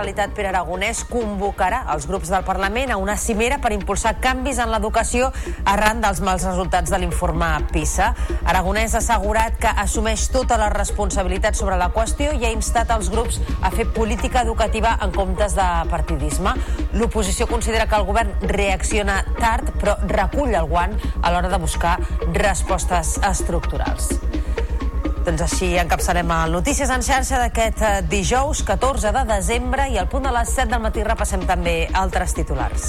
Generalitat Pere Aragonès convocarà els grups del Parlament a una cimera per impulsar canvis en l'educació arran dels mals resultats de l'informe PISA. Aragonès ha assegurat que assumeix tota la responsabilitat sobre la qüestió i ha instat els grups a fer política educativa en comptes de partidisme. L'oposició considera que el govern reacciona tard però recull el guant a l'hora de buscar respostes estructurals. Doncs així encapçarem el Notícies en xarxa d'aquest eh, dijous 14 de desembre i al punt de les 7 del matí repassem també altres titulars.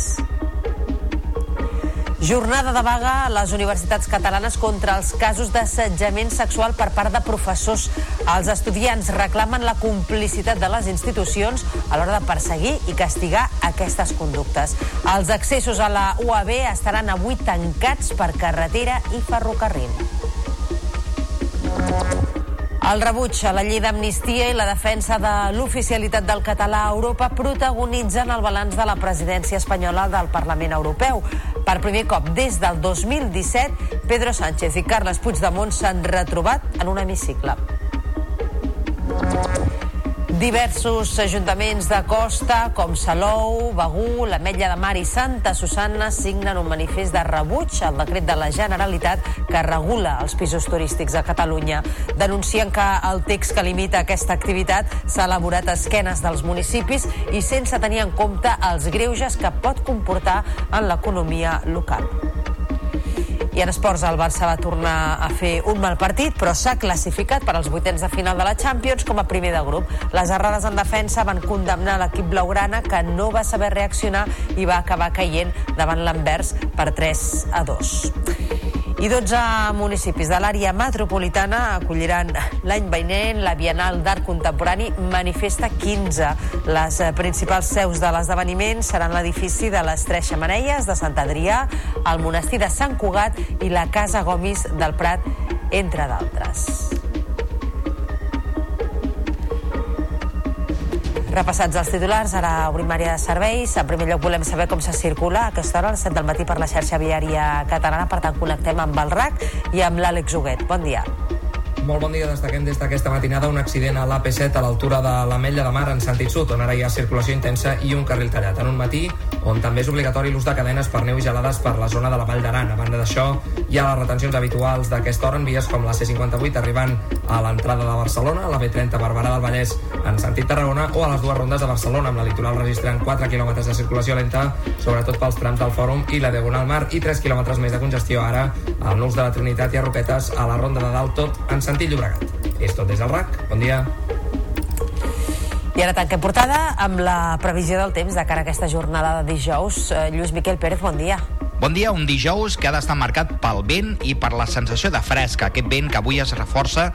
Jornada de vaga a les universitats catalanes contra els casos d'assetjament sexual per part de professors. Els estudiants reclamen la complicitat de les institucions a l'hora de perseguir i castigar aquestes conductes. Els accessos a la UAB estaran avui tancats per carretera i ferrocarril. El rebuig a la llei d'amnistia i la defensa de l'oficialitat del català a Europa protagonitzen el balanç de la presidència espanyola del Parlament Europeu. Per primer cop des del 2017, Pedro Sánchez i Carles Puigdemont s'han retrobat en un hemicicle. Diversos ajuntaments de costa, com Salou, Begú, l'Ametlla de Mar i Santa Susanna, signen un manifest de rebuig al decret de la Generalitat que regula els pisos turístics a Catalunya. Denuncien que el text que limita aquesta activitat s'ha elaborat a esquenes dels municipis i sense tenir en compte els greuges que pot comportar en l'economia local. En esports el Barça va tornar a fer un mal partit, però s'ha classificat per als vuitens de final de la Champions com a primer de grup. Les errades en defensa van condemnar l'equip blaugrana que no va saber reaccionar i va acabar caient davant l'Anvers per 3 a 2. I 12 municipis de l'àrea metropolitana acolliran l'any veïnent la Bienal d'Art Contemporani Manifesta 15. Les principals seus de l'esdeveniment seran l'edifici de les Tres Xamaneies de Sant Adrià, el monestir de Sant Cugat i la Casa Gomis del Prat, entre d'altres. Repassats els titulars, ara obrim àrea de serveis. En primer lloc volem saber com se circula a aquesta hora, a les 7 del matí per la xarxa viària catalana. Per tant, connectem amb el RAC i amb l'Àlex Huguet. Bon dia. Molt bon dia, destaquem des d'aquesta matinada un accident a l'AP7 a l'altura de l'Ametlla de Mar en sentit sud, on ara hi ha circulació intensa i un carril tallat. En un matí on també és obligatori l'ús de cadenes per neu i gelades per la zona de la Vall d'Aran. A banda d'això, hi ha les retencions habituals d'aquesta hora en vies com la C58 arribant a l'entrada de Barcelona, la B30 Barberà del Vallès en sentit Tarragona o a les dues rondes de Barcelona, amb la litoral registrant 4 km de circulació lenta, sobretot pels trams del Fòrum i la Diagonal Mar, i 3 km més de congestió ara al nus de la Trinitat i a Roquetes a la ronda de dalt tot en sentit Llobregat. És tot des del RAC. Bon dia. I ara tanquem portada amb la previsió del temps de cara a aquesta jornada de dijous. Eh, Lluís Miquel Pérez, bon dia. Bon dia, un dijous que ha d'estar marcat pel vent i per la sensació de fresca, aquest vent que avui es reforça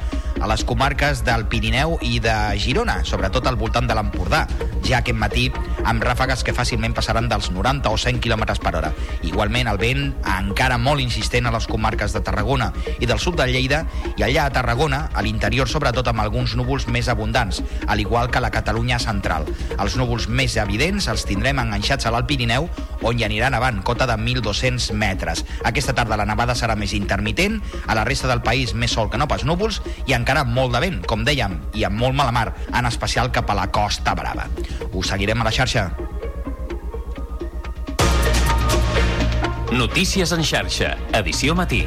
a les comarques del Pirineu i de Girona, sobretot al voltant de l'Empordà, ja aquest matí amb ràfegues que fàcilment passaran dels 90 o 100 km per hora. Igualment, el vent encara molt insistent a les comarques de Tarragona i del sud de Lleida i allà a Tarragona, a l'interior sobretot amb alguns núvols més abundants, al igual que la Catalunya central. Els núvols més evidents els tindrem enganxats a l'Alt Pirineu, on hi aniran avant, cota de 1.200 metres. Aquesta tarda la nevada serà més intermitent, a la resta del país més sol que no pas núvols i encara molt de vent, com dèiem, i amb molt mala mar, en especial cap a la Costa Brava. Us seguirem a la xarxa. Notícies en xarxa, edició matí.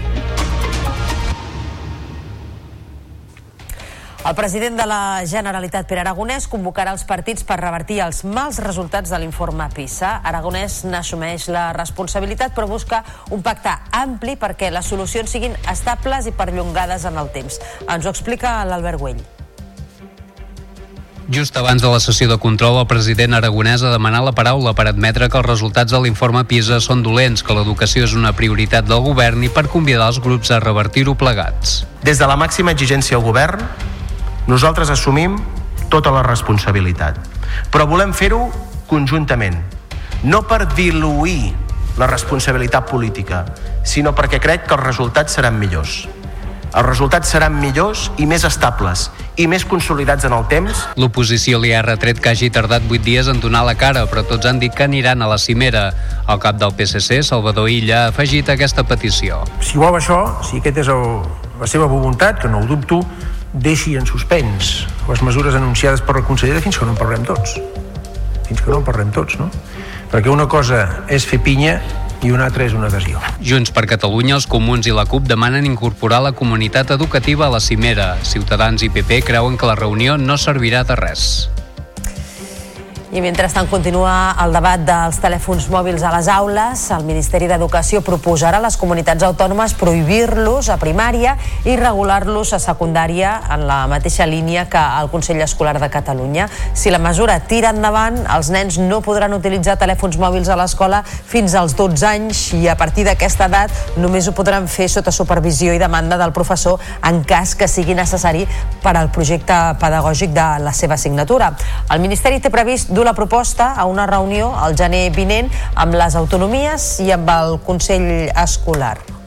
El president de la Generalitat, Pere Aragonès, convocarà els partits per revertir els mals resultats de l'informe PISA. Aragonès n'assumeix la responsabilitat, però busca un pacte ampli perquè les solucions siguin estables i perllongades en el temps. Ens ho explica l'Albert Güell. Just abans de la sessió de control, el president aragonès ha demanat la paraula per admetre que els resultats de l'informe PISA són dolents, que l'educació és una prioritat del govern i per convidar els grups a revertir-ho plegats. Des de la màxima exigència al govern, nosaltres assumim tota la responsabilitat. Però volem fer-ho conjuntament, no per diluir la responsabilitat política, sinó perquè crec que els resultats seran millors. els resultats seran millors i més estables i més consolidats en el temps. L'oposició li ha retret que hagi tardat 8 dies en donar la cara, però tots han dit que aniran a la cimera. El cap del PSC, Salvador Illa, ha afegit aquesta petició. Si vol això, si aquest és el, la seva voluntat, que no ho dubto, deixi en suspens les mesures anunciades per la consellera fins que no en parlem tots. Fins que no en parlem tots, no? Perquè una cosa és fer pinya i una altra és una adhesió. Junts per Catalunya, els comuns i la CUP demanen incorporar la comunitat educativa a la cimera. Ciutadans i PP creuen que la reunió no servirà de res. I mentrestant continua el debat dels telèfons mòbils a les aules. El Ministeri d'Educació proposarà a les comunitats autònomes prohibir-los a primària i regular-los a secundària en la mateixa línia que el Consell Escolar de Catalunya. Si la mesura tira endavant, els nens no podran utilitzar telèfons mòbils a l'escola fins als 12 anys i a partir d'aquesta edat només ho podran fer sota supervisió i demanda del professor en cas que sigui necessari per al projecte pedagògic de la seva assignatura. El Ministeri té previst dur la proposta a una reunió al gener vinent amb les autonomies i amb el Consell Escolar.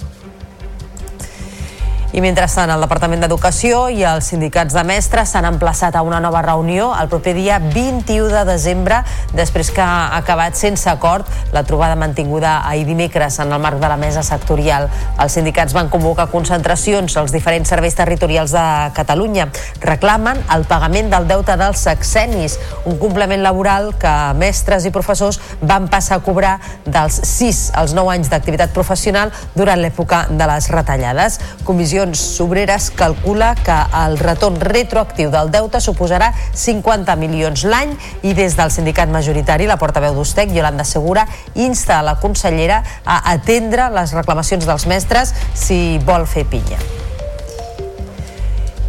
I mentrestant, el Departament d'Educació i els sindicats de mestres s'han emplaçat a una nova reunió el proper dia 21 de desembre, després que ha acabat sense acord la trobada mantinguda ahir dimecres en el marc de la mesa sectorial. Els sindicats van convocar concentracions als diferents serveis territorials de Catalunya. Reclamen el pagament del deute dels sexenis, un complement laboral que mestres i professors van passar a cobrar dels 6 als 9 anys d'activitat professional durant l'època de les retallades. Comissió Comissions Obreres calcula que el retorn retroactiu del deute suposarà 50 milions l'any i des del sindicat majoritari, la portaveu d'Ustec, Yolanda Segura, insta a la consellera a atendre les reclamacions dels mestres si vol fer pinya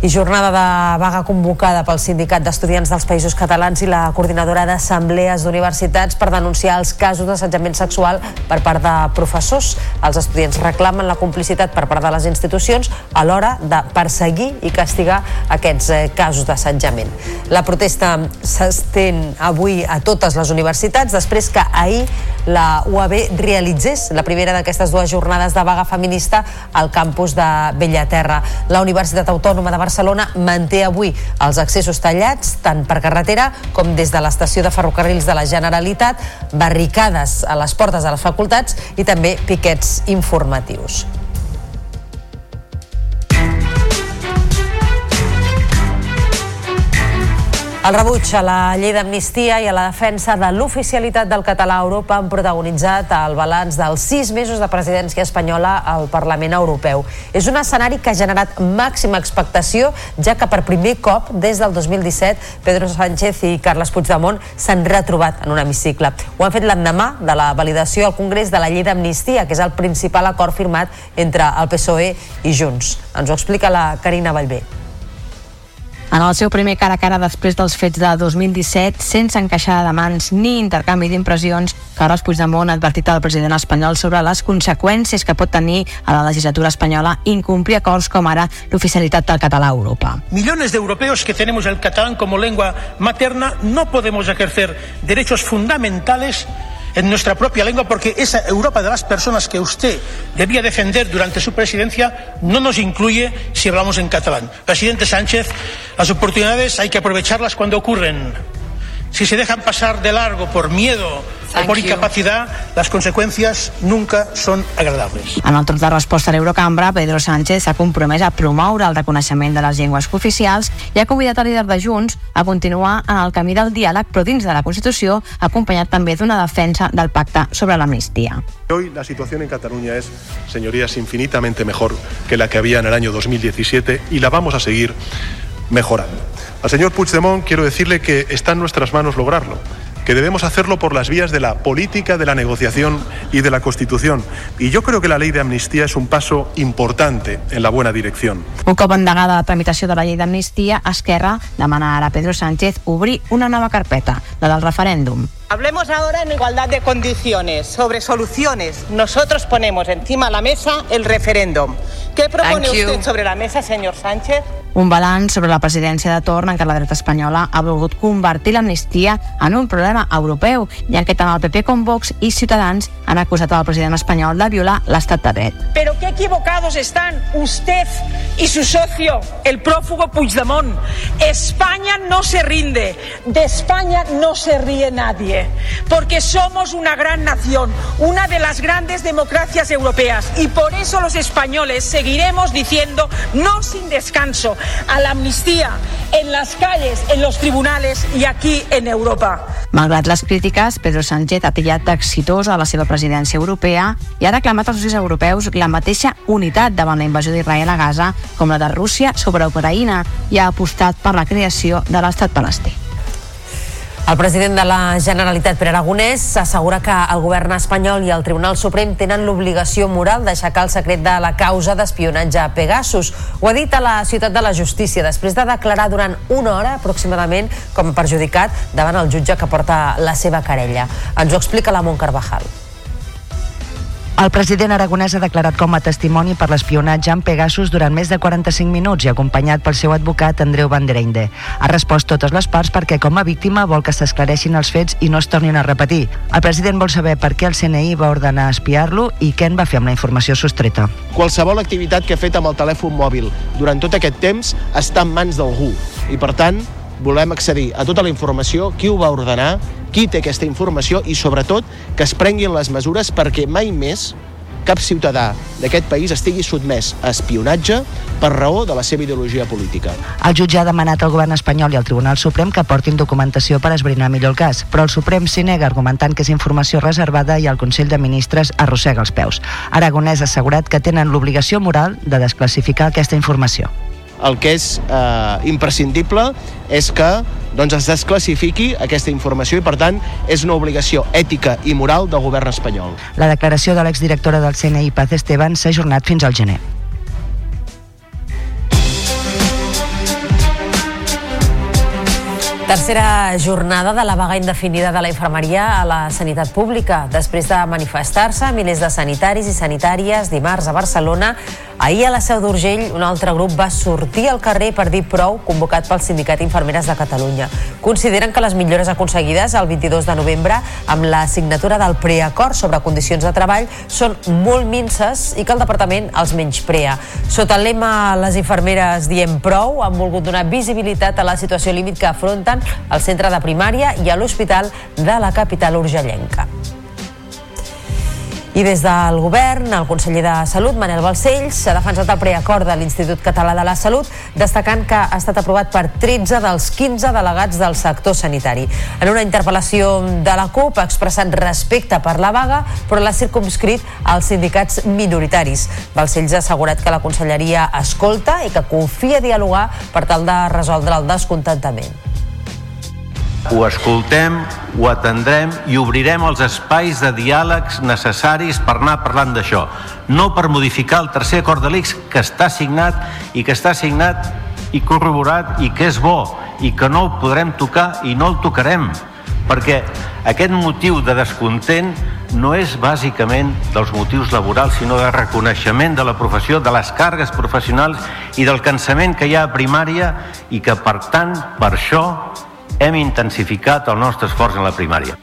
i jornada de vaga convocada pel Sindicat d'Estudiants dels Països Catalans i la Coordinadora d'Assemblees d'Universitats per denunciar els casos d'assetjament sexual per part de professors. Els estudiants reclamen la complicitat per part de les institucions a l'hora de perseguir i castigar aquests eh, casos d'assetjament. La protesta s'estén avui a totes les universitats després que ahir la UAB realitzés la primera d'aquestes dues jornades de vaga feminista al campus de Bellaterra. La Universitat Autònoma de Barcelona Barcelona manté avui els accessos tallats tant per carretera com des de l'estació de ferrocarrils de la Generalitat, barricades a les portes de les facultats i també piquets informatius. El rebuig a la llei d'amnistia i a la defensa de l'oficialitat del català a Europa han protagonitzat el balanç dels sis mesos de presidència espanyola al Parlament Europeu. És un escenari que ha generat màxima expectació, ja que per primer cop des del 2017 Pedro Sánchez i Carles Puigdemont s'han retrobat en un hemicicle. Ho han fet l'endemà de la validació al Congrés de la llei d'amnistia, que és el principal acord firmat entre el PSOE i Junts. Ens ho explica la Carina Vallvé. En el seu primer cara a cara després dels fets de 2017, sense encaixada de mans ni intercanvi d'impressions, Carles Puigdemont ha advertit al president espanyol sobre les conseqüències que pot tenir a la legislatura espanyola incomplir acords com ara l'oficialitat del català a Europa. Millones de europeos que tenemos el catalán como lengua materna no podemos ejercer derechos fundamentales en nuestra propia lengua porque esa Europa de las personas que usted debía defender durante su presidencia no nos incluye si hablamos en catalán. Presidente Sánchez, las oportunidades hay que aprovecharlas cuando ocurren. Si se dejan pasar de largo por miedo o por incapacidad, las consecuencias nunca son agradables. En el torn de resposta a l'Eurocambra, Pedro Sánchez s'ha compromès a promoure el reconeixement de les llengües cooficials i ha convidat el líder de Junts a continuar en el camí del diàleg, però dins de la Constitució, acompanyat també d'una defensa del pacte sobre l'amnistia. Hoy la situación en Cataluña es, señorías, infinitamente mejor que la que había en el año 2017 y la vamos a seguir mejorando. Al señor Puigdemont quiero decirle que está en nuestras manos lograrlo que debemos hacerlo por las vías de la política, de la negociación y de la Constitución. Y yo creo que la ley de amnistía es un paso importante en la buena dirección. Un cop endegada la tramitació de la llei d'amnistia, Esquerra demana ara a Pedro Sánchez obrir una nova carpeta, la del referèndum. Hablemos ahora en igualdad de condiciones, sobre soluciones. Nosotros ponemos encima de la mesa el referéndum. ¿Qué propone usted sobre la mesa, señor Sánchez? Un balanç sobre la presidència de torn en què la dreta espanyola ha volgut convertir l'amnistia en un problema europeu i en què tant el PP com Vox i Ciutadans han acusat al president espanyol de violar l'estat de dret. Pero qué equivocados están usted y su socio, el prófugo Puigdemont. España no se rinde, de España no se ríe nadie, porque somos una gran nación, una de las grandes democracias europeas y por eso los españoles seguiremos diciendo no sin descanso a la amnistía en las calles, en los tribunales y aquí en Europa. Malgrat les crítiques, Pedro Sánchez ha tillat d'exitosa la seva presidència europea i ha reclamat als socis europeus la mateixa unitat davant la invasió d'Israel a Gaza com la de Rússia sobre Ucraïna i ha apostat per la creació de l'estat palestí. El president de la Generalitat, Pere Aragonès, assegura que el govern espanyol i el Tribunal Suprem tenen l'obligació moral d'aixecar el secret de la causa d'espionatge a Pegasus. Ho ha dit a la Ciutat de la Justícia després de declarar durant una hora aproximadament com a perjudicat davant el jutge que porta la seva querella. Ens ho explica la Mont Carvajal. El president aragonès ha declarat com a testimoni per l'espionatge en Pegasus durant més de 45 minuts i acompanyat pel seu advocat Andreu Van der Einde. Ha respost totes les parts perquè com a víctima vol que s'esclareixin els fets i no es tornin a repetir. El president vol saber per què el CNI va ordenar espiar-lo i què en va fer amb la informació sostreta. Qualsevol activitat que ha fet amb el telèfon mòbil durant tot aquest temps està en mans d'algú i, per tant, volem accedir a tota la informació, qui ho va ordenar, qui té aquesta informació i, sobretot, que es prenguin les mesures perquè mai més cap ciutadà d'aquest país estigui sotmès a espionatge per raó de la seva ideologia política. El jutge ha demanat al govern espanyol i al Tribunal Suprem que portin documentació per esbrinar millor el cas, però el Suprem s'hi nega argumentant que és informació reservada i el Consell de Ministres arrossega els peus. Aragonès ha assegurat que tenen l'obligació moral de desclassificar aquesta informació el que és eh, imprescindible és que doncs, es desclassifiqui aquesta informació i, per tant, és una obligació ètica i moral del govern espanyol. La declaració de l'exdirectora del CNI, Paz Esteban, s'ha ajornat fins al gener. Tercera jornada de la vaga indefinida de la infermeria a la sanitat pública. Després de manifestar-se, milers de sanitaris i sanitàries dimarts a Barcelona, ahir a la Seu d'Urgell un altre grup va sortir al carrer per dir prou convocat pel Sindicat Infermeres de Catalunya. Consideren que les millores aconseguides el 22 de novembre amb la signatura del preacord sobre condicions de treball són molt minces i que el departament els menysprea. Sota el lema Les infermeres diem prou han volgut donar visibilitat a la situació límit que afronten al centre de primària i a l'hospital de la capital urgellenca. I des del govern, el conseller de Salut, Manel Balcells, s'ha defensat el preacord de l'Institut Català de la Salut, destacant que ha estat aprovat per 13 dels 15 delegats del sector sanitari. En una interpel·lació de la CUP ha expressat respecte per la vaga, però l'ha circumscrit als sindicats minoritaris. Balcells ha assegurat que la conselleria escolta i que confia dialogar per tal de resoldre el descontentament ho escoltem, ho atendrem i obrirem els espais de diàlegs necessaris per anar parlant d'això. No per modificar el tercer acord de l'ICS que està signat i que està signat i corroborat i que és bo i que no el podrem tocar i no el tocarem perquè aquest motiu de descontent no és bàsicament dels motius laborals, sinó de reconeixement de la professió, de les cargues professionals i del cansament que hi ha a primària i que, per tant, per això hem intensificat el nostre esforç en la primària.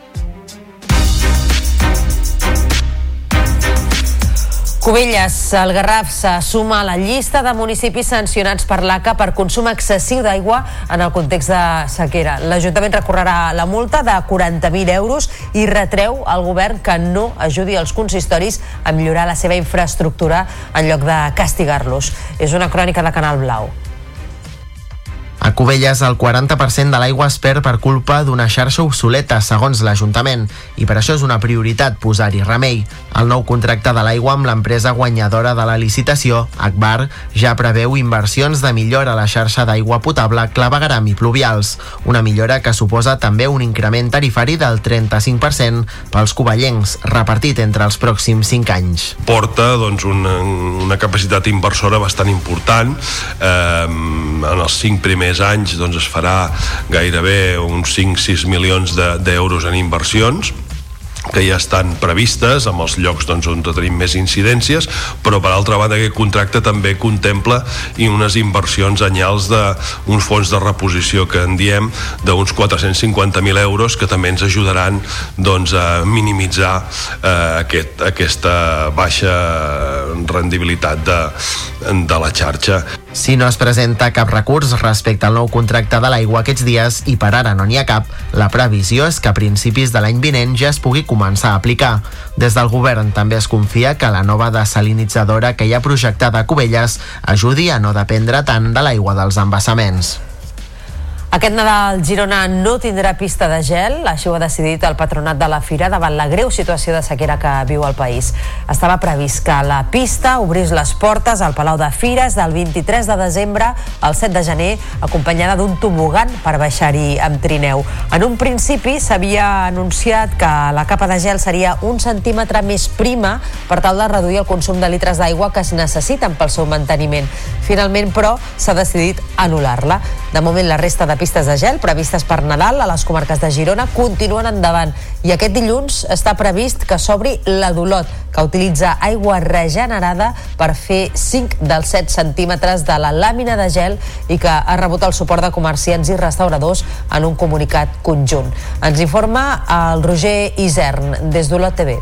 Cubelles, el Garraf se suma a la llista de municipis sancionats per l'ACA per consum excessiu d'aigua en el context de sequera. L'Ajuntament recorrerà la multa de 40.000 euros i retreu al govern que no ajudi els consistoris a millorar la seva infraestructura en lloc de castigar-los. És una crònica de Canal Blau. A Cubelles, el 40% de l'aigua es perd per culpa d'una xarxa obsoleta, segons l'Ajuntament, i per això és una prioritat posar-hi remei. El nou contracte de l'aigua amb l'empresa guanyadora de la licitació, Akbar, ja preveu inversions de millora a la xarxa d'aigua potable clavegaram i pluvials, una millora que suposa també un increment tarifari del 35% pels covellencs, repartit entre els pròxims 5 anys. Porta doncs, una, una capacitat inversora bastant important eh, en els 5 primers primers anys doncs, es farà gairebé uns 5-6 milions d'euros de, en inversions que ja estan previstes amb els llocs doncs, on tenim més incidències, però per altra banda aquest contracte també contempla unes inversions anyals d'uns fons de reposició que en diem d'uns 450.000 euros que també ens ajudaran doncs, a minimitzar eh, aquest, aquesta baixa rendibilitat de, de la xarxa. Si no es presenta cap recurs respecte al nou contracte de l'aigua aquests dies i per ara no n'hi ha cap, la previsió és que a principis de l'any vinent ja es pugui començar a aplicar. Des del govern també es confia que la nova desalinitzadora que hi ha projectada a Cubelles ajudi a no dependre tant de l'aigua dels embassaments. Aquest Nadal Girona no tindrà pista de gel, així ho ha decidit el patronat de la Fira davant la greu situació de sequera que viu el país. Estava previst que la pista obrís les portes al Palau de Fires del 23 de desembre al 7 de gener, acompanyada d'un tobogan per baixar-hi amb trineu. En un principi s'havia anunciat que la capa de gel seria un centímetre més prima per tal de reduir el consum de litres d'aigua que es necessiten pel seu manteniment. Finalment, però, s'ha decidit anul·lar-la. De moment, la resta de pistes de gel previstes per Nadal a les comarques de Girona continuen endavant i aquest dilluns està previst que s'obri la Dolot, que utilitza aigua regenerada per fer 5 dels 7 centímetres de la làmina de gel i que ha rebut el suport de comerciants i restauradors en un comunicat conjunt. Ens informa el Roger Isern des d'Olot TV.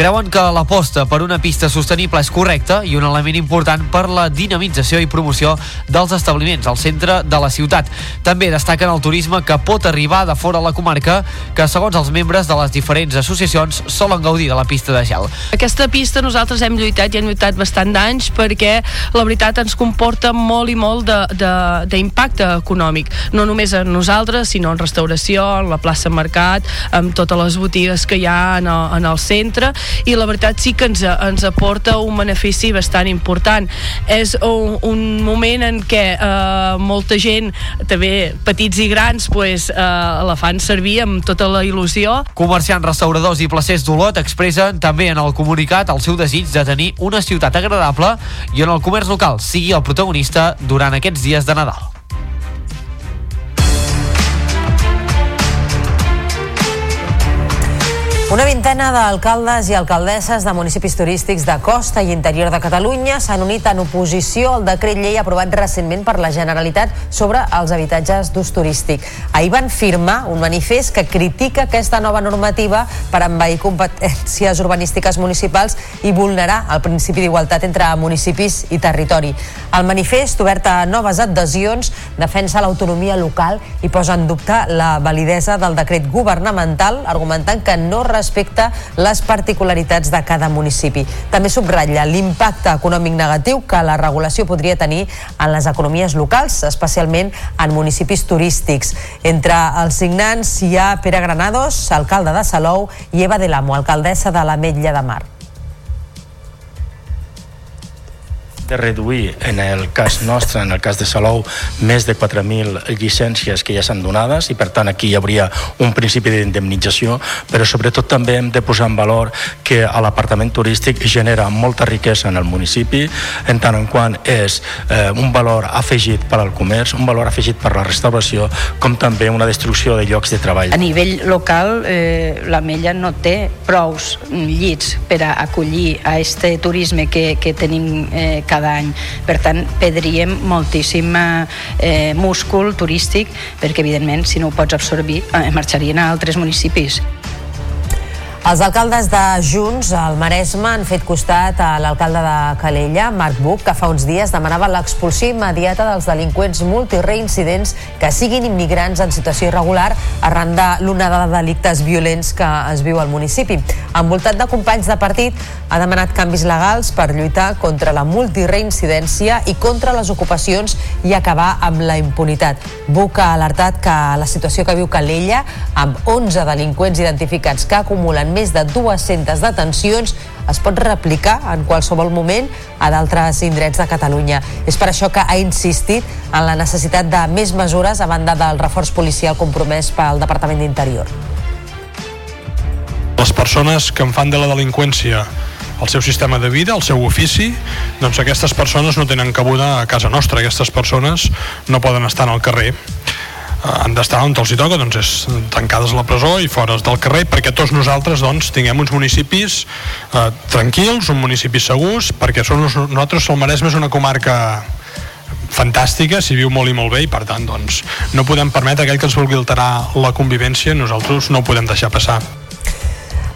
Creuen que l'aposta per una pista sostenible és correcta i un element important per la dinamització i promoció dels establiments al centre de la ciutat. També destaquen el turisme que pot arribar de fora la comarca, que segons els membres de les diferents associacions solen gaudir de la pista de gel. Aquesta pista nosaltres hem lluitat i hem lluitat bastant d'anys perquè la veritat ens comporta molt i molt d'impacte econòmic. No només a nosaltres, sinó en restauració, en la plaça Mercat, amb totes les botigues que hi ha en el, en el centre i la veritat sí que ens, ens aporta un benefici bastant important. És un, un moment en què eh, molta gent, també petits i grans, pues, eh, la fan servir amb tota la il·lusió. Comerciants, restauradors i placers d'Olot expressen també en el comunicat el seu desig de tenir una ciutat agradable i on el comerç local sigui el protagonista durant aquests dies de Nadal. Una vintena d'alcaldes i alcaldesses de municipis turístics de costa i interior de Catalunya s'han unit en oposició al decret llei aprovat recentment per la Generalitat sobre els habitatges d'ús turístic. Ahir van firmar un manifest que critica aquesta nova normativa per envair competències urbanístiques municipals i vulnerar el principi d'igualtat entre municipis i territori. El manifest, obert a noves adhesions, defensa l'autonomia local i posa en dubte la validesa del decret governamental, argumentant que no respecta les particularitats de cada municipi. També subratlla l'impacte econòmic negatiu que la regulació podria tenir en les economies locals, especialment en municipis turístics. Entre els signants hi ha Pere Granados, alcalde de Salou, i Eva de l'Amo, alcaldessa de la Metlla de Mar. De reduir, en el cas nostre, en el cas de Salou, més de 4.000 llicències que ja s'han donades i per tant aquí hi hauria un principi d'indemnització, però sobretot també hem de posar en valor que l'apartament turístic genera molta riquesa en el municipi, en tant en quant és eh, un valor afegit per al comerç, un valor afegit per la restauració, com també una destrucció de llocs de treball. A nivell local, eh, la Mella no té prous llits per a acollir a este turisme que, que tenim eh, cada cada any. Per tant, perdríem moltíssim eh, múscul turístic perquè, evidentment, si no ho pots absorbir, eh, marxarien a altres municipis. Els alcaldes de Junts al Maresme han fet costat a l'alcalde de Calella, Marc Buch, que fa uns dies demanava l'expulsió immediata dels delinqüents multireincidents que siguin immigrants en situació irregular arran de l'onada de delictes violents que es viu al municipi. Envoltat de companys de partit, ha demanat canvis legals per lluitar contra la multireincidència i contra les ocupacions i acabar amb la impunitat. Buch ha alertat que la situació que viu Calella, amb 11 delinqüents identificats que acumulen més de 200 detencions es pot replicar en qualsevol moment a d'altres indrets de Catalunya. És per això que ha insistit en la necessitat de més mesures a banda del reforç policial compromès pel Departament d'Interior. Les persones que en fan de la delinqüència el seu sistema de vida, el seu ofici, doncs aquestes persones no tenen cabuda a casa nostra, aquestes persones no poden estar en el carrer. Han d'estar on els hi toca, doncs és tancades a la presó i fora del carrer perquè tots nosaltres doncs, tinguem uns municipis eh, tranquils, uns municipis segurs, perquè són, nosaltres el Maresme és una comarca fantàstica, s'hi viu molt i molt bé i per tant doncs, no podem permetre aquell que ens vulgui alterar la convivència, nosaltres no ho podem deixar passar.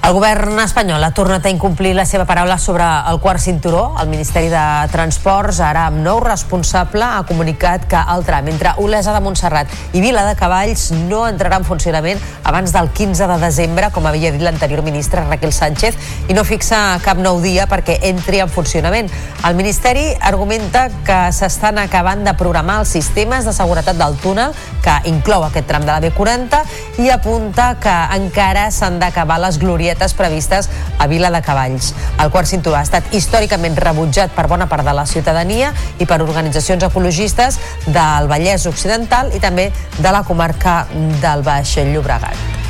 El govern espanyol ha tornat a incomplir la seva paraula sobre el quart cinturó. El Ministeri de Transports, ara amb nou responsable, ha comunicat que el tram entre Olesa de Montserrat i Vila de Cavalls no entrarà en funcionament abans del 15 de desembre, com havia dit l'anterior ministre Raquel Sánchez, i no fixa cap nou dia perquè entri en funcionament. El Ministeri argumenta que s'estan acabant de programar els sistemes de seguretat del túnel, que inclou aquest tram de la B40, i apunta que encara s'han d'acabar les glorietes bicicletes previstes a Vila de Cavalls. El quart cinturó ha estat històricament rebutjat per bona part de la ciutadania i per organitzacions ecologistes del Vallès Occidental i també de la comarca del Baix Llobregat.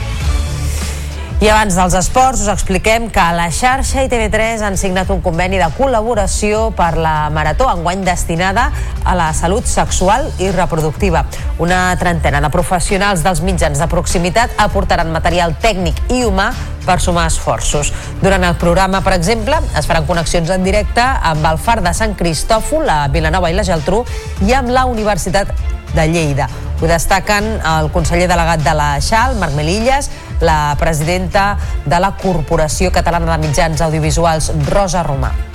I abans dels esports us expliquem que la xarxa i TV3 han signat un conveni de col·laboració per la Marató enguany destinada a la salut sexual i reproductiva. Una trentena de professionals dels mitjans de proximitat aportaran material tècnic i humà per sumar esforços. Durant el programa, per exemple, es faran connexions en directe amb el Far de Sant Cristòfol, a Vilanova i la Geltrú i amb la Universitat de Lleida. Ho destaquen el conseller delegat de la XAL, Marc Melillas, la presidenta de la Corporació Catalana de Mitjans Audiovisuals, Rosa Romà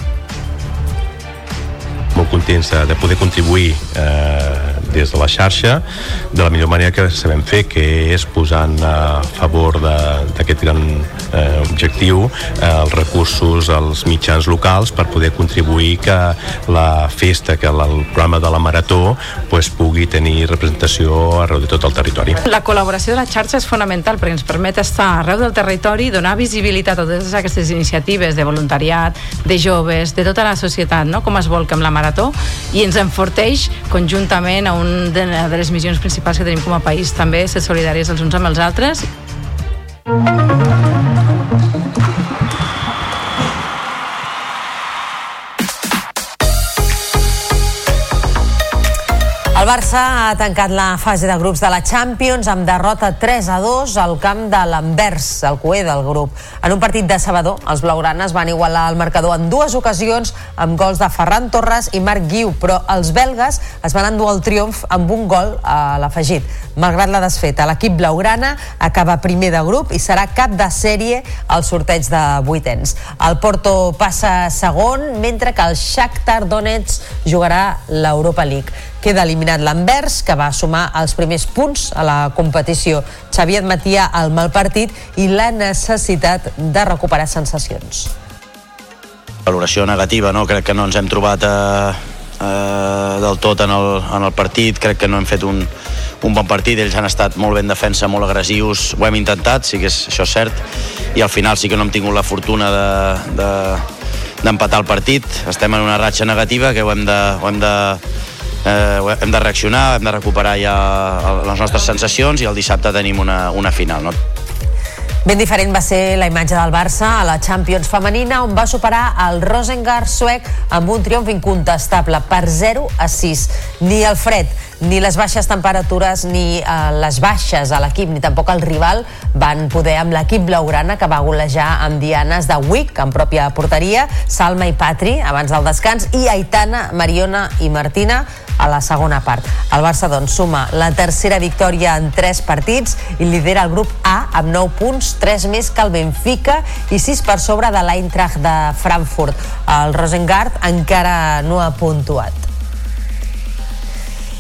molt contents de poder contribuir eh, des de la xarxa de la millor manera que sabem fer, que és posant a favor d'aquest gran eh, objectiu eh, els recursos als mitjans locals per poder contribuir que la festa, que el programa de la Marató pues, pugui tenir representació arreu de tot el territori. La col·laboració de la xarxa és fonamental perquè ens permet estar arreu del territori, donar visibilitat a totes aquestes iniciatives de voluntariat, de joves, de tota la societat, no? com es vol que amb la Marató, i ens enforteix conjuntament a un de, de les missions principals que tenim com a país, també ser solidaris els uns amb els altres. Barça ha tancat la fase de grups de la Champions amb derrota 3 a 2 al camp de l'Anvers, el cué del grup. En un partit decebedor, els blaugranes van igualar el marcador en dues ocasions amb gols de Ferran Torres i Marc Guiu, però els belgues es van endur el triomf amb un gol a l'afegit. Malgrat la desfeta, l'equip blaugrana acaba primer de grup i serà cap de sèrie al sorteig de vuitens. El Porto passa segon, mentre que el Shakhtar Donetsk jugarà l'Europa League. Queda eliminat l'Anvers, que va sumar els primers punts a la competició. Xavi admetia el mal partit i la necessitat de recuperar sensacions. Valoració negativa, no? Crec que no ens hem trobat eh, eh, del tot en el, en el partit. Crec que no hem fet un, un bon partit, ells han estat molt ben defensa, molt agressius, ho hem intentat, sí que és, això és cert, i al final sí que no hem tingut la fortuna de, de, d'empatar el partit, estem en una ratxa negativa que ho hem de, ho hem de, eh, hem de reaccionar, hem de recuperar ja les nostres sensacions i el dissabte tenim una, una final. No? Ben diferent va ser la imatge del Barça a la Champions femenina, on va superar el Rosengard suec amb un triomf incontestable per 0 a 6. Ni el fred ni les baixes temperatures ni eh, les baixes a l'equip ni tampoc el rival van poder amb l'equip blaugrana que va golejar amb dianes de Wick en pròpia porteria, Salma i Patri abans del descans i Aitana, Mariona i Martina a la segona part. El Barça doncs, suma la tercera victòria en tres partits i lidera el grup A amb 9 punts, 3 més que el Benfica i 6 per sobre de l'Eintracht de Frankfurt. El Rosengard encara no ha puntuat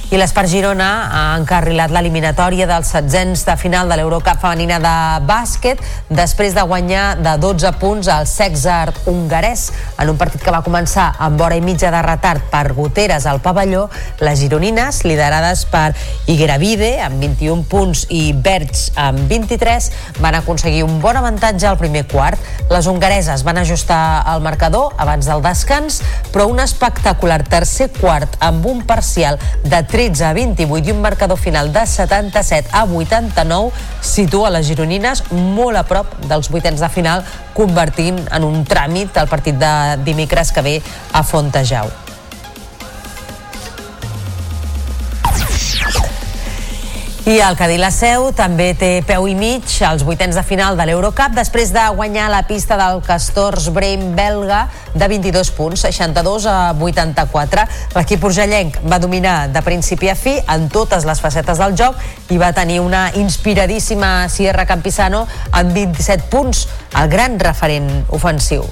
i l'Espar Girona ha encarrilat l'eliminatòria dels setzents de final de l'Eurocup femenina de bàsquet després de guanyar de 12 punts al Sexart hongarès en un partit que va començar amb hora i mitja de retard per goteres al pavelló les gironines, liderades per Igueravide amb 21 punts i Berts amb 23 van aconseguir un bon avantatge al primer quart. Les hongareses van ajustar el marcador abans del descans però un espectacular tercer quart amb un parcial de 3 13 a 28 i un marcador final de 77 a 89 situa les gironines molt a prop dels vuitens de final convertint en un tràmit el partit de dimecres que ve a Fontejau. I el Cadí la Seu també té peu i mig als vuitens de final de l'Eurocup després de guanyar la pista del Castors Breim belga de 22 punts, 62 a 84. L'equip urgellenc va dominar de principi a fi en totes les facetes del joc i va tenir una inspiradíssima Sierra Campisano amb 27 punts, el gran referent ofensiu.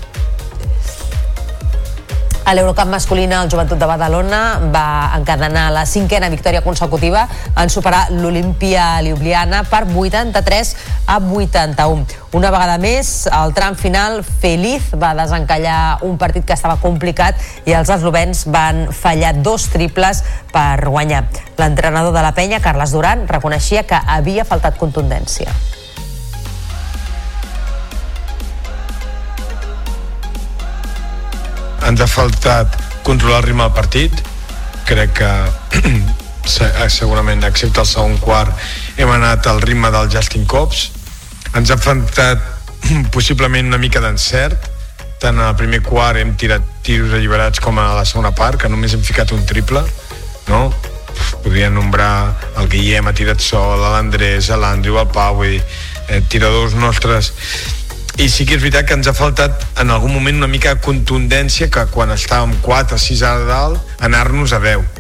A l'Eurocup masculina, el Joventut de Badalona va encadenar la cinquena victòria consecutiva en superar l'Olimpia Ljubljana per 83 a 81. Una vegada més, al tram final, Feliz va desencallar un partit que estava complicat i els eslovens van fallar dos triples per guanyar. L'entrenador de la penya, Carles Duran, reconeixia que havia faltat contundència. Ens ha faltat controlar el ritme del partit. Crec que eh, segurament excepte el segon quart hem anat al ritme del Justin Cobbs. Ens ha faltat possiblement una mica d'encert. Tant al primer quart hem tirat tiros alliberats com a la segona part que només hem ficat un triple no? podria nombrar el Guillem ha tirat sol, l'Andrés, l'Andrew, el Pau i eh, tiradors nostres i sí que és veritat que ens ha faltat en algun moment una mica de contundència que quan estàvem 4 o 6 a dalt anar-nos a 10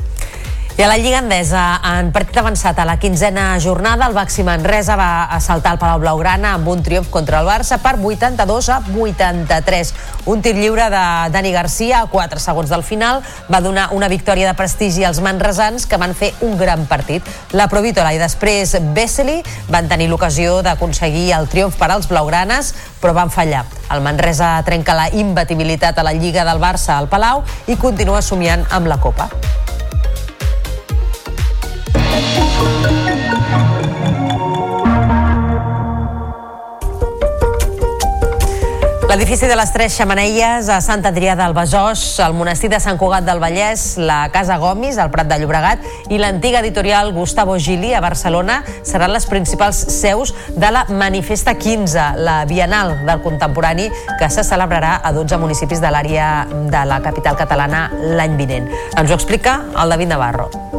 i a la Lliga Endesa, en partit avançat a la quinzena jornada, el Baxi Manresa va assaltar el Palau Blaugrana amb un triomf contra el Barça per 82 a 83. Un tir lliure de Dani Garcia a 4 segons del final va donar una victòria de prestigi als manresans que van fer un gran partit. La Provítola i després Besseli van tenir l'ocasió d'aconseguir el triomf per als blaugranes, però van fallar. El Manresa trenca la imbatibilitat a la Lliga del Barça al Palau i continua somiant amb la Copa. L'edifici de les Tres Xamaneies a Sant Adrià del Besòs, el monestir de Sant Cugat del Vallès, la Casa Gomis, al Prat de Llobregat i l'antiga editorial Gustavo Gili a Barcelona seran les principals seus de la Manifesta 15, la Bienal del Contemporani que se celebrarà a 12 municipis de l'àrea de la capital catalana l'any vinent. Ens ho explica el David Navarro.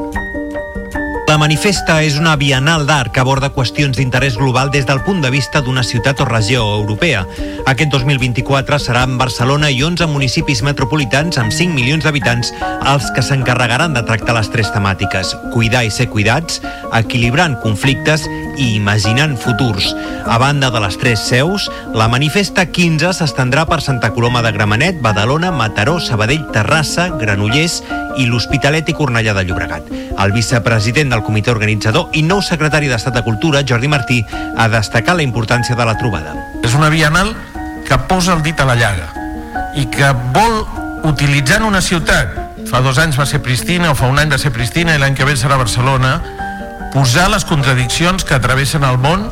La Manifesta és una bienal d'art que aborda qüestions d'interès global des del punt de vista d'una ciutat o regió europea. Aquest 2024 serà en Barcelona i 11 municipis metropolitans amb 5 milions d'habitants els que s'encarregaran de tractar les tres temàtiques, cuidar i ser cuidats, equilibrant conflictes i imaginant futurs. A banda de les tres seus, la Manifesta 15 s'estendrà per Santa Coloma de Gramenet, Badalona, Mataró, Sabadell, Terrassa, Granollers i l'Hospitalet i Cornellà de Llobregat. El vicepresident del comitè organitzador i nou secretari d'Estat de Cultura, Jordi Martí, ha destacat la importància de la trobada. És una bienal que posa el dit a la llaga i que vol utilitzar una ciutat fa dos anys va ser Pristina o fa un any va ser Pristina i l'any que ve serà Barcelona posar les contradiccions que travessen el món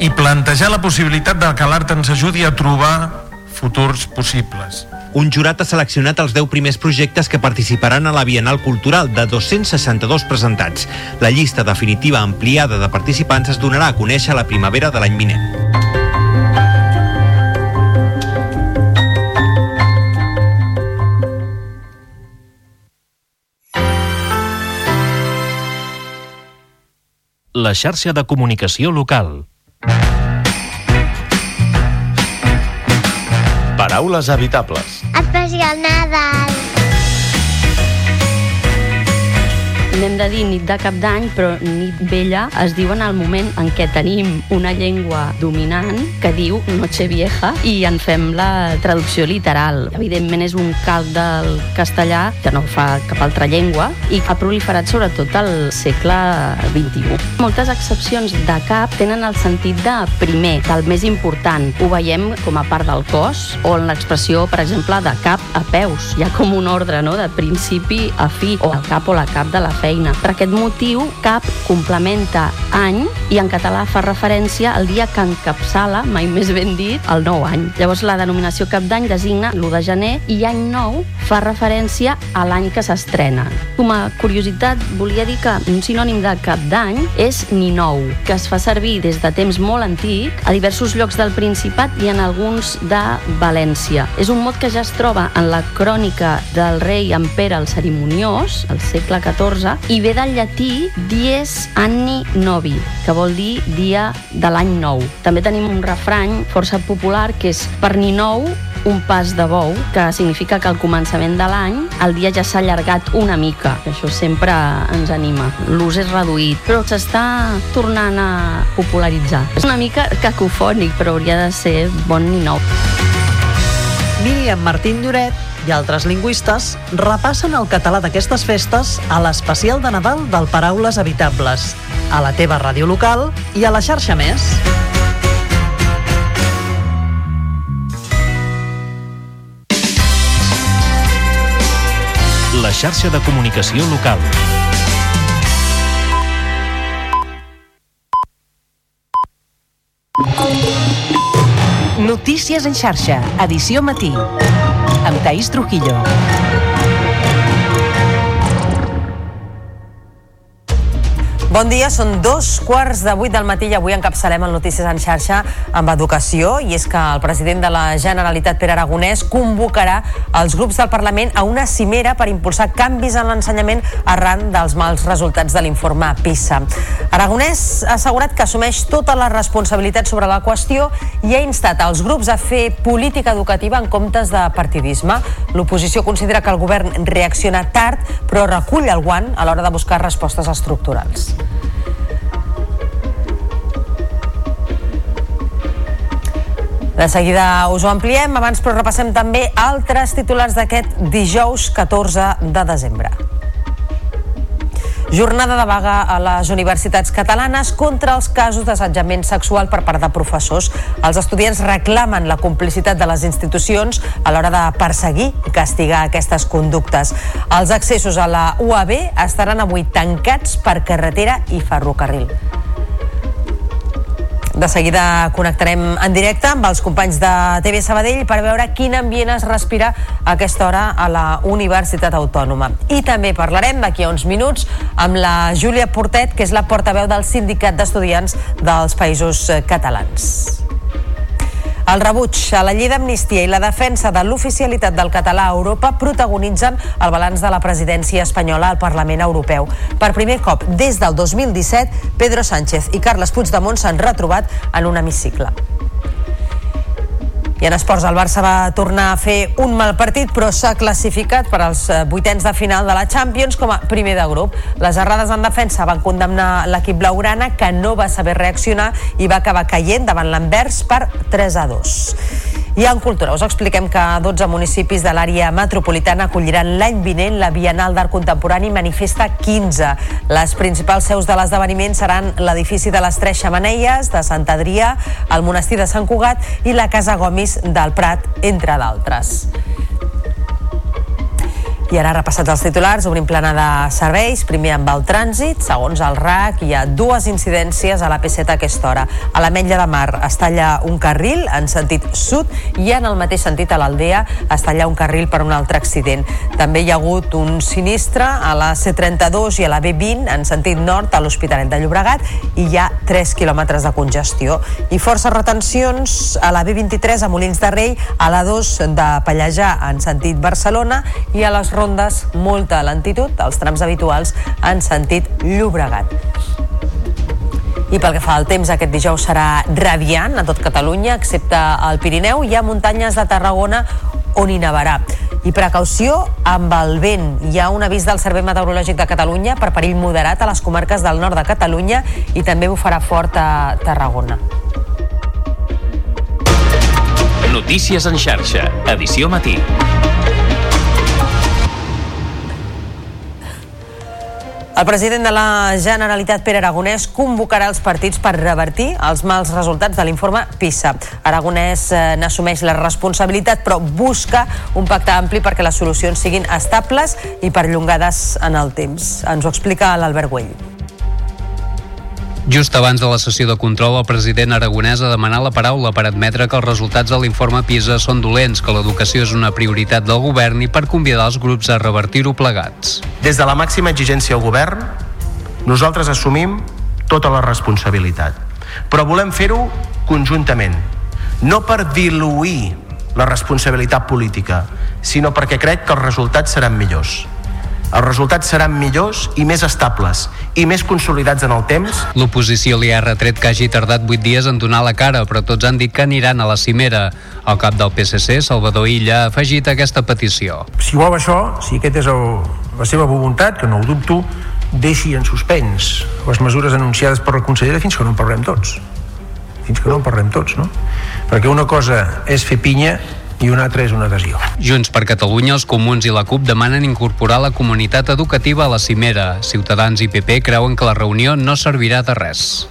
i plantejar la possibilitat de que l'art ens ajudi a trobar futurs possibles. Un jurat ha seleccionat els 10 primers projectes que participaran a la Bienal Cultural de 262 presentats. La llista definitiva ampliada de participants es donarà a conèixer a la primavera de l'any vinent. La xarxa de comunicació local. Paraules habitables. Especial Nadal. N'hem de dir nit de cap d'any, però nit vella es diu en el moment en què tenim una llengua dominant que diu Noche Vieja i en fem la traducció literal. Evidentment és un calc del castellà que no fa cap altra llengua i ha proliferat sobretot al segle XXI. Moltes excepcions de cap tenen el sentit de primer, del més important. Ho veiem com a part del cos o en l'expressió, per exemple, de cap a peus. Hi ha com un ordre no? de principi a fi, o el cap o la cap de la feina feina. Per aquest motiu, cap complementa any i en català fa referència al dia que encapçala, mai més ben dit, el nou any. Llavors la denominació cap d'any designa l'1 de gener i any nou fa referència a l'any que s'estrena. Com a curiositat, volia dir que un sinònim de cap d'any és ni nou, que es fa servir des de temps molt antic a diversos llocs del Principat i en alguns de València. És un mot que ja es troba en la crònica del rei en Pere el Cerimoniós, al segle XIV, i ve del llatí dies anni novi, que vol dir dia de l'any nou. També tenim un refrany força popular que és per ni nou un pas de bou, que significa que al començament de l'any el dia ja s'ha allargat una mica. Això sempre ens anima. L'ús és reduït, però s'està tornant a popularitzar. És una mica cacofònic, però hauria de ser bon ni nou. Míriam Martín Lloret i altres lingüistes repassen el català d'aquestes festes a l'especial de Nadal del Paraules Habitables, a la teva ràdio local i a la xarxa Més. La xarxa de comunicació local. Notícies en xarxa, edició matí. Amb Taís Trujillo. Bon dia, són dos quarts de vuit del matí i avui encapçalem el Notícies en xarxa amb educació i és que el president de la Generalitat, Pere Aragonès, convocarà els grups del Parlament a una cimera per impulsar canvis en l'ensenyament arran dels mals resultats de l'informe PISA. Aragonès ha assegurat que assumeix tota la responsabilitat sobre la qüestió i ha instat els grups a fer política educativa en comptes de partidisme. L'oposició considera que el govern reacciona tard però recull el guant a l'hora de buscar respostes estructurals. De seguida us ho ampliem, abans però repassem també altres titulars d'aquest dijous 14 de desembre. Jornada de vaga a les universitats catalanes contra els casos d'assetjament sexual per part de professors. Els estudiants reclamen la complicitat de les institucions a l'hora de perseguir i castigar aquestes conductes. Els accessos a la UAB estaran avui tancats per carretera i ferrocarril. De seguida connectarem en directe amb els companys de TV Sabadell per veure quin ambient es respira a aquesta hora a la Universitat Autònoma. I també parlarem d'aquí a uns minuts amb la Júlia Portet, que és la portaveu del Sindicat d'Estudiants dels Països Catalans. El rebuig a la llei d'amnistia i la defensa de l'oficialitat del català a Europa protagonitzen el balanç de la presidència espanyola al Parlament Europeu. Per primer cop des del 2017, Pedro Sánchez i Carles Puigdemont s'han retrobat en un hemicicle. I en esports, el Barça va tornar a fer un mal partit, però s'ha classificat per als eh, vuitens de final de la Champions com a primer de grup. Les errades en defensa van condemnar l'equip blaugrana, que no va saber reaccionar i va acabar caient davant l'Anvers per 3 a 2. I en cultura us expliquem que 12 municipis de l'àrea metropolitana acolliran l'any vinent la Bienal d'Art Contemporani Manifesta 15. Les principals seus de l'esdeveniment seran l'edifici de les Tres Xamaneies, de Sant Adrià, el monestir de Sant Cugat i la Casa Gomis del Prat, entre d'altres. I ara repassats els titulars, obrim plana de serveis, primer amb el trànsit, segons el RAC hi ha dues incidències a la P7 a aquesta hora. A la Metlla de Mar es talla un carril en sentit sud i en el mateix sentit a l'Aldea es talla un carril per un altre accident. També hi ha hagut un sinistre a la C32 i a la B20 en sentit nord a l'Hospitalet de Llobregat i hi ha 3 quilòmetres de congestió. I forces retencions a la B23 a Molins de Rei, a la 2 de Pallejà en sentit Barcelona i a les rondes molta lentitud als trams habituals en sentit Llobregat. I pel que fa al temps, aquest dijous serà radiant a tot Catalunya, excepte al Pirineu. Hi ha muntanyes de Tarragona on hi nevarà. I precaució amb el vent. Hi ha un avís del Servei Meteorològic de Catalunya per perill moderat a les comarques del nord de Catalunya i també bufarà fort a Tarragona. Notícies en xarxa, edició matí. El president de la Generalitat, Pere Aragonès, convocarà els partits per revertir els mals resultats de l'informe PISA. Aragonès eh, n'assumeix la responsabilitat, però busca un pacte ampli perquè les solucions siguin estables i perllongades en el temps. Ens ho explica l'Albert Güell. Just abans de la sessió de control, el president aragonès ha demanat la paraula per admetre que els resultats de l'informe PISA són dolents, que l'educació és una prioritat del govern i per convidar els grups a revertir-ho plegats. Des de la màxima exigència al govern, nosaltres assumim tota la responsabilitat. Però volem fer-ho conjuntament, no per diluir la responsabilitat política, sinó perquè crec que els resultats seran millors. Els resultats seran millors i més estables i més consolidats en el temps. L'oposició li ha retret que hagi tardat 8 dies en donar la cara, però tots han dit que aniran a la cimera. El cap del PSC, Salvador Illa, ha afegit aquesta petició. Si vol això, si aquest és el, la seva voluntat, que no ho dubto, deixi en suspens les mesures anunciades per la consellera fins que no en parlem tots. Fins que no en parlem tots, no? Perquè una cosa és fer pinya i una altra és una adhesió. Junts per Catalunya, els comuns i la CUP demanen incorporar la comunitat educativa a la cimera. Ciutadans i PP creuen que la reunió no servirà de res.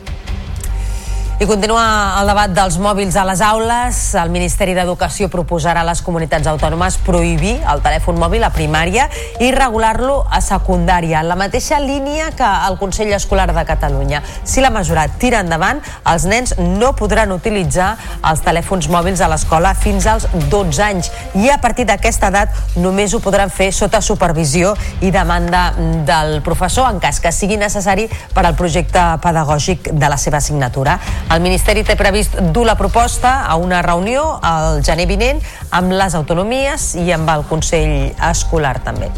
I continua el debat dels mòbils a les aules. El Ministeri d'Educació proposarà a les comunitats autònomes prohibir el telèfon mòbil a primària i regular-lo a secundària, en la mateixa línia que el Consell Escolar de Catalunya. Si la mesura tira endavant, els nens no podran utilitzar els telèfons mòbils a l'escola fins als 12 anys i a partir d'aquesta edat només ho podran fer sota supervisió i demanda del professor en cas que sigui necessari per al projecte pedagògic de la seva assignatura. El Ministeri té previst dur la proposta a una reunió al gener vinent amb les autonomies i amb el Consell Escolar també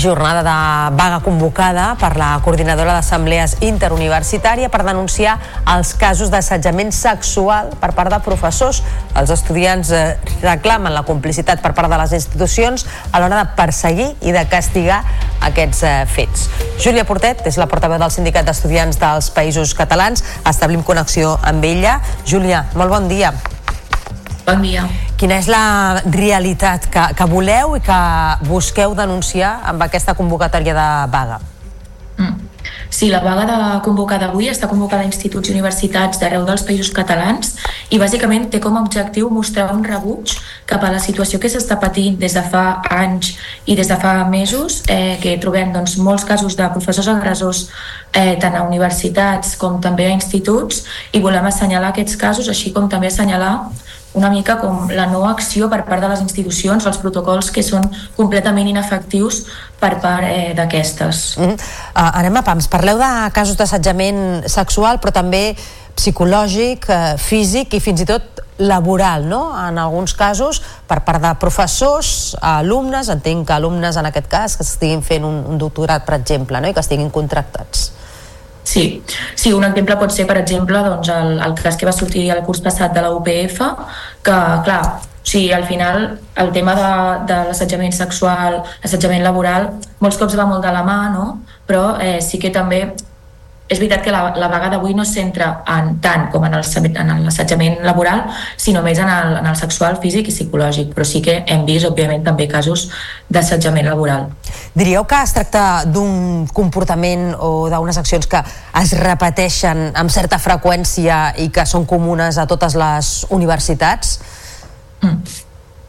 jornada de vaga convocada per la coordinadora d'assemblees interuniversitària per denunciar els casos d'assetjament sexual per part de professors. Els estudiants eh, reclamen la complicitat per part de les institucions a l'hora de perseguir i de castigar aquests eh, fets. Júlia Portet és la portaveu del Sindicat d'Estudiants dels Països Catalans. Establim connexió amb ella. Júlia, molt bon dia. Bon dia. Quina és la realitat que, que voleu i que busqueu denunciar amb aquesta convocatòria de vaga? Mm. Sí, la vaga de convocada avui està convocada a instituts i universitats d'arreu dels països catalans i bàsicament té com a objectiu mostrar un rebuig cap a la situació que s'està patint des de fa anys i des de fa mesos, eh, que trobem doncs, molts casos de professors agressors eh, tant a universitats com també a instituts i volem assenyalar aquests casos, així com també assenyalar una mica com la no acció per part de les institucions, els protocols que són completament inefectius per part eh, d'aquestes. Mm -hmm. uh, anem a pams. Parleu de casos d'assetjament sexual, però també psicològic, eh, físic i fins i tot laboral, no? En alguns casos, per part de professors, alumnes, entenc que alumnes en aquest cas que estiguin fent un, un doctorat, per exemple, no? i que estiguin contractats. Sí, sí, un exemple pot ser, per exemple, doncs, el, el cas que va sortir el curs passat de la UPF, que, clar, o sigui, al final el tema de, de l'assetjament sexual, assetjament laboral, molts cops va molt de la mà, no? però eh, sí que també és veritat que la, la vaga d'avui no es centra en tant com en l'assetjament laboral, sinó més en el, en el sexual, físic i psicològic, però sí que hem vist, òbviament, també casos d'assetjament laboral. Diríeu que es tracta d'un comportament o d'unes accions que es repeteixen amb certa freqüència i que són comunes a totes les universitats? Mm.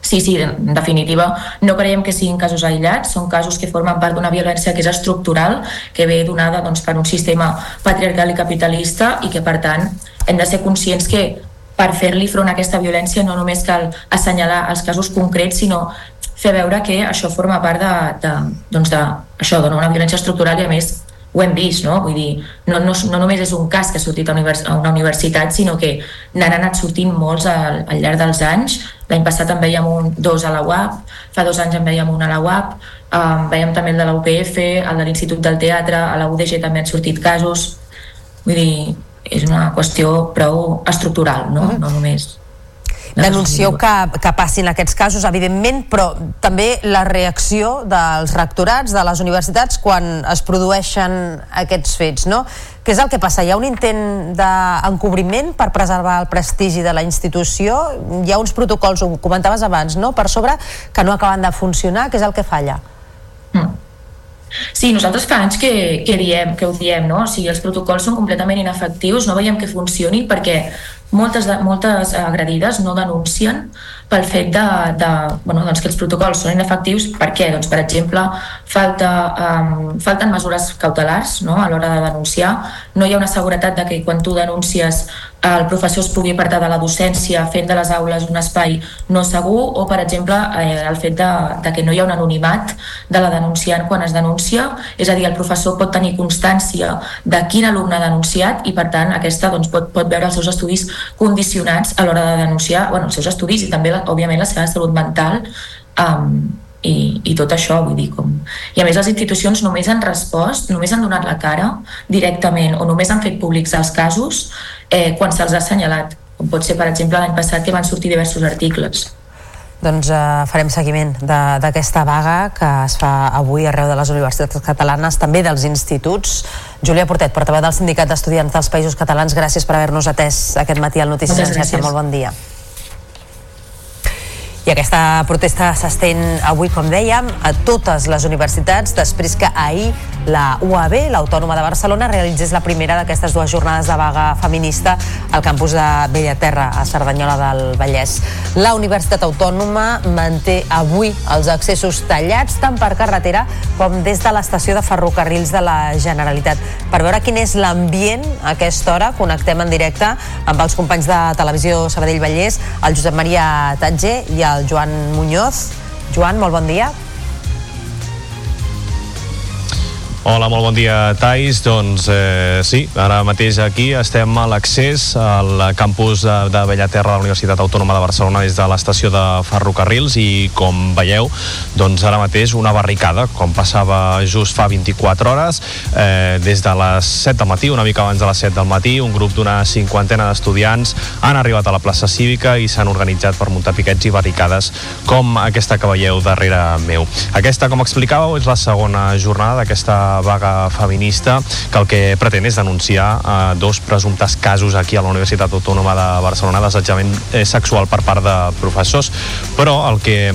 Sí, sí, en definitiva, no creiem que siguin casos aïllats, són casos que formen part d'una violència que és estructural, que ve donada doncs, per un sistema patriarcal i capitalista i que, per tant, hem de ser conscients que per fer-li front a aquesta violència no només cal assenyalar els casos concrets, sinó fer veure que això forma part de, de, doncs de, això, d'una violència estructural i a més ho hem vist, no? Vull dir, no, no, no només és un cas que ha sortit a, univers, a una universitat, sinó que n'han anat sortint molts al, al llarg dels anys. L'any passat en veiem un, dos a la UAP, fa dos anys en veiem un a la UAP, um, veiem també el de la UPF, el de l'Institut del Teatre, a la UDG també han sortit casos. Vull dir, és una qüestió prou estructural, no, -huh. no només denuncieu que, que passin aquests casos, evidentment, però també la reacció dels rectorats, de les universitats, quan es produeixen aquests fets, no? Què és el que passa? Hi ha un intent d'encobriment per preservar el prestigi de la institució? Hi ha uns protocols, ho comentaves abans, no? per sobre, que no acaben de funcionar. Què és el que falla? Mm. Sí, nosaltres fa anys que, que, diem, que ho diem, no? O sigui, els protocols són completament inefectius, no veiem que funcionin perquè moltes, de, moltes agredides no denuncien pel fet de, de, bueno, doncs que els protocols són inefectius. Per què? Doncs, per exemple, falta, um, falten mesures cautelars no? a l'hora de denunciar. No hi ha una seguretat de que quan tu denuncies el professor es pugui apartar de la docència fent de les aules un espai no segur o, per exemple, eh, el fet de, de que no hi ha un anonimat de la denunciant quan es denuncia, és a dir, el professor pot tenir constància de quin alumne ha denunciat i, per tant, aquesta doncs, pot, pot veure els seus estudis condicionats a l'hora de denunciar bueno, els seus estudis i també, òbviament, la seva salut mental um, i, i tot això, vull dir, com... I a més les institucions només han respost, només han donat la cara directament o només han fet públics els casos eh, quan se'ls ha assenyalat, com pot ser, per exemple, l'any passat que van sortir diversos articles. Doncs eh, farem seguiment d'aquesta vaga que es fa avui arreu de les universitats catalanes, també dels instituts. Júlia Portet, portaveu del Sindicat d'Estudiants dels Països Catalans, gràcies per haver-nos atès aquest matí al Notícies. Molt bon dia. I aquesta protesta s'estén avui, com dèiem, a totes les universitats després que ahir la UAB, l'Autònoma de Barcelona, realitzés la primera d'aquestes dues jornades de vaga feminista al campus de Bellaterra, a Cerdanyola del Vallès. La Universitat Autònoma manté avui els accessos tallats tant per carretera com des de l'estació de ferrocarrils de la Generalitat. Per veure quin és l'ambient a aquesta hora, connectem en directe amb els companys de Televisió Sabadell Vallès, el Josep Maria Tatger i el Joan Muñoz. Joan, molt bon dia. Hola, molt bon dia, Tais. Doncs eh, sí, ara mateix aquí estem a l'accés al campus de, de Bellaterra de la Universitat Autònoma de Barcelona des de l'estació de ferrocarrils i com veieu, doncs ara mateix una barricada, com passava just fa 24 hores, eh, des de les 7 del matí, una mica abans de les 7 del matí, un grup d'una cinquantena d'estudiants han arribat a la plaça cívica i s'han organitzat per muntar piquets i barricades com aquesta que veieu darrere meu. Aquesta, com explicàveu, és la segona jornada d'aquesta vaga feminista que el que pretén és denunciar eh, dos presumptes casos aquí a la Universitat Autònoma de Barcelona d'assetjament eh, sexual per part de professors, però el que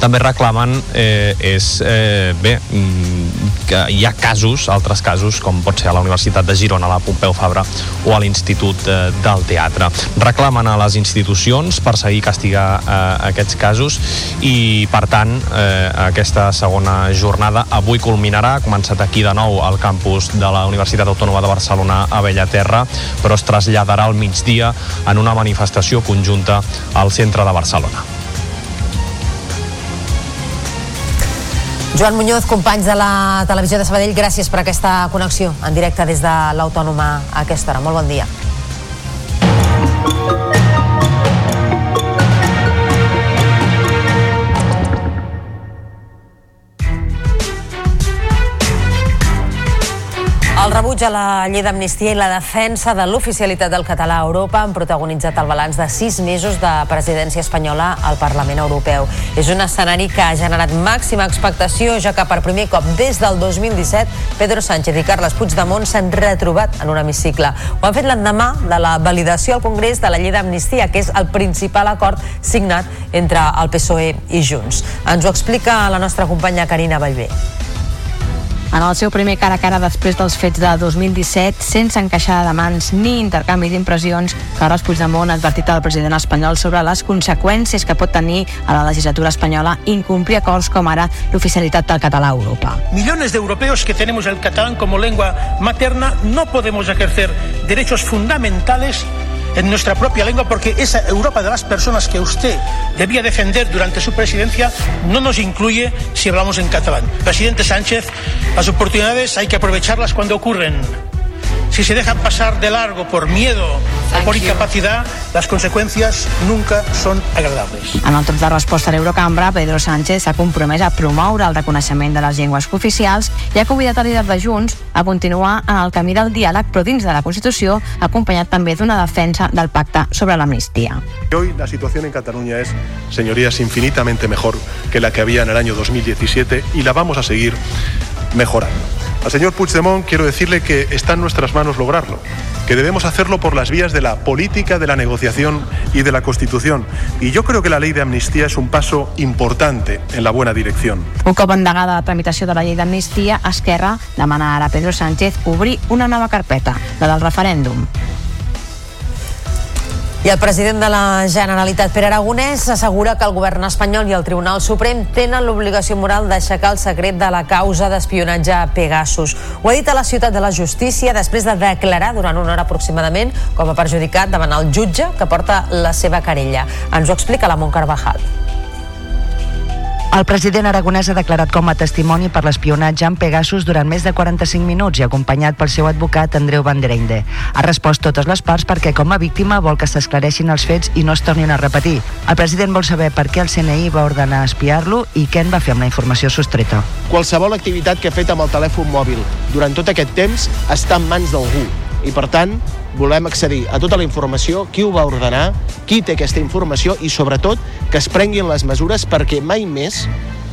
també reclamen eh, és, eh, bé, mm, que hi ha casos, altres casos, com pot ser a la Universitat de Girona, a la Pompeu Fabra o a l'Institut eh, del Teatre. Reclamen a les institucions per seguir castigar eh, aquests casos i, per tant, eh, aquesta segona jornada avui culminarà, ha començat aquí de nou al campus de la Universitat Autònoma de Barcelona a Bellaterra, però es traslladarà al migdia en una manifestació conjunta al centre de Barcelona. Joan Muñoz, companys de la televisió de Sabadell, gràcies per aquesta connexió en directe des de l'Autònoma a aquesta hora. Molt bon dia. Rebuig a la llei d'amnistia i la defensa de l'oficialitat del català a Europa han protagonitzat el balanç de sis mesos de presidència espanyola al Parlament Europeu. És un escenari que ha generat màxima expectació, ja que per primer cop des del 2017 Pedro Sánchez i Carles Puigdemont s'han retrobat en un hemicicle. Ho han fet l'endemà de la validació al Congrés de la llei d'amnistia, que és el principal acord signat entre el PSOE i Junts. Ens ho explica la nostra companya Carina Vallvé. En el seu primer cara a cara després dels fets de 2017, sense encaixada de mans ni intercanvi d'impressions, Carles Puigdemont ha advertit al president espanyol sobre les conseqüències que pot tenir a la legislatura espanyola incomplir acords com ara l'oficialitat del català a Europa. Millones de europeos que tenemos el catalán como lengua materna no podemos ejercer derechos fundamentales en nuestra propia lengua porque esa Europa de las personas que usted debía defender durante su presidencia no nos incluye si hablamos en catalán. Presidente Sánchez, las oportunidades hay que aprovecharlas cuando ocurren. Si se dejan pasar de largo por miedo o por incapacidad, las consecuencias nunca son agradables. En el torn de resposta a l'Eurocambra, Pedro Sánchez s'ha compromès a promoure el reconeixement de les llengües oficials i ha convidat el líder de Junts a continuar en el camí del diàleg, però dins de la Constitució, acompanyat també d'una defensa del pacte sobre l'amnistia. Hoy la situación en Cataluña es, señorías, infinitamente mejor que la que había en el año 2017 y la vamos a seguir mejorando. Al señor Puigdemont quiero decirle que está en nuestras manos lograrlo, que debemos hacerlo por las vías de la política, de la negociación y de la Constitución. Y yo creo que la ley de amnistía es un paso importante en la buena dirección. Un cop endegada la de la llei d'amnistia, Esquerra demana ara a Pedro Sánchez obrir una nova carpeta, la del referèndum. I el president de la Generalitat, Pere Aragonès, assegura que el govern espanyol i el Tribunal Suprem tenen l'obligació moral d'aixecar el secret de la causa d'espionatge a Pegasus. Ho ha dit a la ciutat de la justícia després de declarar durant una hora aproximadament com a perjudicat davant el jutge que porta la seva querella. Ens ho explica la Mont Carvajal. El president aragonès ha declarat com a testimoni per l'espionatge en Pegasus durant més de 45 minuts i acompanyat pel seu advocat Andreu Vandereinde. Ha respost totes les parts perquè com a víctima vol que s'esclareixin els fets i no es tornin a repetir. El president vol saber per què el CNI va ordenar espiar-lo i què en va fer amb la informació sostreta. Qualsevol activitat que he fet amb el telèfon mòbil durant tot aquest temps està en mans d'algú i per tant volem accedir a tota la informació, qui ho va ordenar, qui té aquesta informació i sobretot que es prenguin les mesures perquè mai més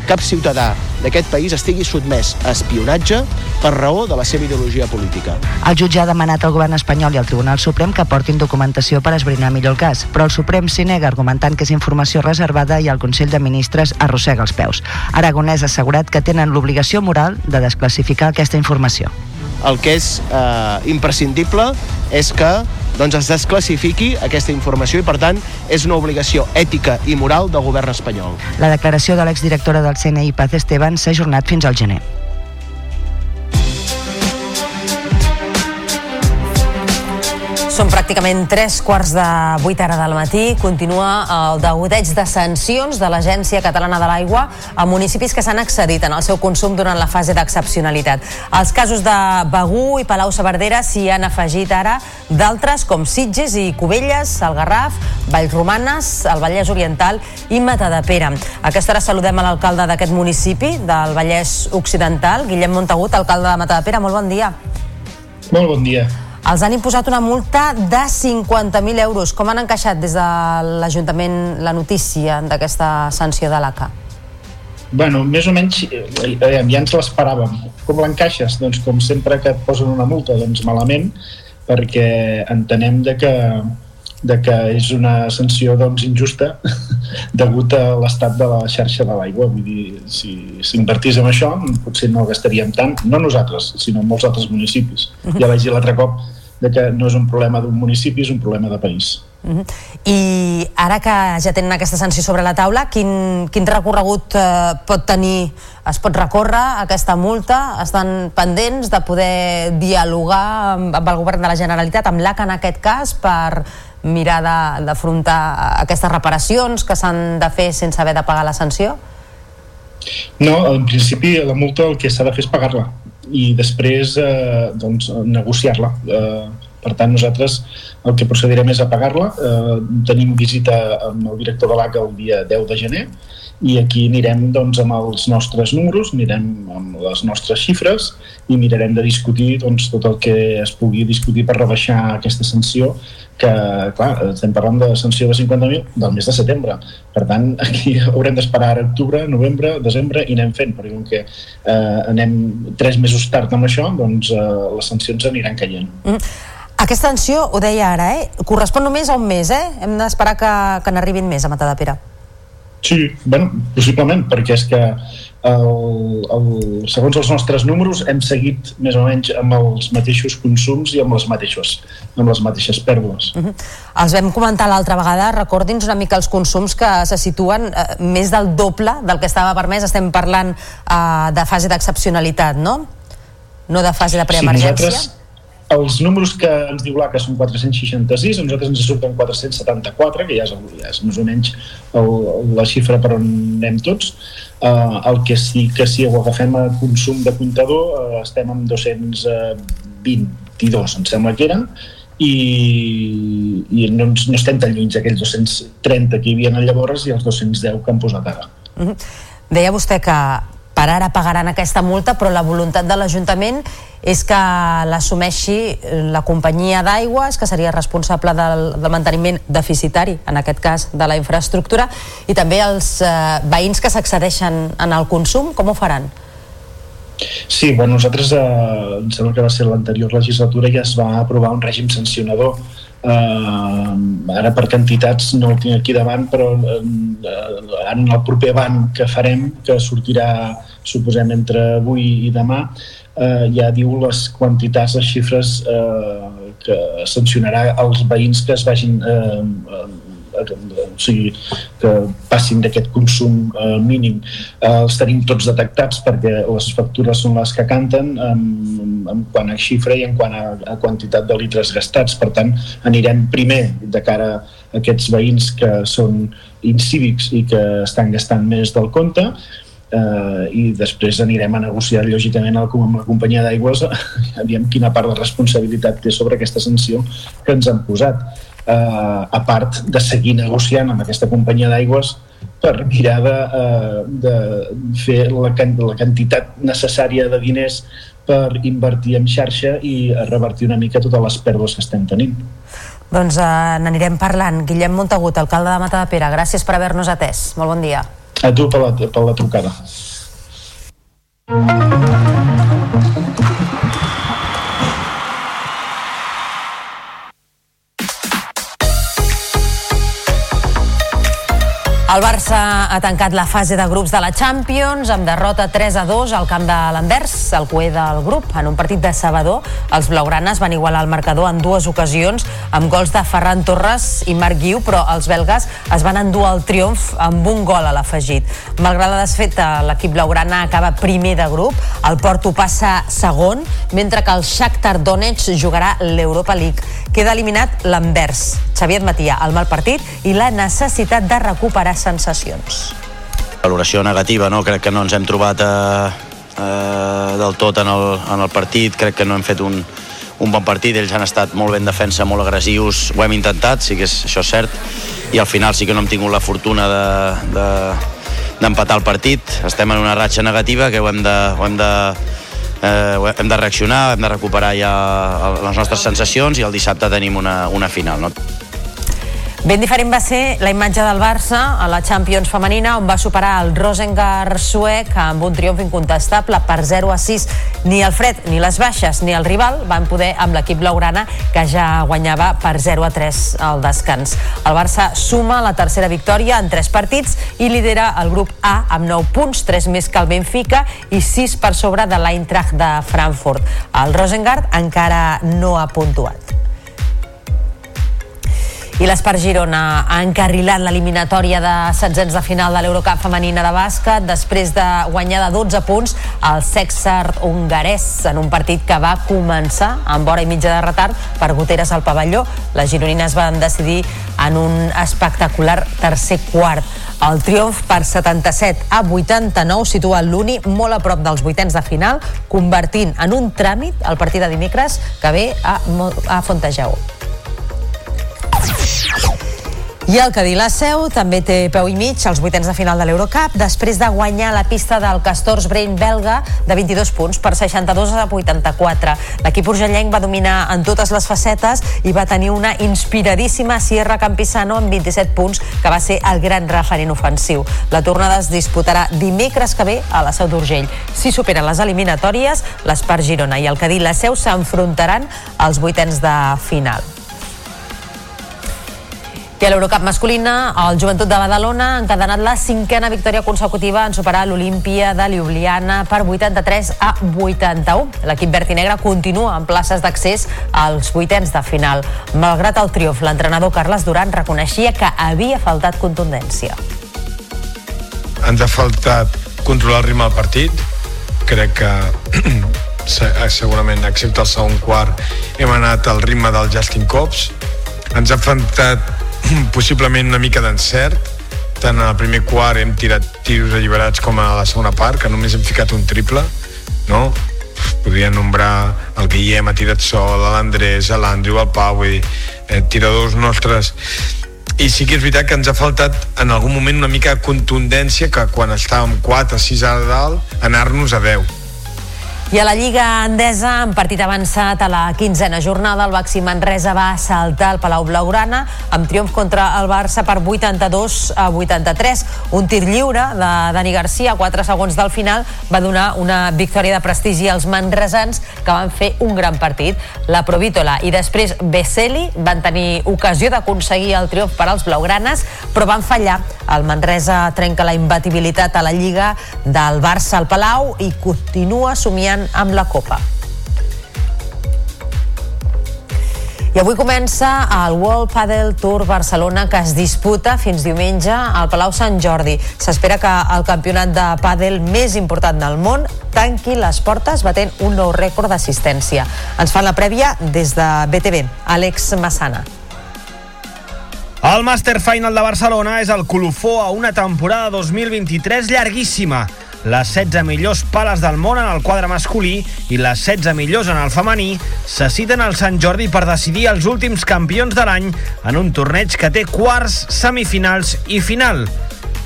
cap ciutadà d'aquest país estigui sotmès a espionatge per raó de la seva ideologia política. El jutge ha demanat al govern espanyol i al Tribunal Suprem que portin documentació per esbrinar millor el cas, però el Suprem s'hi nega argumentant que és informació reservada i el Consell de Ministres arrossega els peus. Aragonès ha assegurat que tenen l'obligació moral de desclassificar aquesta informació el que és eh, imprescindible és que doncs, es desclassifiqui aquesta informació i, per tant, és una obligació ètica i moral del govern espanyol. La declaració de l'exdirectora del CNI, Paz Esteban, s'ha ajornat fins al gener. Són pràcticament tres quarts de vuit ara del matí. Continua el degoteig de sancions de l'Agència Catalana de l'Aigua a municipis que s'han excedit en el seu consum durant la fase d'excepcionalitat. Els casos de Begú i Palau-Saverdera s'hi han afegit ara d'altres com Sitges i Cubelles, el Garraf, Vallromanes, el Vallès Oriental i Matadepera. A aquesta hora saludem a l'alcalde d'aquest municipi, del Vallès Occidental, Guillem Montagut, alcalde de Matadepera. Molt bon dia. Molt bon dia els han imposat una multa de 50.000 euros. Com han encaixat des de l'Ajuntament la notícia d'aquesta sanció de l'ACA? Bueno, més o menys eh, ja ens l'esperàvem. Com l'encaixes? Doncs com sempre que et posen una multa, doncs malament, perquè entenem de que, de que és una sanció doncs, injusta degut a l'estat de la xarxa de l'aigua. Vull dir, si s'invertís en això, potser no gastaríem tant, no nosaltres, sinó molts altres municipis. -huh. Ja vaig dir l'altre cop de que no és un problema d'un municipi, és un problema de país. Uh -huh. I ara que ja tenen aquesta sanció sobre la taula, quin, quin recorregut eh, pot tenir? Es pot recórrer aquesta multa? Estan pendents de poder dialogar amb, amb el govern de la Generalitat, amb l'ACA en aquest cas, per mirar d'afrontar aquestes reparacions que s'han de fer sense haver de pagar la sanció? No, en principi la multa el que s'ha de fer és pagar-la i després eh, doncs, negociar-la. Eh, per tant, nosaltres el que procedirem és a pagar-la. Eh, tenim visita amb el director de l'ACA el dia 10 de gener i aquí anirem doncs, amb els nostres números, anirem amb les nostres xifres i mirarem de discutir doncs, tot el que es pugui discutir per rebaixar aquesta sanció que, clar, estem parlant de sanció de 50.000 del mes de setembre. Per tant, aquí haurem d'esperar octubre, novembre, desembre i anem fent, perquè com que eh, anem tres mesos tard amb això, doncs eh, les sancions aniran caient. Mm. Aquesta sanció, ho deia ara, eh? correspon només a un mes, eh? Hem d'esperar que, que n'arribin més a Matadepera. Sí, bueno, possiblement, perquè és que el, el, segons els nostres números hem seguit més o menys amb els mateixos consums i amb les mateixes, amb les mateixes pèrdues. Uh -huh. Els vam comentar l'altra vegada, recordin una mica els consums que se situen eh, més del doble del que estava permès, estem parlant eh, de fase d'excepcionalitat, no? No de fase de preemergència. Sí, nosaltres els números que ens diu l'ACA són 466, a nosaltres ens surten 474, que ja és, ja és més o menys el, la xifra per on anem tots. Uh, el que sí que si ho agafem a consum de comptador uh, estem amb 222, em sembla que eren, i, i no, no estem tan lluny d'aquells 230 que hi havia llavors i els 210 que han posat ara. Uh -huh. Deia vostè que per ara pagaran aquesta multa, però la voluntat de l'Ajuntament és que l'assumeixi la companyia d'aigües, que seria responsable del, del manteniment deficitari, en aquest cas de la infraestructura, i també els eh, veïns que s'accedeixen en el consum, com ho faran? Sí, bueno, nosaltres, eh, em sembla que va ser l'anterior legislatura, ja es va aprovar un règim sancionador eh, ara per quantitats no el tinc aquí davant però eh, en el proper banc que farem que sortirà suposem entre avui i demà eh, ja diu les quantitats, les xifres eh, que sancionarà els veïns que es vagin eh, o sigui, que passin d'aquest consum eh, mínim. Eh, els tenim tots detectats perquè les factures són les que canten en, en quant a xifra i en quant a, a quantitat de litres gastats. Per tant, anirem primer de cara a aquests veïns que són incívics i que estan gastant més del compte eh, i després anirem a negociar lògicament amb la companyia d'aigües aviam quina part de responsabilitat té sobre aquesta sanció que ens han posat eh, a part de seguir negociant amb aquesta companyia d'aigües per mirar de, eh, de fer la, la quantitat necessària de diners per invertir en xarxa i revertir una mica totes les pèrdues que estem tenint. Doncs eh, n'anirem parlant. Guillem Montagut, alcalde de Mata de Pere, gràcies per haver-nos atès. Molt bon dia. A tu per la, per la trucada. El Barça ha tancat la fase de grups de la Champions amb derrota 3 a 2 al camp de l'Anvers, el cué del grup. En un partit de sabador, els blaugranes van igualar el marcador en dues ocasions amb gols de Ferran Torres i Marc Guiu, però els belgues es van endur el triomf amb un gol a l'afegit. Malgrat la desfeta, l'equip blaugrana acaba primer de grup, el Porto passa segon, mentre que el Shakhtar Donetsk jugarà l'Europa League. Queda eliminat l'Anvers. Xavier Matia, el mal partit i la necessitat de recuperar sensacions. Valoració negativa, no? Crec que no ens hem trobat eh, eh, del tot en el, en el partit, crec que no hem fet un, un bon partit, ells han estat molt ben defensa, molt agressius, ho hem intentat, sí que és, això és cert, i al final sí que no hem tingut la fortuna de, de, d'empatar el partit, estem en una ratxa negativa que ho hem de, ho hem de, eh, hem de reaccionar, hem de recuperar ja les nostres sensacions i el dissabte tenim una, una final. No? Ben diferent va ser la imatge del Barça a la Champions femenina on va superar el Rosengar suec amb un triomf incontestable per 0 a 6. Ni el fred, ni les baixes, ni el rival van poder amb l'equip blaugrana que ja guanyava per 0 a 3 al descans. El Barça suma la tercera victòria en 3 partits i lidera el grup A amb 9 punts, 3 més que el Benfica i 6 per sobre de l'Eintracht de Frankfurt. El Rosengard encara no ha puntuat. I l'Espar Girona ha encarrilat l'eliminatòria de setzents de final de l'Eurocup femenina de bàsquet després de guanyar de 12 punts al Sexart hongarès en un partit que va començar amb hora i mitja de retard per goteres al pavelló. Les gironines van decidir en un espectacular tercer quart. El triomf per 77 a 89 situa l'Uni molt a prop dels vuitens de final, convertint en un tràmit el partit de dimecres que ve a, a Fontejau. I el Cadí la Seu també té peu i mig als vuitens de final de l'Eurocup després de guanyar la pista del Castors Brain belga de 22 punts per 62 a 84. L'equip urgellenc va dominar en totes les facetes i va tenir una inspiradíssima Sierra Campisano amb 27 punts que va ser el gran referent ofensiu. La tornada es disputarà dimecres que ve a la Seu d'Urgell. Si superen les eliminatòries, l'Espar Girona i el Cadí la Seu s'enfrontaran als vuitens de final. I a l'Eurocup masculina, el Joventut de Badalona ha encadenat la cinquena victòria consecutiva en superar l'Olimpia de Ljubljana per 83 a 81. L'equip verd i negre continua en places d'accés als vuitens de final. Malgrat el triomf, l'entrenador Carles Duran reconeixia que havia faltat contundència. Ens ha faltat controlar el ritme del partit. Crec que segurament, excepte el segon quart, hem anat al ritme del Justin Cops. Ens ha faltat possiblement una mica d'encert. Tant el primer quart hem tirat tiros alliberats com a la segona part que només hem ficat un triple no? podria nombrar el Guillem ha tirat sol, l'Andrés, l'Andrew, el Pau dir, eh, tiradors nostres. I sí que és veritat que ens ha faltat en algun moment una mica contundència que quan estàvem 4 o 6 a dalt anar-nos a 10 i a la Lliga Endesa, en partit avançat a la quinzena jornada, el Baxi Manresa va saltar al Palau Blaugrana amb triomf contra el Barça per 82 a 83. Un tir lliure de Dani Garcia a 4 segons del final va donar una victòria de prestigi als manresans que van fer un gran partit. La Provítola i després Beseli van tenir ocasió d'aconseguir el triomf per als blaugranes, però van fallar. El Manresa trenca la imbatibilitat a la Lliga del Barça al Palau i continua somiant amb la Copa. I avui comença el World Padel Tour Barcelona que es disputa fins diumenge al Palau Sant Jordi. S'espera que el campionat de pàdel més important del món tanqui les portes batent un nou rècord d'assistència. Ens fan la prèvia des de BTV. Àlex Massana. El Master Final de Barcelona és el colofó a una temporada 2023 llarguíssima. Les 16 millors pales del món en el quadre masculí i les 16 millors en el femení se citen al Sant Jordi per decidir els últims campions de l'any en un torneig que té quarts, semifinals i final.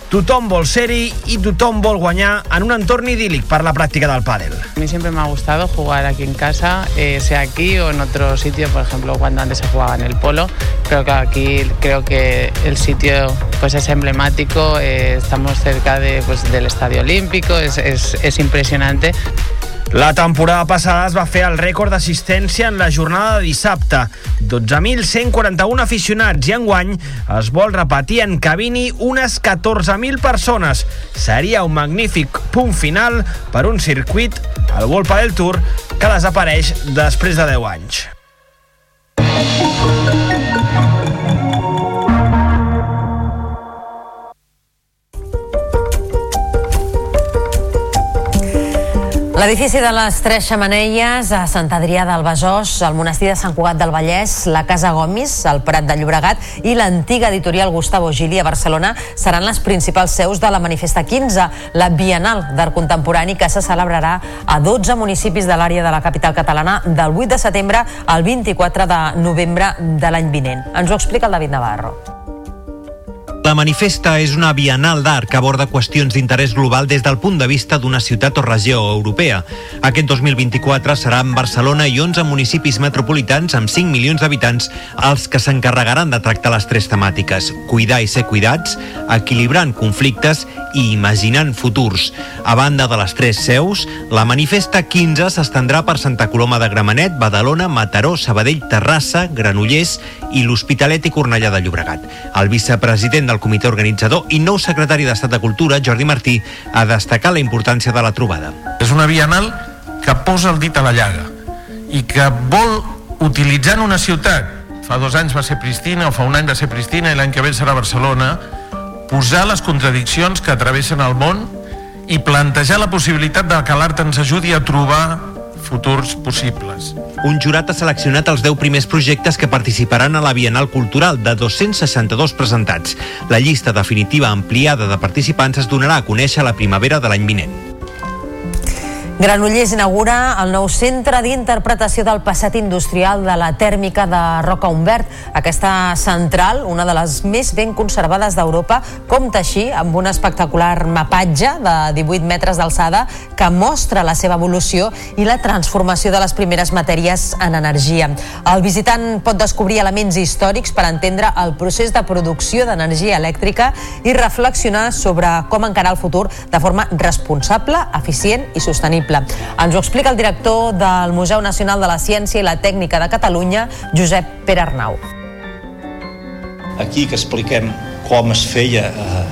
Tothom vol ser-hi i tothom vol guanyar en un entorn idíl·lic per la pràctica del pàdel. A mí siempre me ha gustado jugar aquí en casa, eh, sea aquí o en otro sitio, por ejemplo, cuando antes se jugaba en el polo. Creo que aquí creo que el sitio pues es emblemático, eh, estamos cerca de, pues, del Estadio Olímpico, es, es, es impresionante. La temporada passada es va fer el rècord d'assistència en la jornada de dissabte. 12.141 aficionats i enguany es vol repetir en Cabini unes 14.000 persones. Seria un magnífic punt final per un circuit, el World Padel Tour, que desapareix després de 10 anys. L'edifici de les Tres Xamanelles a Sant Adrià del Besòs, el monestir de Sant Cugat del Vallès, la Casa Gomis, el Prat de Llobregat i l'antiga editorial Gustavo Gili a Barcelona seran les principals seus de la Manifesta 15, la Bienal d'Art Contemporani que se celebrarà a 12 municipis de l'àrea de la capital catalana del 8 de setembre al 24 de novembre de l'any vinent. Ens ho explica el David Navarro. La manifesta és una bienal d'art que aborda qüestions d'interès global des del punt de vista d'una ciutat o regió europea. Aquest 2024 serà en Barcelona i 11 municipis metropolitans amb 5 milions d'habitants els que s'encarregaran de tractar les tres temàtiques, cuidar i ser cuidats, equilibrant conflictes i imaginant futurs. A banda de les tres seus, la manifesta 15 s'estendrà per Santa Coloma de Gramenet, Badalona, Mataró, Sabadell, Terrassa, Granollers i l'Hospitalet i Cornellà de Llobregat. El vicepresident del comitè organitzador i nou secretari d'Estat de Cultura, Jordi Martí, ha destacat la importància de la trobada. És una bienal que posa el dit a la llaga i que vol, utilitzant una ciutat, fa dos anys va ser Pristina, o fa un any va ser Pristina i l'any que ve serà Barcelona, posar les contradiccions que travessen el món i plantejar la possibilitat de que l'art ens ajudi a trobar futurs possibles. Un jurat ha seleccionat els 10 primers projectes que participaran a la Bienal Cultural de 262 presentats. La llista definitiva ampliada de participants es donarà a conèixer a la primavera de l'any vinent. Granollers inaugura el nou centre d'interpretació del passat industrial de la tèrmica de Roca Humbert. Aquesta central, una de les més ben conservades d'Europa, compta així amb un espectacular mapatge de 18 metres d'alçada que mostra la seva evolució i la transformació de les primeres matèries en energia. El visitant pot descobrir elements històrics per entendre el procés de producció d'energia elèctrica i reflexionar sobre com encarar el futur de forma responsable, eficient i sostenible possible. Ens ho explica el director del Museu Nacional de la Ciència i la Tècnica de Catalunya, Josep Pere Arnau. Aquí que expliquem com es feia eh,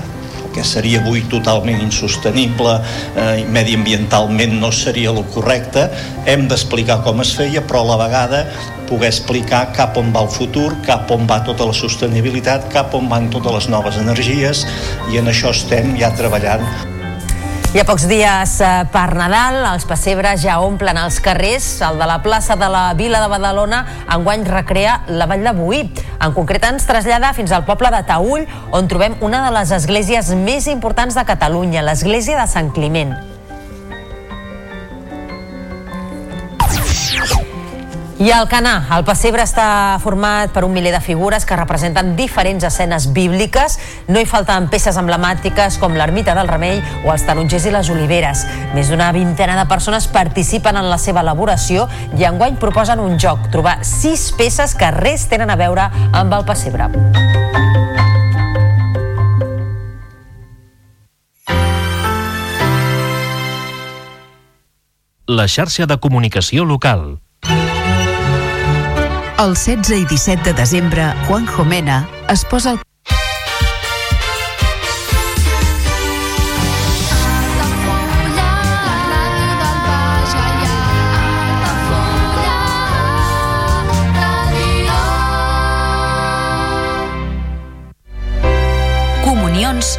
que seria avui totalment insostenible, eh, mediambientalment no seria el correcte, hem d'explicar com es feia, però a la vegada poder explicar cap on va el futur, cap on va tota la sostenibilitat, cap on van totes les noves energies, i en això estem ja treballant. I a pocs dies eh, per Nadal, els pessebres ja omplen els carrers. El de la plaça de la Vila de Badalona enguany recrea la Vall de Boí. En concret ens trasllada fins al poble de Taüll, on trobem una de les esglésies més importants de Catalunya, l'església de Sant Climent. I el Canà, el pessebre està format per un miler de figures que representen diferents escenes bíbliques. No hi falten peces emblemàtiques com l'ermita del Remei o els tarongers i les oliveres. Més d'una vintena de persones participen en la seva elaboració i enguany proposen un joc, trobar sis peces que res tenen a veure amb el pessebre. La xarxa de comunicació local. El 16 i 17 de desembre, Juan Jomena es posa el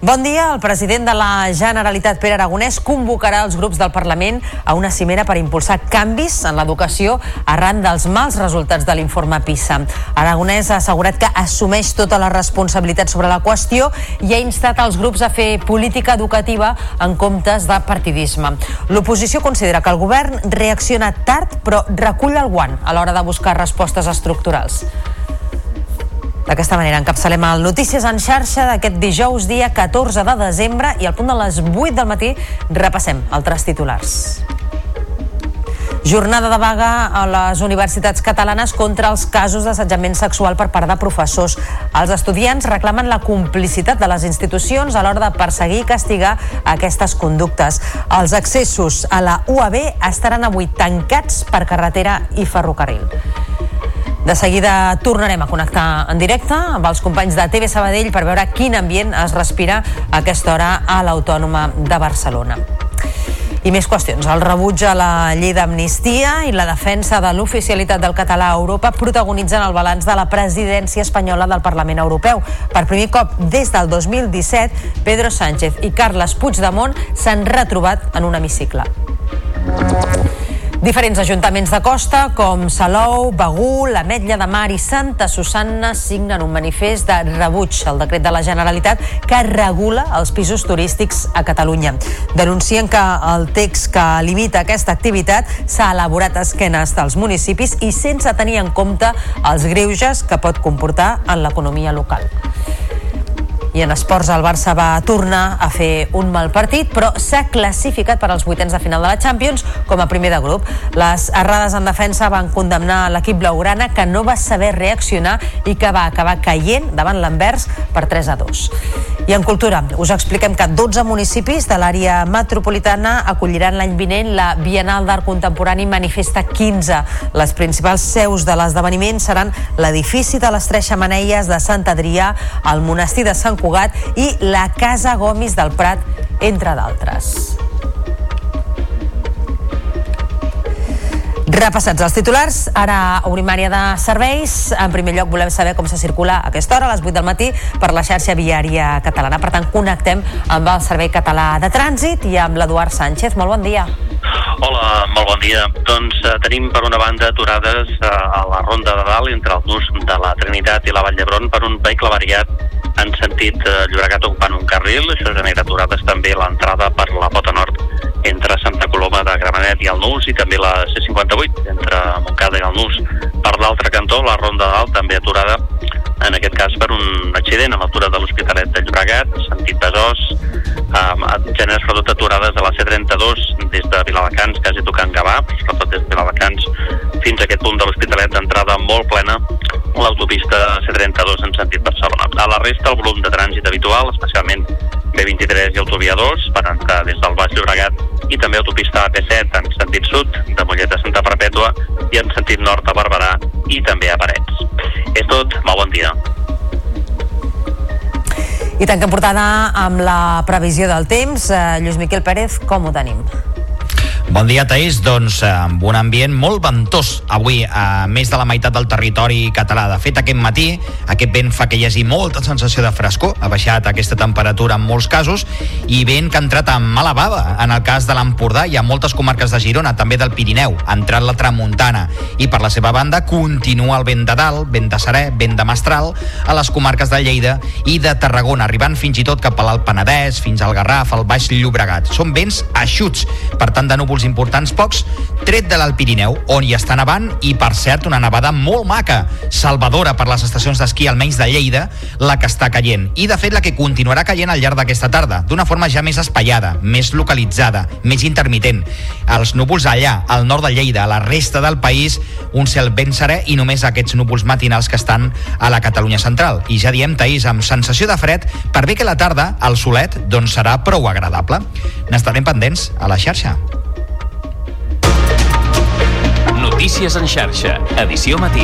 Bon dia. El president de la Generalitat, Pere Aragonès, convocarà els grups del Parlament a una cimera per impulsar canvis en l'educació arran dels mals resultats de l'informe PISA. Aragonès ha assegurat que assumeix tota la responsabilitat sobre la qüestió i ha instat els grups a fer política educativa en comptes de partidisme. L'oposició considera que el govern reacciona tard però recull el guant a l'hora de buscar respostes estructurals. D'aquesta manera encapçalem el Notícies en xarxa d'aquest dijous dia 14 de desembre i al punt de les 8 del matí repassem altres titulars. Jornada de vaga a les universitats catalanes contra els casos d'assetjament sexual per part de professors. Els estudiants reclamen la complicitat de les institucions a l'hora de perseguir i castigar aquestes conductes. Els accessos a la UAB estaran avui tancats per carretera i ferrocarril. De seguida tornarem a connectar en directe amb els companys de TV Sabadell per veure quin ambient es respira a aquesta hora a l'Autònoma de Barcelona. I més qüestions. El rebuig a la llei d'amnistia i la defensa de l'oficialitat del català a Europa protagonitzen el balanç de la presidència espanyola del Parlament Europeu. Per primer cop des del 2017, Pedro Sánchez i Carles Puigdemont s'han retrobat en un hemicicle. Diferents ajuntaments de costa, com Salou, Begú, l'Ametlla de Mar i Santa Susanna, signen un manifest de rebuig al decret de la Generalitat que regula els pisos turístics a Catalunya. Denuncien que el text que limita aquesta activitat s'ha elaborat a esquenes dels municipis i sense tenir en compte els greuges que pot comportar en l'economia local. I en esports el Barça va tornar a fer un mal partit, però s'ha classificat per als vuitens de final de la Champions com a primer de grup. Les errades en defensa van condemnar l'equip blaugrana que no va saber reaccionar i que va acabar caient davant l'Anvers per 3 a 2. I en cultura, us expliquem que 12 municipis de l'àrea metropolitana acolliran l'any vinent la Bienal d'Art Contemporani Manifesta 15. Les principals seus de l'esdeveniment seran l'edifici de les Tres Xamaneies de Sant Adrià, el monestir de Sant Cugat i la Casa Gomis del Prat, entre d'altres. Repassats els titulars, ara obrim àrea de serveis. En primer lloc volem saber com se circula a aquesta hora, a les 8 del matí, per la xarxa viària catalana. Per tant, connectem amb el Servei Català de Trànsit i amb l'Eduard Sánchez. Molt bon dia. Hola, molt bon dia. Doncs eh, tenim per una banda aturades eh, a la Ronda de Dalt entre el nus de la Trinitat i la Vall d'Hebron per un vehicle variat en sentit eh, Llobregat ocupant un carril. Això genera aturades també l'entrada per la Pota Nord entre Santa Coloma de Gramenet i el Nus i també la C58 entre Montcada i el Nus. Per l'altre cantó, la Ronda Dalt també aturada en aquest cas per un accident a l'altura de l'Hospitalet de Llobregat, sentit Besòs, eh, genera sobretot aturades a la C32 des de Viladecans, quasi tocant Gavà, sobretot des de Viladecans fins a aquest punt de l'Hospitalet d'entrada molt plena, l'autopista C32 en sentit Barcelona. A la resta, el volum de trànsit habitual, especialment B23 i Autovia 2, per entrar des del Baix Llobregat, i també autopista AP7 en sentit sud, de Mollet a Santa Perpètua, i en sentit nord a Barberà i també a Parets. És tot, molt bon dia. I tanquem portada amb la previsió del temps. Eh, Lluís Miquel Pérez, com ho tenim? Bon dia, Taís. Doncs eh, amb un ambient molt ventós avui a més de la meitat del territori català. De fet, aquest matí aquest vent fa que hi hagi molta sensació de frescor. Ha baixat aquesta temperatura en molts casos i vent que ha entrat amb mala bava. En el cas de l'Empordà i a moltes comarques de Girona, també del Pirineu. Ha entrat la tramuntana i per la seva banda continua el vent de dalt, vent de serè, vent de mestral a les comarques de Lleida i de Tarragona, arribant fins i tot cap a l'Alt Penedès, fins al Garraf, al Baix Llobregat. Són vents aixuts, per tant de núvols núvols importants pocs, tret de l'Alt Pirineu, on hi està nevant i, per cert, una nevada molt maca, salvadora per les estacions d'esquí, almenys de Lleida, la que està caient. I, de fet, la que continuarà caient al llarg d'aquesta tarda, d'una forma ja més espaiada, més localitzada, més intermitent. Els núvols allà, al nord de Lleida, a la resta del país, un cel ben serè i només aquests núvols matinals que estan a la Catalunya central. I ja diem, Taís, amb sensació de fred, per bé que la tarda, el solet, doncs serà prou agradable. N'estarem pendents a la xarxa. Notícies en xarxa, edició matí.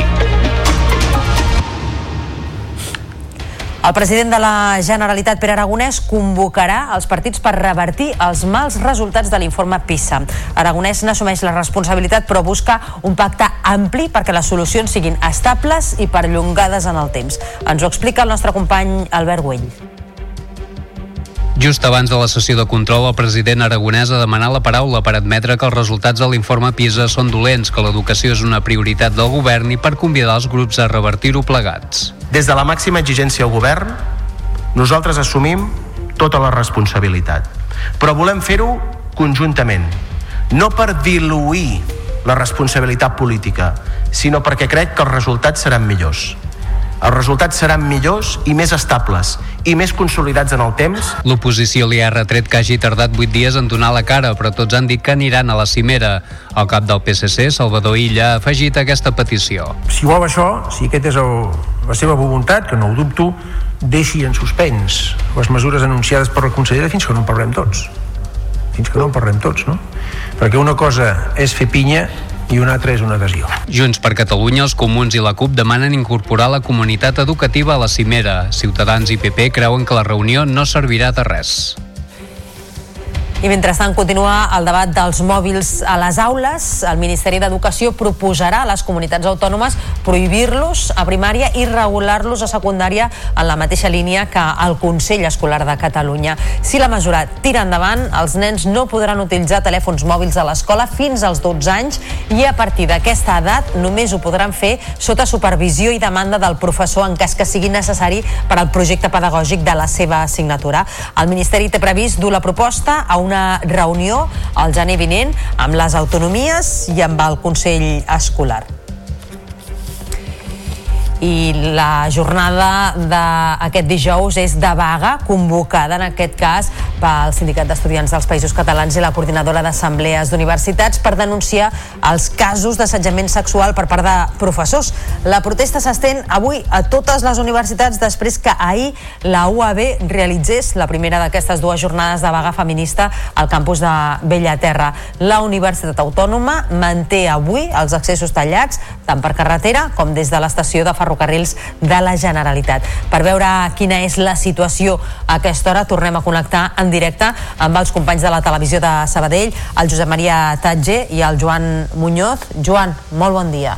El president de la Generalitat, Pere Aragonès, convocarà els partits per revertir els mals resultats de l'informe PISA. Aragonès n'assumeix la responsabilitat, però busca un pacte ampli perquè les solucions siguin estables i perllongades en el temps. Ens ho explica el nostre company Albert Güell. Just abans de la sessió de control, el president aragonès ha demanat la paraula per admetre que els resultats de l'informe PISA són dolents, que l'educació és una prioritat del govern i per convidar els grups a revertir-ho plegats. Des de la màxima exigència al govern, nosaltres assumim tota la responsabilitat. Però volem fer-ho conjuntament, no per diluir la responsabilitat política, sinó perquè crec que els resultats seran millors. Els resultats seran millors i més estables i més consolidats en el temps. L'oposició li ha retret que hagi tardat 8 dies en donar la cara, però tots han dit que aniran a la cimera. El cap del PSC, Salvador Illa, ha afegit aquesta petició. Si vol això, si aquest és el, la seva voluntat, que no ho dubto, deixi en suspens les mesures anunciades per la consellera fins que no en parlem tots. Fins que no en parlem tots, no? Perquè una cosa és fer pinya i una altra és una adhesió. Junts per Catalunya, els comuns i la CUP demanen incorporar la comunitat educativa a la cimera. Ciutadans i PP creuen que la reunió no servirà de res. I mentrestant continua el debat dels mòbils a les aules. El Ministeri d'Educació proposarà a les comunitats autònomes prohibir-los a primària i regular-los a secundària en la mateixa línia que el Consell Escolar de Catalunya. Si la mesura tira endavant, els nens no podran utilitzar telèfons mòbils a l'escola fins als 12 anys i a partir d'aquesta edat només ho podran fer sota supervisió i demanda del professor en cas que sigui necessari per al projecte pedagògic de la seva assignatura. El Ministeri té previst dur la proposta a una reunió al gener vinent amb les autonomies i amb el Consell Escolar i la jornada d'aquest dijous és de vaga convocada en aquest cas pel Sindicat d'Estudiants dels Països Catalans i la Coordinadora d'Assemblees d'Universitats per denunciar els casos d'assetjament sexual per part de professors. La protesta s'estén avui a totes les universitats després que ahir la UAB realitzés la primera d'aquestes dues jornades de vaga feminista al campus de Bellaterra. La Universitat Autònoma manté avui els accessos tallats tant per carretera com des de l'estació de ferrocarrils de la Generalitat. Per veure quina és la situació a aquesta hora, tornem a connectar en directe amb els companys de la televisió de Sabadell, el Josep Maria Tatge i el Joan Muñoz. Joan, molt bon dia.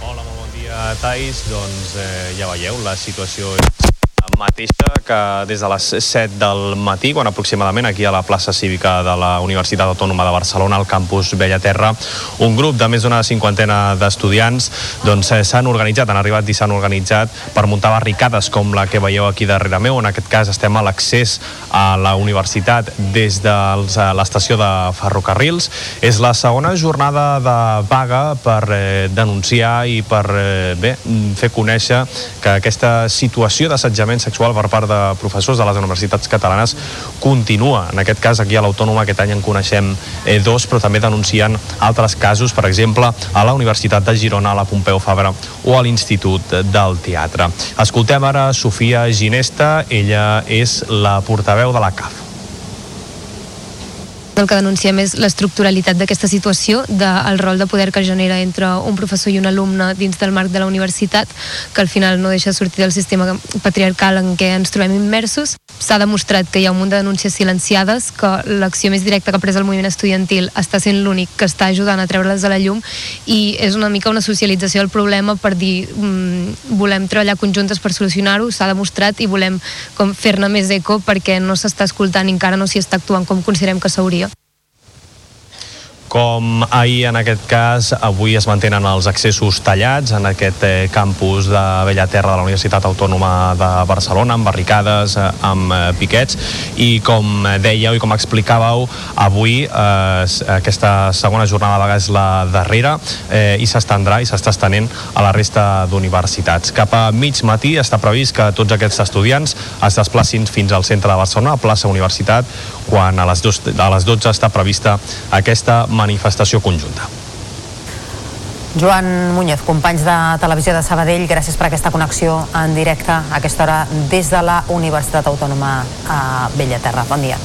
Hola, molt bon dia, Thais. Doncs eh, ja veieu, la situació és mateixa que des de les 7 del matí, quan aproximadament aquí a la plaça cívica de la Universitat Autònoma de Barcelona, al campus Bellaterra, un grup de més d'una cinquantena d'estudiants doncs, eh, s'han organitzat, han arribat i s'han organitzat per muntar barricades com la que veieu aquí darrere meu. En aquest cas estem a l'accés a la universitat des de l'estació de ferrocarrils. És la segona jornada de vaga per eh, denunciar i per eh, bé, fer conèixer que aquesta situació d'assetjament assetjament sexual per part de professors de les universitats catalanes continua. En aquest cas, aquí a l'Autònoma aquest any en coneixem eh, dos, però també denuncien altres casos, per exemple, a la Universitat de Girona, a la Pompeu Fabra o a l'Institut del Teatre. Escoltem ara Sofia Ginesta, ella és la portaveu de la CAF el que denunciem és l'estructuralitat d'aquesta situació, del rol de poder que genera entre un professor i un alumne dins del marc de la universitat, que al final no deixa sortir del sistema patriarcal en què ens trobem immersos. S'ha demostrat que hi ha un munt de denúncies silenciades, que l'acció més directa que ha pres el moviment estudiantil està sent l'únic que està ajudant a treure-les a la llum i és una mica una socialització del problema per dir mm, volem treballar conjuntes per solucionar-ho, s'ha demostrat i volem fer-ne més eco perquè no s'està escoltant i encara no s'hi està actuant com considerem que s'hauria com ahir en aquest cas avui es mantenen els accessos tallats en aquest eh, campus de Bellaterra de la Universitat Autònoma de Barcelona amb barricades, eh, amb eh, piquets i com dèieu i com explicàveu avui eh, aquesta segona jornada de vaga és la darrera eh, i s'estendrà i s'està estenent a la resta d'universitats. Cap a mig matí està previst que tots aquests estudiants es desplacin fins al centre de Barcelona, a plaça Universitat, quan a les, dos, a les 12 està prevista aquesta manifestació conjunta. Joan Muñoz, companys de Televisió de Sabadell, gràcies per aquesta connexió en directe a aquesta hora des de la Universitat Autònoma a Bellaterra. Bon dia.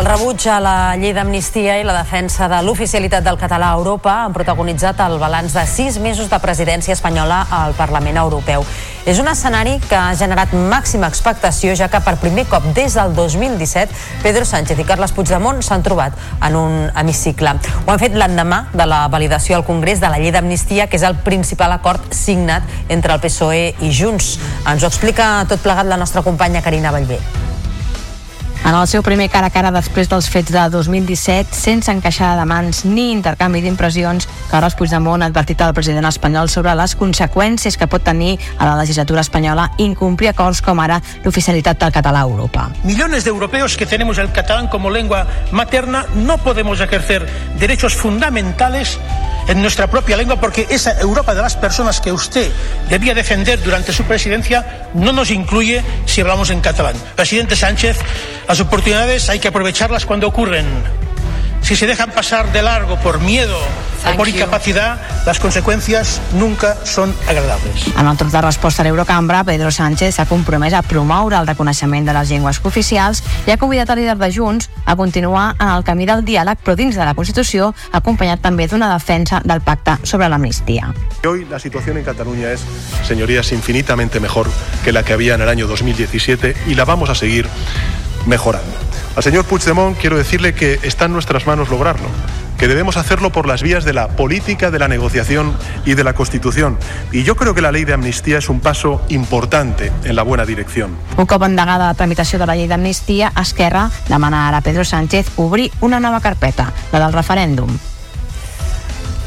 El rebuig a la llei d'amnistia i la defensa de l'oficialitat del català a Europa han protagonitzat el balanç de sis mesos de presidència espanyola al Parlament Europeu. És un escenari que ha generat màxima expectació, ja que per primer cop des del 2017 Pedro Sánchez i Carles Puigdemont s'han trobat en un hemicicle. Ho han fet l'endemà de la validació al Congrés de la llei d'amnistia, que és el principal acord signat entre el PSOE i Junts. Ens ho explica tot plegat la nostra companya Carina Vallvé. En el seu primer cara a cara després dels fets de 2017, sense encaixada de mans ni intercanvi d'impressions, Carles Puigdemont ha advertit al president espanyol sobre les conseqüències que pot tenir a la legislatura espanyola incomplir acords com ara l'oficialitat del català a Europa. Millones de europeos que tenemos el catalán como lengua materna no podemos ejercer derechos fundamentales en nuestra propia lengua porque esa Europa de las personas que usted debía defender durante su presidencia no nos incluye si hablamos en catalán. Presidente Sánchez, las oportunidades hay que aprovecharlas cuando ocurren. Si se dejan pasar de largo por miedo o por incapacidad, las consecuencias nunca son agradables. En el torn de resposta a l'Eurocambra, Pedro Sánchez s'ha compromès a promoure el reconeixement de les llengües oficials i ha convidat el líder de Junts a continuar en el camí del diàleg però dins de la Constitució, acompanyat també d'una defensa del pacte sobre l'amnistia. Hoy la situación en Cataluña es, señorías, infinitamente mejor que la que había en el año 2017 y la vamos a seguir mejorando. Al señor Puigdemont quiero decirle que está en nuestras manos lograrlo, que debemos hacerlo por las vías de la política, de la negociación y de la Constitución. Y yo creo que la ley de amnistía es un paso importante en la buena dirección. Un cop endegada la tramitació de la llei d'amnistia, Esquerra demana ara a Pedro Sánchez obrir una nova carpeta, la del referèndum.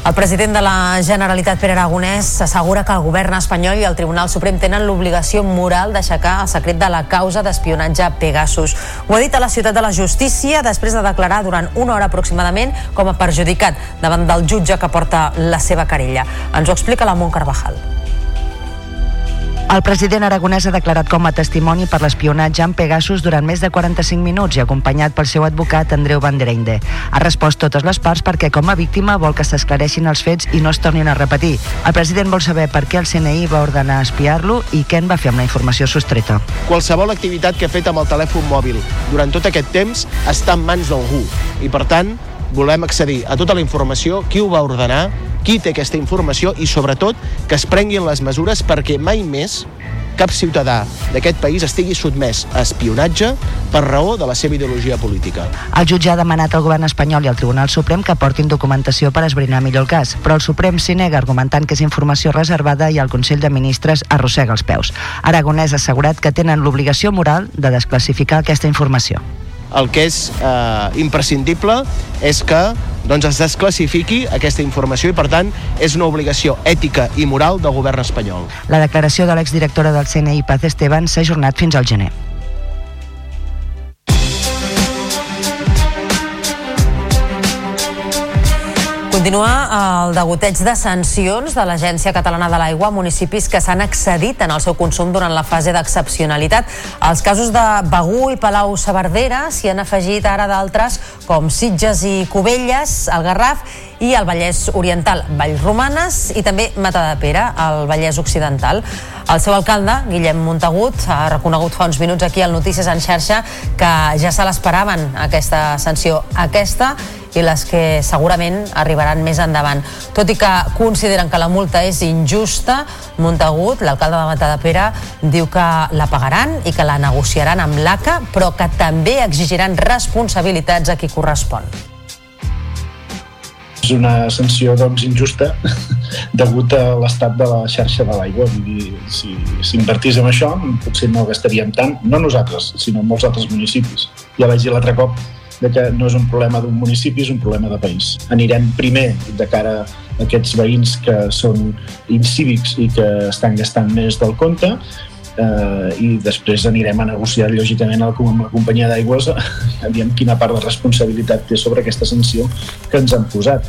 El president de la Generalitat, Pere Aragonès, s'assegura que el govern espanyol i el Tribunal Suprem tenen l'obligació moral d'aixecar el secret de la causa d'espionatge Pegasus. Ho ha dit a la Ciutat de la Justícia després de declarar durant una hora aproximadament com a perjudicat davant del jutge que porta la seva querella. Ens ho explica la Mont Carvajal. El president aragonès ha declarat com a testimoni per l'espionatge amb Pegasus durant més de 45 minuts i acompanyat pel seu advocat Andreu Van der Einde. Ha respost totes les parts perquè com a víctima vol que s'esclareixin els fets i no es tornin a repetir. El president vol saber per què el CNI va ordenar espiar-lo i què en va fer amb la informació sostreta. Qualsevol activitat que ha fet amb el telèfon mòbil durant tot aquest temps està en mans d'algú i per tant volem accedir a tota la informació, qui ho va ordenar, qui té aquesta informació i sobretot que es prenguin les mesures perquè mai més cap ciutadà d'aquest país estigui sotmès a espionatge per raó de la seva ideologia política. El jutge ha demanat al govern espanyol i al Tribunal Suprem que portin documentació per esbrinar millor el cas, però el Suprem s'hi nega argumentant que és informació reservada i el Consell de Ministres arrossega els peus. Aragonès ha assegurat que tenen l'obligació moral de desclassificar aquesta informació el que és eh, imprescindible és que doncs, es desclassifiqui aquesta informació i, per tant, és una obligació ètica i moral del govern espanyol. La declaració de l'exdirectora del CNI, Paz Esteban, s'ha ajornat fins al gener. Continua el degoteig de sancions de l'Agència Catalana de l'Aigua a municipis que s'han excedit en el seu consum durant la fase d'excepcionalitat. Els casos de Begú i Palau Saverdera s'hi han afegit ara d'altres com Sitges i Cubelles, el Garraf i el Vallès Oriental, Vallromanes i també Matadepera, el Vallès Occidental. El seu alcalde, Guillem Montagut, ha reconegut fa uns minuts aquí al Notícies en xarxa que ja se l'esperaven aquesta sanció. Aquesta i les que segurament arribaran més endavant. Tot i que consideren que la multa és injusta, Montagut, l'alcalde de Matadepera, diu que la pagaran i que la negociaran amb l'ACA, però que també exigiran responsabilitats a qui correspon és una sanció doncs, injusta degut a l'estat de la xarxa de l'aigua. Vull dir, si s'invertís en això, potser no gastaríem tant, no nosaltres, sinó molts altres municipis. Ja vaig dir l'altre cop de que no és un problema d'un municipi, és un problema de país. Anirem primer de cara a aquests veïns que són incívics i que estan gastant més del compte, eh, i després anirem a negociar lògicament amb la companyia d'aigües aviam quina part de responsabilitat té sobre aquesta sanció que ens han posat.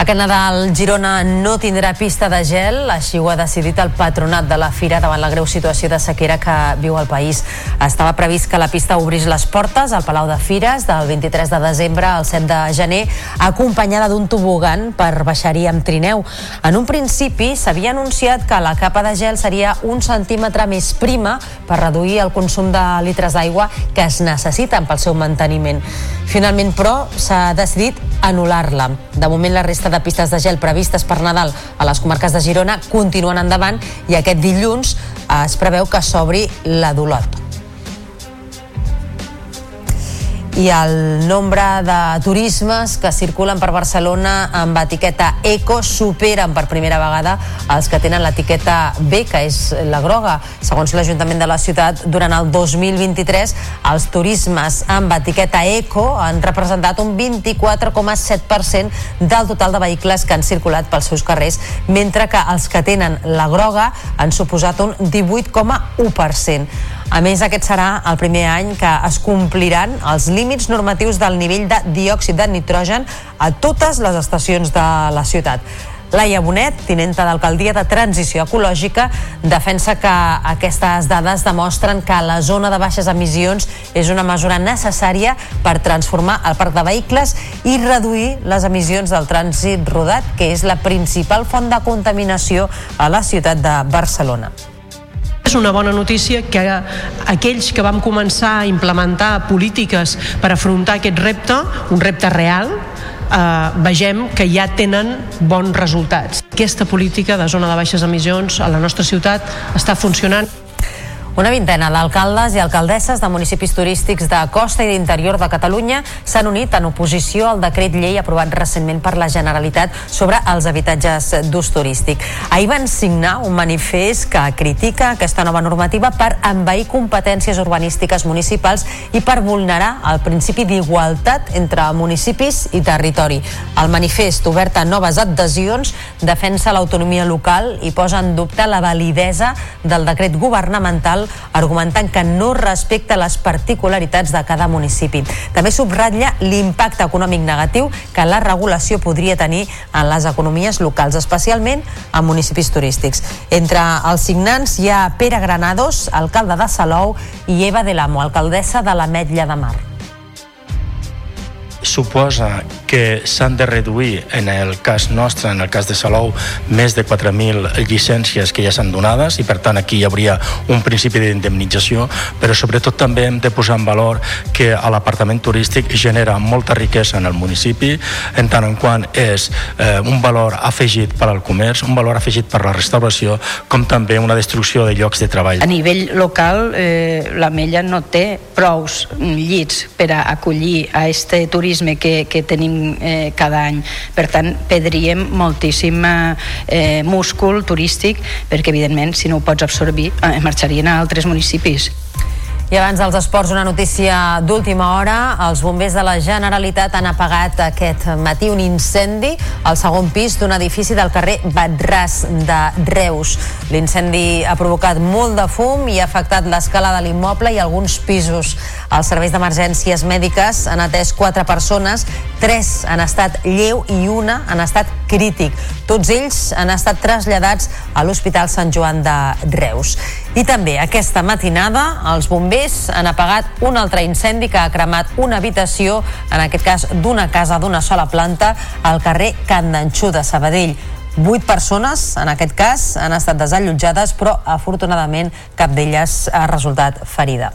Aquest Nadal Girona no tindrà pista de gel, així ho ha decidit el patronat de la Fira davant la greu situació de sequera que viu el país. Estava previst que la pista obrís les portes al Palau de Fires del 23 de desembre al 7 de gener, acompanyada d'un tobogan per baixar-hi amb trineu. En un principi s'havia anunciat que la capa de gel seria un centímetre més prima per reduir el consum de litres d'aigua que es necessiten pel seu manteniment. Finalment, però, s'ha decidit anul·lar-la. De moment, la resta de pistes de gel previstes per Nadal a les comarques de Girona continuen endavant i aquest dilluns es preveu que s'obri la d'Olot. I el nombre de turismes que circulen per Barcelona amb etiqueta Eco superen per primera vegada els que tenen l'etiqueta B, que és la groga. Segons l'Ajuntament de la ciutat, durant el 2023 els turismes amb etiqueta Eco han representat un 24,7% del total de vehicles que han circulat pels seus carrers, mentre que els que tenen la groga han suposat un 18,1%. A més, aquest serà el primer any que es compliran els límits normatius del nivell de diòxid de nitrogen a totes les estacions de la ciutat. Laia Bonet, tinenta d'Alcaldia de Transició Ecològica, defensa que aquestes dades demostren que la zona de baixes emissions és una mesura necessària per transformar el parc de vehicles i reduir les emissions del trànsit rodat, que és la principal font de contaminació a la ciutat de Barcelona. És una bona notícia que aquells que vam començar a implementar polítiques per afrontar aquest repte, un repte real, eh, vegem que ja tenen bons resultats. Aquesta política de zona de baixes emissions a la nostra ciutat està funcionant. Una vintena d'alcaldes i alcaldesses de municipis turístics de costa i d'interior de Catalunya s'han unit en oposició al decret llei aprovat recentment per la Generalitat sobre els habitatges d'ús turístic. Ahir van signar un manifest que critica aquesta nova normativa per envair competències urbanístiques municipals i per vulnerar el principi d'igualtat entre municipis i territori. El manifest, obert a noves adhesions, defensa l'autonomia local i posa en dubte la validesa del decret governamental argumentant que no respecta les particularitats de cada municipi. També subratlla l'impacte econòmic negatiu que la regulació podria tenir en les economies locals, especialment en municipis turístics. Entre els signants hi ha Pere Granados, alcalde de Salou, i Eva de l'Amo, alcaldessa de l'Ametlla de Mar suposa que s'han de reduir, en el cas nostre, en el cas de Salou, més de 4.000 llicències que ja s'han donades i per tant aquí hi hauria un principi d'indemnització, però sobretot també hem de posar en valor que l'apartament turístic genera molta riquesa en el municipi, en tant en quant és eh, un valor afegit per al comerç, un valor afegit per la restauració, com també una destrucció de llocs de treball. A nivell local, eh, la Mella no té prous llits per a acollir a este turisme turisme que, que tenim eh, cada any. Per tant, perdríem moltíssim eh, múscul turístic perquè, evidentment, si no ho pots absorbir, eh, marxarien a altres municipis. I abans dels esports, una notícia d'última hora. Els bombers de la Generalitat han apagat aquest matí un incendi al segon pis d'un edifici del carrer Batràs de Reus. L'incendi ha provocat molt de fum i ha afectat l'escala de l'immoble i alguns pisos. Els serveis d'emergències mèdiques han atès quatre persones, tres han estat lleu i una han estat crític. Tots ells han estat traslladats a l'Hospital Sant Joan de Reus. I també aquesta matinada els bombers han apagat un altre incendi que ha cremat una habitació, en aquest cas d'una casa d'una sola planta, al carrer Can d'Anxú de Sabadell. Vuit persones, en aquest cas, han estat desallotjades, però afortunadament cap d'elles ha resultat ferida.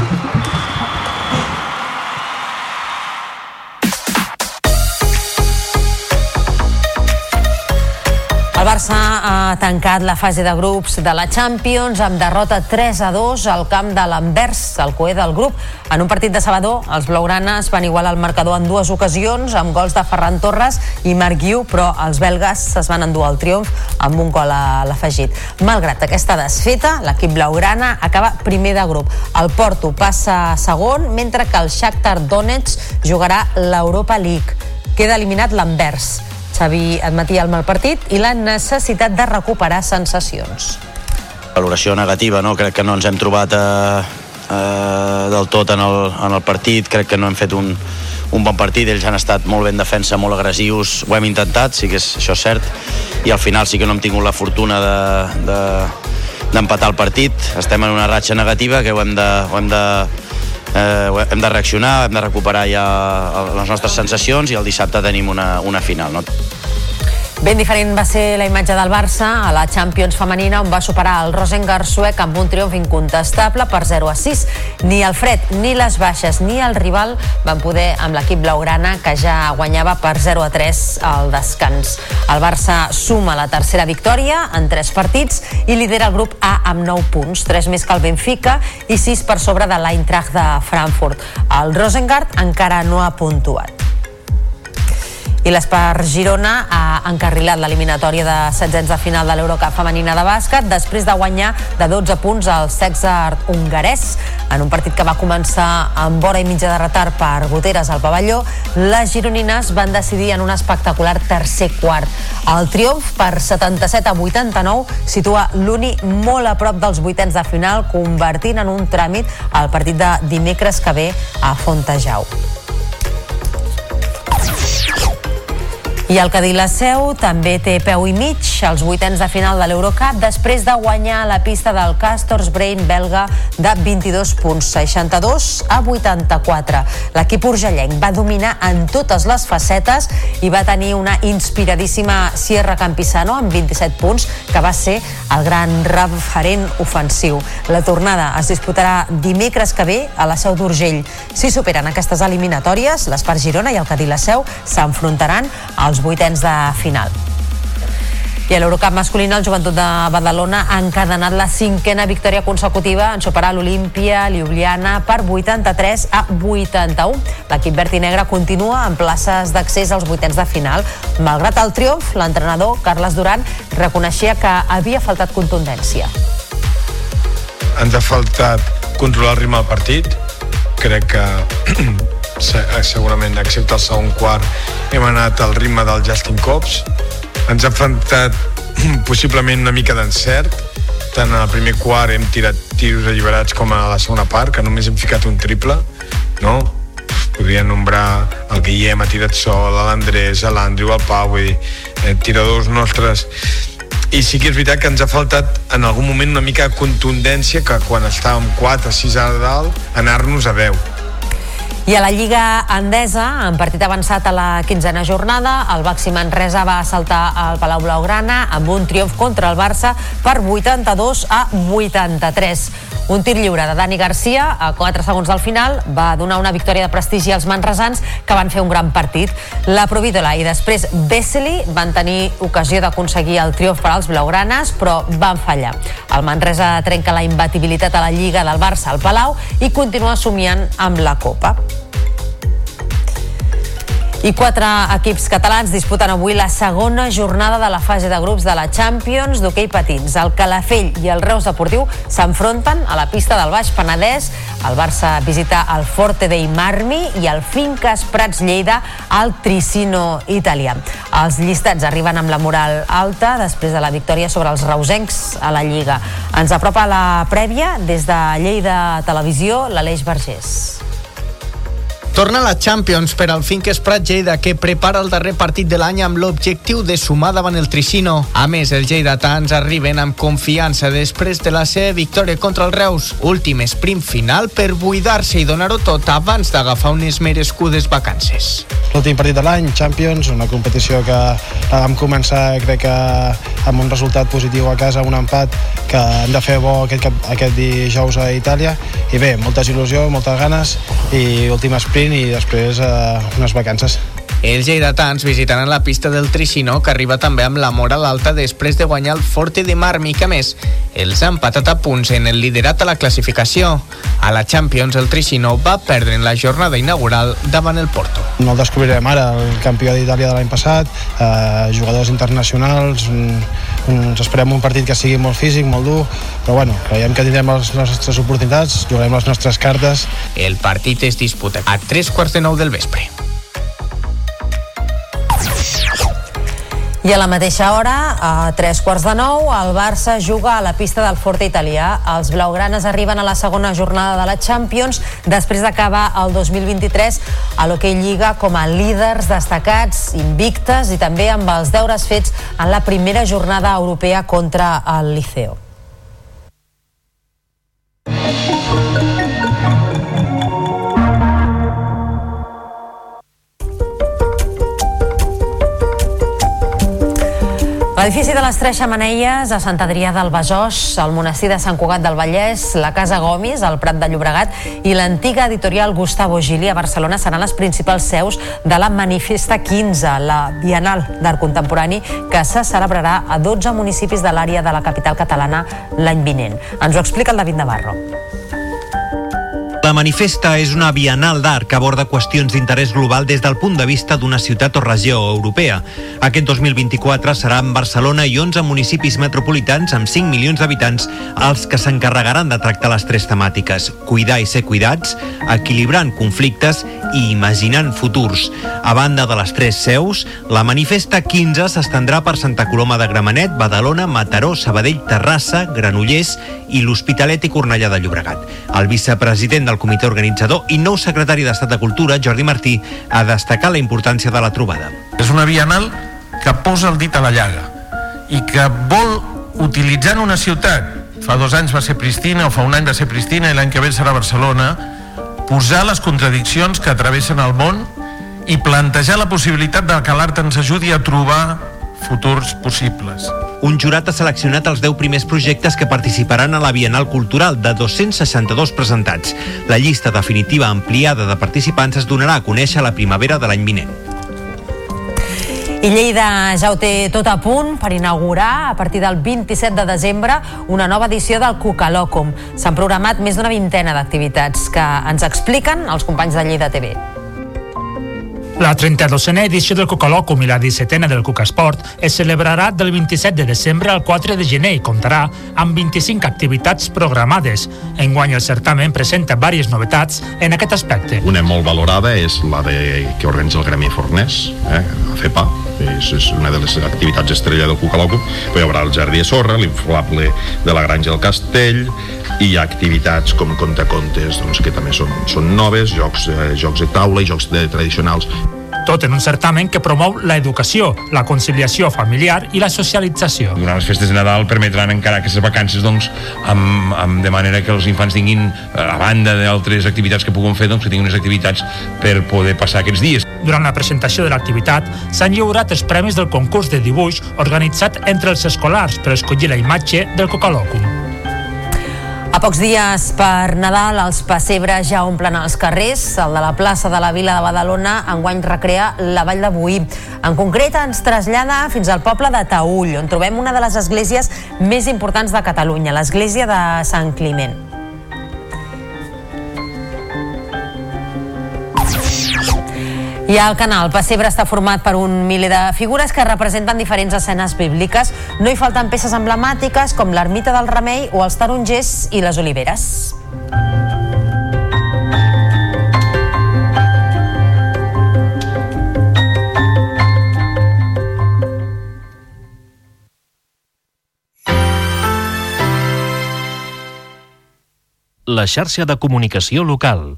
ha tancat la fase de grups de la Champions amb derrota 3 a 2 al camp de l'Anvers, el coer del grup. En un partit de Sabador, els blaugranes van igualar el marcador en dues ocasions amb gols de Ferran Torres i Marc Guiu, però els belgues es van endur el triomf amb un gol a l'afegit. Malgrat aquesta desfeta, l'equip blaugrana acaba primer de grup. El Porto passa segon, mentre que el Shakhtar Donetsk jugarà l'Europa League. Queda eliminat l'Anvers. Xavi admetia el mal partit i la necessitat de recuperar sensacions. Valoració negativa, no? Crec que no ens hem trobat eh, eh, del tot en el, en el partit, crec que no hem fet un, un bon partit, ells han estat molt ben defensa, molt agressius, ho hem intentat, sí que és, això és cert, i al final sí que no hem tingut la fortuna de, de, d'empatar el partit, estem en una ratxa negativa que ho hem de, ho hem de eh, hem de reaccionar, hem de recuperar ja les nostres sensacions i el dissabte tenim una, una final. No? Ben diferent va ser la imatge del Barça a la Champions femenina on va superar el Rosengard suec amb un triomf incontestable per 0 a 6. Ni el fred, ni les baixes, ni el rival van poder amb l'equip blaugrana que ja guanyava per 0 a 3 al descans. El Barça suma la tercera victòria en 3 partits i lidera el grup A amb 9 punts, 3 més que el Benfica i 6 per sobre de l'Eintracht de Frankfurt. El Rosengard encara no ha puntuat. I l'Espar Girona ha encarrilat l'eliminatòria de setzents de final de l'Eurocup femenina de bàsquet després de guanyar de 12 punts al Sexart hongarès. En un partit que va començar amb hora i mitja de retard per goteres al pavelló, les gironines van decidir en un espectacular tercer quart. El triomf per 77 a 89 situa l'Uni molt a prop dels vuitens de final, convertint en un tràmit el partit de dimecres que ve a Fontejau. I el Cadí la Seu també té peu i mig als vuitens de final de l'Eurocup després de guanyar la pista del Castors Brain belga de 22 punts, 62 a 84. L'equip urgellenc va dominar en totes les facetes i va tenir una inspiradíssima Sierra Campisano amb 27 punts, que va ser el gran referent ofensiu. La tornada es disputarà dimecres que ve a la Seu d'Urgell. Si superen aquestes eliminatòries, l'Espart Girona i el Cadí la Seu s'enfrontaran als vuitens de final. I a l'Eurocup masculina, el Joventut de Badalona ha encadenat la cinquena victòria consecutiva en superar l'Olimpia Ljubljana per 83 a 81. L'equip verd i negre continua en places d'accés als vuitens de final. Malgrat el triomf, l'entrenador Carles Duran reconeixia que havia faltat contundència. Ens ha faltat controlar el ritme del partit. Crec que segurament, excepte el segon quart, hem anat al ritme del Justin Cobbs. Ens ha faltat possiblement una mica d'encert, tant en el primer quart hem tirat tiros alliberats com a la segona part, que només hem ficat un triple, no? Podria nombrar el Guillem ha tirat sol, l'Andrés, l'Andrew, el Pau, vull dir, eh, tiradors nostres i sí que és veritat que ens ha faltat en algun moment una mica de contundència que quan estàvem 4 o 6 a dalt anar-nos a 10 i a la Lliga Endesa, en partit avançat a la quinzena jornada, el Baxi Manresa va saltar al Palau Blaugrana amb un triomf contra el Barça per 82 a 83. Un tir lliure de Dani Garcia a 4 segons del final va donar una victòria de prestigi als manresans que van fer un gran partit. La Provídola i després Besseli van tenir ocasió d'aconseguir el triomf per als blaugranes, però van fallar. El Manresa trenca la imbatibilitat a la Lliga del Barça al Palau i continua somiant amb la Copa. I quatre equips catalans disputen avui la segona jornada de la fase de grups de la Champions d'hoquei patins. El Calafell i el Reus Deportiu s'enfronten a la pista del Baix Penedès. El Barça visita el Forte dei Marmi i el Fincas Prats Lleida al Tricino italià. Els llistats arriben amb la moral alta després de la victòria sobre els reusencs a la Lliga. Ens apropa la prèvia des de Lleida Televisió, l'Aleix Vergés. Torna la Champions per al Finques Prat Lleida que prepara el darrer partit de l'any amb l'objectiu de sumar davant el Tricino. A més, els lleidatans arriben amb confiança després de la seva victòria contra el Reus. Últim sprint final per buidar-se i donar-ho tot abans d'agafar unes merescudes vacances. L'últim partit de l'any, Champions, una competició que vam començar crec que amb un resultat positiu a casa, un empat que hem de fer bo aquest, aquest dijous a Itàlia i bé, moltes il·lusió, moltes ganes i últim sprint i després eh, unes vacances. Els lleidatans visitaran la pista del Tricino, que arriba també amb la moral alta després de guanyar el Forte de Marmi, que més els ha empatat a punts en el liderat a la classificació. A la Champions, el Tricino va perdre en la jornada inaugural davant el Porto. No el descobrirem ara, el campió d'Itàlia de l'any passat, eh, jugadors internacionals, mm, ens esperem un partit que sigui molt físic, molt dur, però bueno, creiem que tindrem les nostres oportunitats, jugarem les nostres cartes. El partit es disputa a tres quarts de nou del vespre. I a la mateixa hora, a tres quarts de nou, el Barça juga a la pista del Forte italià. Els blaugranes arriben a la segona jornada de la Champions després d'acabar el 2023 a l'Hockey Lliga com a líders destacats, invictes i també amb els deures fets en la primera jornada europea contra el Liceo. L'edifici de les Tres Xamanelles a Sant Adrià del Besòs, el monestir de Sant Cugat del Vallès, la Casa Gomis, al Prat de Llobregat i l'antiga editorial Gustavo Gili a Barcelona seran les principals seus de la Manifesta 15, la Bienal d'Art Contemporani, que se celebrarà a 12 municipis de l'àrea de la capital catalana l'any vinent. Ens ho explica el David Navarro. La Manifesta és una bienal d'art que aborda qüestions d'interès global des del punt de vista d'una ciutat o regió europea. Aquest 2024 serà en Barcelona i 11 municipis metropolitans amb 5 milions d'habitants els que s'encarregaran de tractar les tres temàtiques, cuidar i ser cuidats, equilibrant conflictes i imaginant futurs. A banda de les tres seus, la Manifesta 15 s'estendrà per Santa Coloma de Gramenet, Badalona, Mataró, Sabadell, Terrassa, Granollers i l'Hospitalet i Cornellà de Llobregat. El vicepresident del comitè organitzador i nou secretari d'Estat de Cultura, Jordi Martí, ha destacat la importància de la trobada. És una bienal que posa el dit a la llaga i que vol, utilitzant una ciutat, fa dos anys va ser Pristina, o fa un any va ser Pristina i l'any que ve serà Barcelona, posar les contradiccions que travessen el món i plantejar la possibilitat de que l'art ens ajudi a trobar futurs possibles. Un jurat ha seleccionat els 10 primers projectes que participaran a la Bienal Cultural de 262 presentats. La llista definitiva ampliada de participants es donarà a conèixer a la primavera de l'any vinent. I Lleida ja ho té tot a punt per inaugurar a partir del 27 de desembre una nova edició del Cucalòcum. S'han programat més d'una vintena d'activitats que ens expliquen els companys de Lleida TV. La 32a edició del Cucalòcum i la 17a del Cucasport es celebrarà del 27 de desembre al 4 de gener i comptarà amb 25 activitats programades. Enguany el certamen presenta diverses novetats en aquest aspecte. Una molt valorada és la de, que organitza el Gremi Fornès, eh, a FEPA, és, és una de les activitats estrella del Cucalòcum, però hi haurà el Jardí de Sorra, l'inflable de la Granja del Castell, i hi ha activitats com contacontes doncs, que també són, són noves, jocs, eh, jocs de taula i jocs de, tradicionals. Tot en un certamen que promou la educació, la conciliació familiar i la socialització. Durant les festes de Nadal permetran encara aquestes vacances doncs, amb, amb, de manera que els infants tinguin, eh, a banda d'altres activitats que puguin fer, doncs, que tinguin unes activitats per poder passar aquests dies. Durant la presentació de l'activitat s'han lliurat els premis del concurs de dibuix organitzat entre els escolars per escollir la imatge del Cocalòcum. Pocs dies per Nadal, els pessebres ja omplen els carrers. El de la plaça de la Vila de Badalona enguany recrea la Vall de Boí. En concret, ens trasllada fins al poble de Taüll, on trobem una de les esglésies més importants de Catalunya, l'església de Sant Climent. I el canal Pessebre està format per un miler de figures que representen diferents escenes bíbliques. No hi falten peces emblemàtiques com l'ermita del Remei o els tarongers i les oliveres. La xarxa de comunicació local.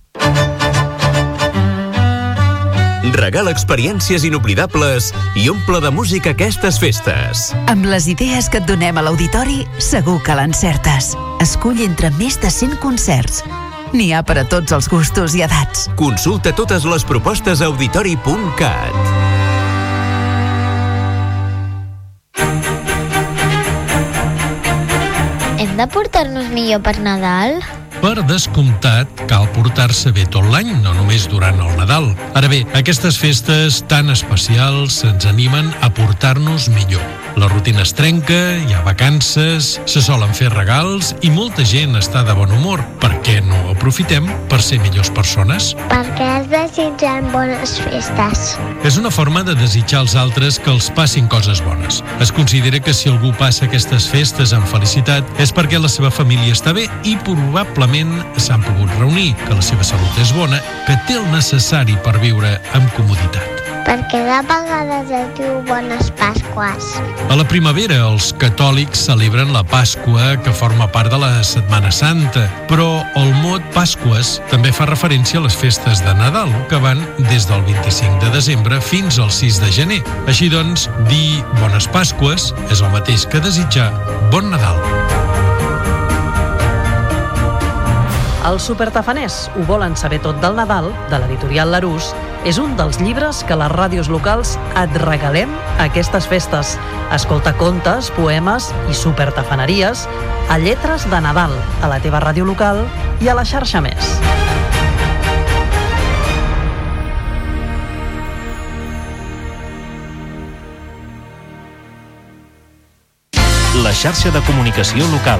Regala experiències inoblidables i omple de música aquestes festes. Amb les idees que et donem a l'auditori, segur que l'encertes. Escull entre més de 100 concerts. N'hi ha per a tots els gustos i edats. Consulta totes les propostes a auditori.cat. Hem de portar-nos millor per Nadal? Per descomptat, cal portar-se bé tot l'any, no només durant el Nadal. Ara bé, aquestes festes tan especials ens animen a portar-nos millor. La rutina es trenca, hi ha vacances, se solen fer regals i molta gent està de bon humor. Per què no aprofitem per ser millors persones? Perquè es desitgen bones festes. És una forma de desitjar als altres que els passin coses bones. Es considera que si algú passa aquestes festes amb felicitat és perquè la seva família està bé i probablement s'han pogut reunir, que la seva salut és bona, que té el necessari per viure amb comoditat. Perquè de vegades es diu bones Pasques. A la primavera, els catòlics celebren la Pasqua, que forma part de la Setmana Santa, però el mot Pasques també fa referència a les festes de Nadal, que van des del 25 de desembre fins al 6 de gener. Així doncs, dir bones Pasques és el mateix que desitjar bon Nadal. Els supertafaners ho volen saber tot del Nadal, de l'editorial Larús, és un dels llibres que les ràdios locals et regalem a aquestes festes. Escolta contes, poemes i supertafaneries a Lletres de Nadal, a la teva ràdio local i a la xarxa més. La xarxa de comunicació local.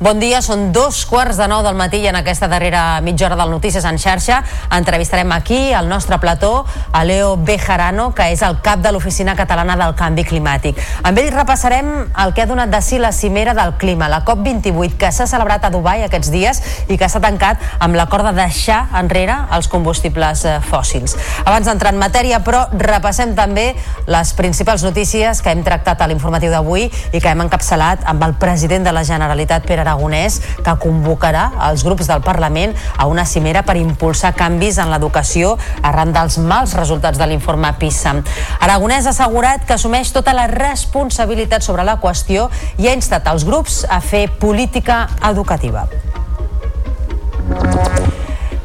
Bon dia, són dos quarts de nou del matí i en aquesta darrera mitja hora del Notícies en xarxa entrevistarem aquí al nostre plató a Leo Bejarano, que és el cap de l'Oficina Catalana del Canvi Climàtic. Amb ell repassarem el que ha donat de si la cimera del clima, la COP28, que s'ha celebrat a Dubai aquests dies i que s'ha tancat amb l'acord de deixar enrere els combustibles eh, fòssils. Abans d'entrar en matèria, però, repassem també les principals notícies que hem tractat a l'informatiu d'avui i que hem encapçalat amb el president de la Generalitat, Pere Aragonès, que convocarà els grups del Parlament a una cimera per impulsar canvis en l'educació arran dels mals resultats de l'informe PISA. Aragonès ha assegurat que assumeix tota la responsabilitat sobre la qüestió i ha instat els grups a fer política educativa.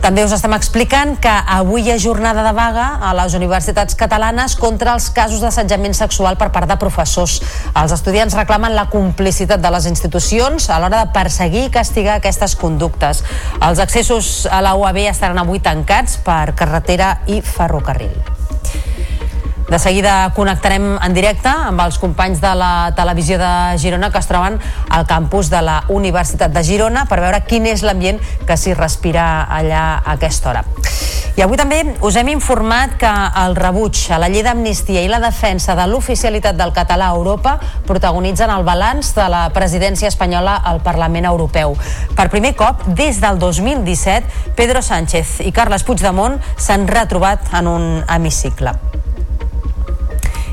També us estem explicant que avui hi ha jornada de vaga a les universitats catalanes contra els casos d'assetjament sexual per part de professors. Els estudiants reclamen la complicitat de les institucions a l'hora de perseguir i castigar aquestes conductes. Els accessos a la UAB estaran avui tancats per carretera i ferrocarril. De seguida connectarem en directe amb els companys de la televisió de Girona que es troben al campus de la Universitat de Girona per veure quin és l'ambient que s'hi respira allà a aquesta hora. I avui també us hem informat que el rebuig a la llei d'amnistia i la defensa de l'oficialitat del català a Europa protagonitzen el balanç de la presidència espanyola al Parlament Europeu. Per primer cop, des del 2017, Pedro Sánchez i Carles Puigdemont s'han retrobat en un hemicicle.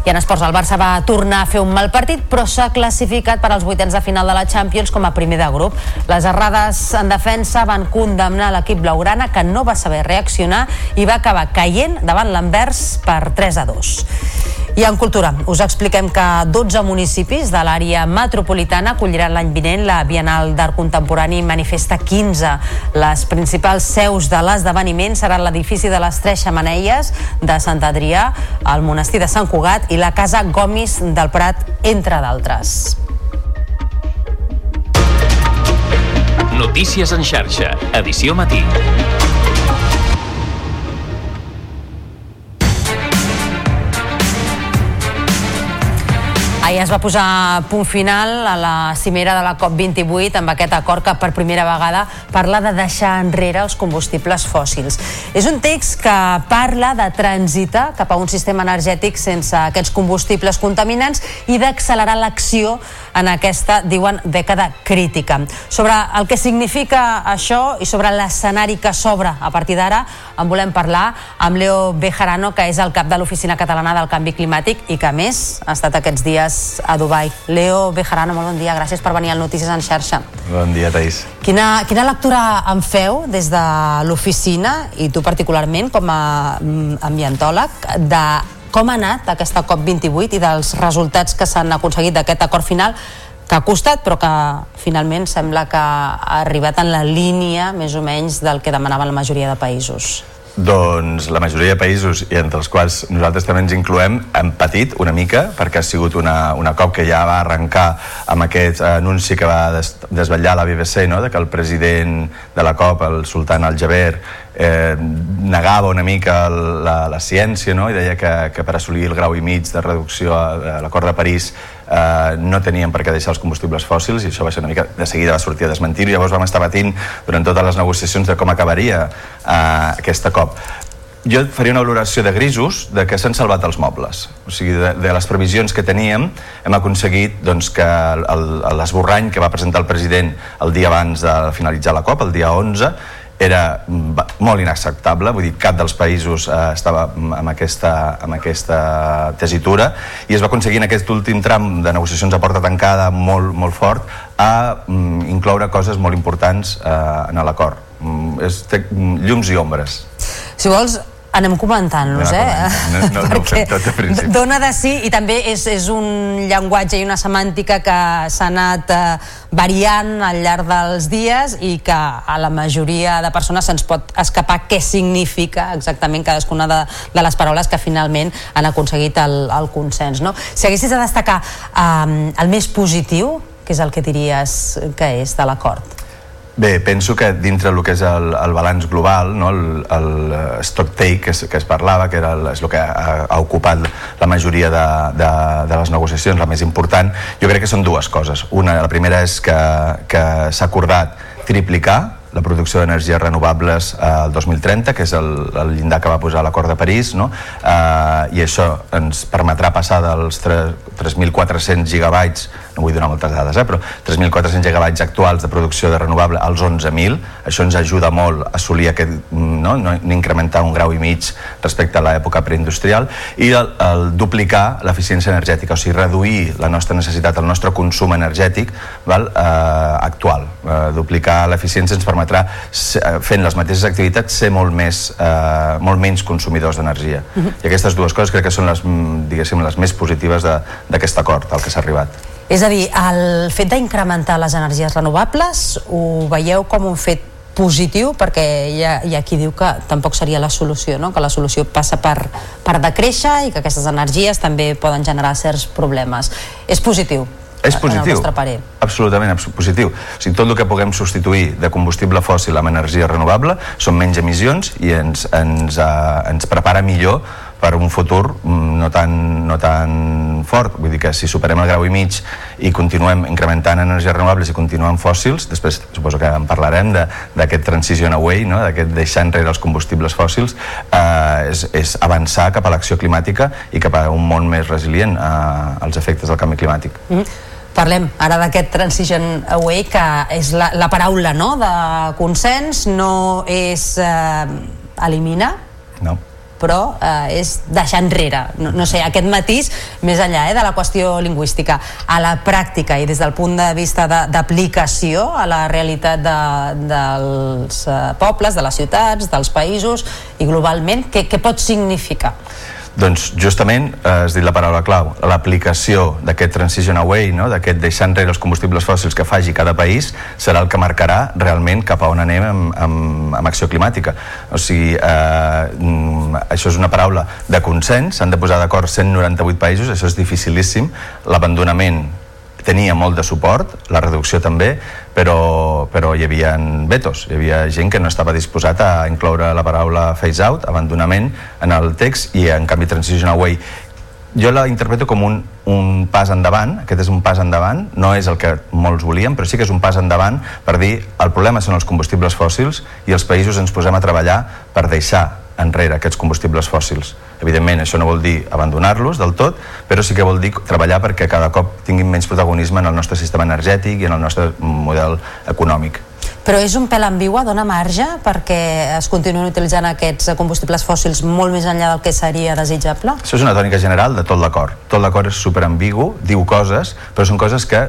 I en esports, el Barça va tornar a fer un mal partit, però s'ha classificat per als vuitens de final de la Champions com a primer de grup. Les errades en defensa van condemnar l'equip blaugrana, que no va saber reaccionar i va acabar caient davant l'Anvers per 3 a 2. I en cultura, us expliquem que 12 municipis de l'àrea metropolitana acolliran l'any vinent la Bienal d'Art Contemporani Manifesta 15. Les principals seus de l'esdeveniment seran l'edifici de les Tres Xamaneies de Sant Adrià, el monestir de Sant Cugat i la Casa Gomis del Prat, entre d'altres. Notícies en xarxa, edició matí. Ahir es va posar punt final a la cimera de la COP28 amb aquest acord que per primera vegada parla de deixar enrere els combustibles fòssils. És un text que parla de transitar cap a un sistema energètic sense aquests combustibles contaminants i d'accelerar l'acció en aquesta, diuen, dècada crítica. Sobre el que significa això i sobre l'escenari que s'obre a partir d'ara en volem parlar amb Leo Bejarano, que és el cap de l'Oficina Catalana del Canvi Climàtic i que, a més, ha estat aquests dies a Dubai. Leo Bejarano, molt bon dia, gràcies per venir al Notícies en xarxa. Bon dia, Taís. Quina, quina lectura en feu des de l'oficina, i tu particularment com a mm, ambientòleg, de com ha anat aquesta COP28 i dels resultats que s'han aconseguit d'aquest acord final que ha costat però que finalment sembla que ha arribat en la línia més o menys del que demanaven la majoria de països. Doncs la majoria de països, i entre els quals nosaltres també ens incloem, han patit una mica, perquè ha sigut una, una cop que ja va arrencar amb aquest anunci que va des, desvetllar la BBC, no?, de que el president de la COP, el sultan Al-Jaber, eh, negava una mica la, la ciència no? i deia que, que per assolir el grau i mig de reducció a, a l'acord de París eh, no tenien per què deixar els combustibles fòssils i això va ser una mica, de seguida va sortir a desmentir i llavors vam estar patint durant totes les negociacions de com acabaria eh, aquesta COP. Jo faria una valoració de grisos de que s'han salvat els mobles. O sigui, de, de les previsions que teníem hem aconseguit doncs, que l'esborrany que va presentar el president el dia abans de finalitzar la COP, el dia 11 era molt inacceptable, vull dir, cap dels països eh, estava amb aquesta, amb aquesta tesitura i es va aconseguir en aquest últim tram de negociacions a porta tancada molt, molt fort a mm, incloure coses molt importants eh, en l'acord. Mm, és, té llums i ombres. Si vols, anem comentant-los, eh? No, no, no Perquè tot de principi. dona de sí i també és, és un llenguatge i una semàntica que s'ha anat eh, variant al llarg dels dies i que a la majoria de persones se'ns pot escapar què significa exactament cadascuna de, de les paraules que finalment han aconseguit el, el consens. No? Si haguessis de destacar eh, el més positiu, què és el que diries que és de l'acord? Bé, penso que dintre del que és el, el balanç global, no? el, el stock take que es, que es parlava, que era el, és el que ha, ha ocupat la majoria de, de, de les negociacions, la més important, jo crec que són dues coses. Una, la primera és que, que s'ha acordat triplicar la producció d'energies renovables al eh, 2030, que és el, el llindar que va posar l'acord de París, no? eh, i això ens permetrà passar dels 3.400 gigabytes no vull donar moltes dades, eh, però 3.400 gigabytes actuals de producció de renovable als 11.000, això ens ajuda molt a assolir aquest, no, no, incrementar un grau i mig respecte a l'època preindustrial i el, el duplicar l'eficiència energètica, o sigui, reduir la nostra necessitat, el nostre consum energètic val, eh, actual. Eh, duplicar l'eficiència ens permetrà, eh, fent les mateixes activitats, ser molt, més, eh, molt menys consumidors d'energia. Uh -huh. I aquestes dues coses crec que són les, diguéssim, les més positives d'aquest acord al que s'ha arribat. És a dir, el fet d'incrementar les energies renovables ho veieu com un fet positiu perquè hi ha, hi ha qui diu que tampoc seria la solució, no? que la solució passa per, per decréixer i que aquestes energies també poden generar certs problemes. És positiu? És positiu, absolutament positiu. O sigui, tot el que puguem substituir de combustible fòssil amb energia renovable són menys emissions i ens, ens, uh, ens prepara millor per un futur mm, no tan, no tan fort. Vull dir que si superem el grau i mig i continuem incrementant energies renovables i continuem fòssils, després suposo que en parlarem d'aquest transition away, no? d'aquest deixar enrere els combustibles fòssils, eh, és, és avançar cap a l'acció climàtica i cap a un món més resilient eh, als efectes del canvi climàtic. Mm -hmm. Parlem ara d'aquest transition away que és la, la paraula no? de consens, no és eh, eliminar, no però eh, és deixar enrere no, no sé, aquest matís més enllà eh, de la qüestió lingüística a la pràctica i des del punt de vista d'aplicació a la realitat de, dels eh, pobles, de les ciutats, dels països i globalment, què, què pot significar? Doncs justament eh, has dit la paraula clau, l'aplicació d'aquest transition away, no? d'aquest deixar enrere els combustibles fòssils que faci cada país, serà el que marcarà realment cap a on anem amb, amb, amb acció climàtica. O sigui, eh, mm, això és una paraula de consens, s'han de posar d'acord 198 països, això és dificilíssim, l'abandonament tenia molt de suport, la reducció també, però, però hi havia vetos, hi havia gent que no estava disposat a incloure la paraula phase out, abandonament, en el text i en canvi transition away jo la interpreto com un, un pas endavant, aquest és un pas endavant, no és el que molts volien, però sí que és un pas endavant per dir el problema són els combustibles fòssils i els països ens posem a treballar per deixar enrere aquests combustibles fòssils. Evidentment, això no vol dir abandonar-los del tot, però sí que vol dir treballar perquè cada cop tinguin menys protagonisme en el nostre sistema energètic i en el nostre model econòmic. Però és un pèl ambigua, dona marge perquè es continuen utilitzant aquests combustibles fòssils molt més enllà del que seria desitjable? Això és una tònica general de tot l'acord. Tot l'acord és super ambigu, diu coses, però són coses que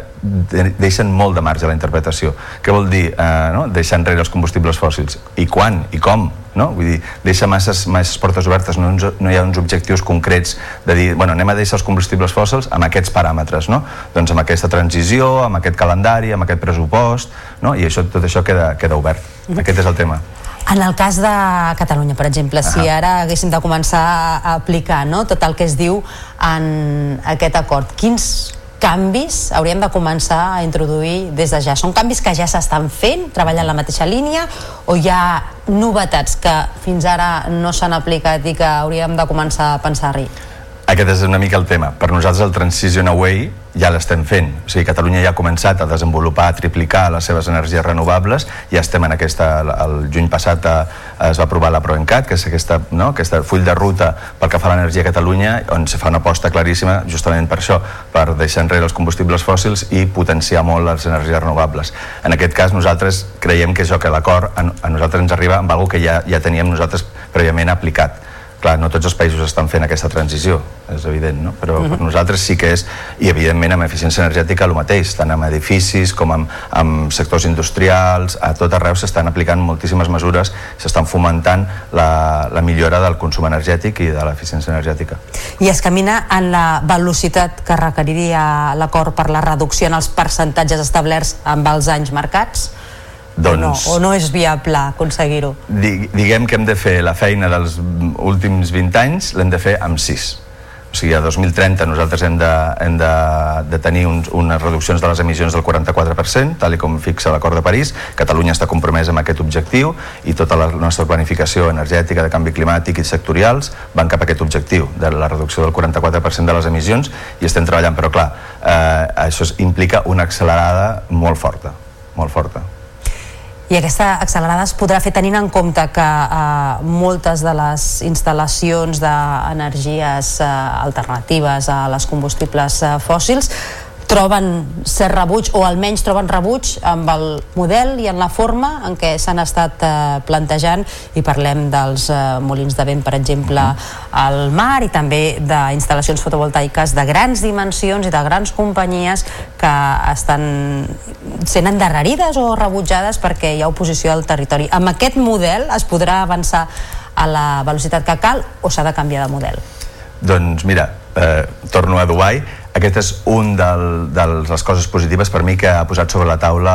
deixen molt de marge a la interpretació. Què vol dir eh, no? deixar enrere els combustibles fòssils? I quan? I com? No? Vull dir, deixa masses, masses portes obertes, no, no hi ha uns objectius concrets de dir, bueno, anem a deixar els combustibles fòssils amb aquests paràmetres, no? Doncs amb aquesta transició, amb aquest calendari, amb aquest pressupost, no? I això, tot això queda, queda obert. Aquest és el tema. En el cas de Catalunya, per exemple, si ara haguéssim de començar a aplicar no, tot el que es diu en aquest acord, quins canvis hauríem de començar a introduir des de ja? Són canvis que ja s'estan fent, treballant la mateixa línia, o hi ha novetats que fins ara no s'han aplicat i que hauríem de començar a pensar-hi? Aquest és una mica el tema. Per nosaltres el Transition Away ja l'estem fent. O sigui, Catalunya ja ha començat a desenvolupar, a triplicar les seves energies renovables. Ja estem en aquesta... El juny passat eh, es va aprovar la ProEncat, que és aquesta, no? aquesta full de ruta pel que fa a l'energia a Catalunya, on se fa una aposta claríssima justament per això, per deixar enrere els combustibles fòssils i potenciar molt les energies renovables. En aquest cas, nosaltres creiem que això que l'acord a, a nosaltres ens arriba amb alguna que ja, ja teníem nosaltres prèviament aplicat clar, no tots els països estan fent aquesta transició, és evident, no? però uh -huh. per mhm. nosaltres sí que és, i evidentment amb eficiència energètica el mateix, tant amb edificis com amb, amb sectors industrials, a tot arreu s'estan aplicant moltíssimes mesures, s'estan fomentant la, la millora del consum energètic i de l'eficiència energètica. I es camina en la velocitat que requeriria l'acord per la reducció en els percentatges establerts amb els anys marcats? Doncs, o, no, o no és viable aconseguir-ho? Diguem que hem de fer la feina dels últims 20 anys, l'hem de fer amb 6. O sigui, a 2030 nosaltres hem de, hem de, de tenir uns, unes reduccions de les emissions del 44%, tal com fixa l'acord de París. Catalunya està compromesa amb aquest objectiu i tota la nostra planificació energètica de canvi climàtic i sectorials van cap a aquest objectiu de la reducció del 44% de les emissions i estem treballant, però clar, eh, això implica una accelerada molt forta, molt forta i aquesta accelerada es podrà fer tenint en compte que eh, moltes de les instal·lacions d'energies eh, alternatives a les combustibles eh, fòssils troben ser rebuig o almenys troben rebuig amb el model i en la forma en què s'han estat eh, plantejant i parlem dels eh, molins de vent per exemple al mar i també d'instal·lacions fotovoltaiques de grans dimensions i de grans companyies que estan sent endarrerides o rebutjades perquè hi ha oposició al territori. Amb aquest model es podrà avançar a la velocitat que cal o s'ha de canviar de model? Doncs mira, eh, torno a Dubai aquest és un del, de les coses positives per mi que ha posat sobre la taula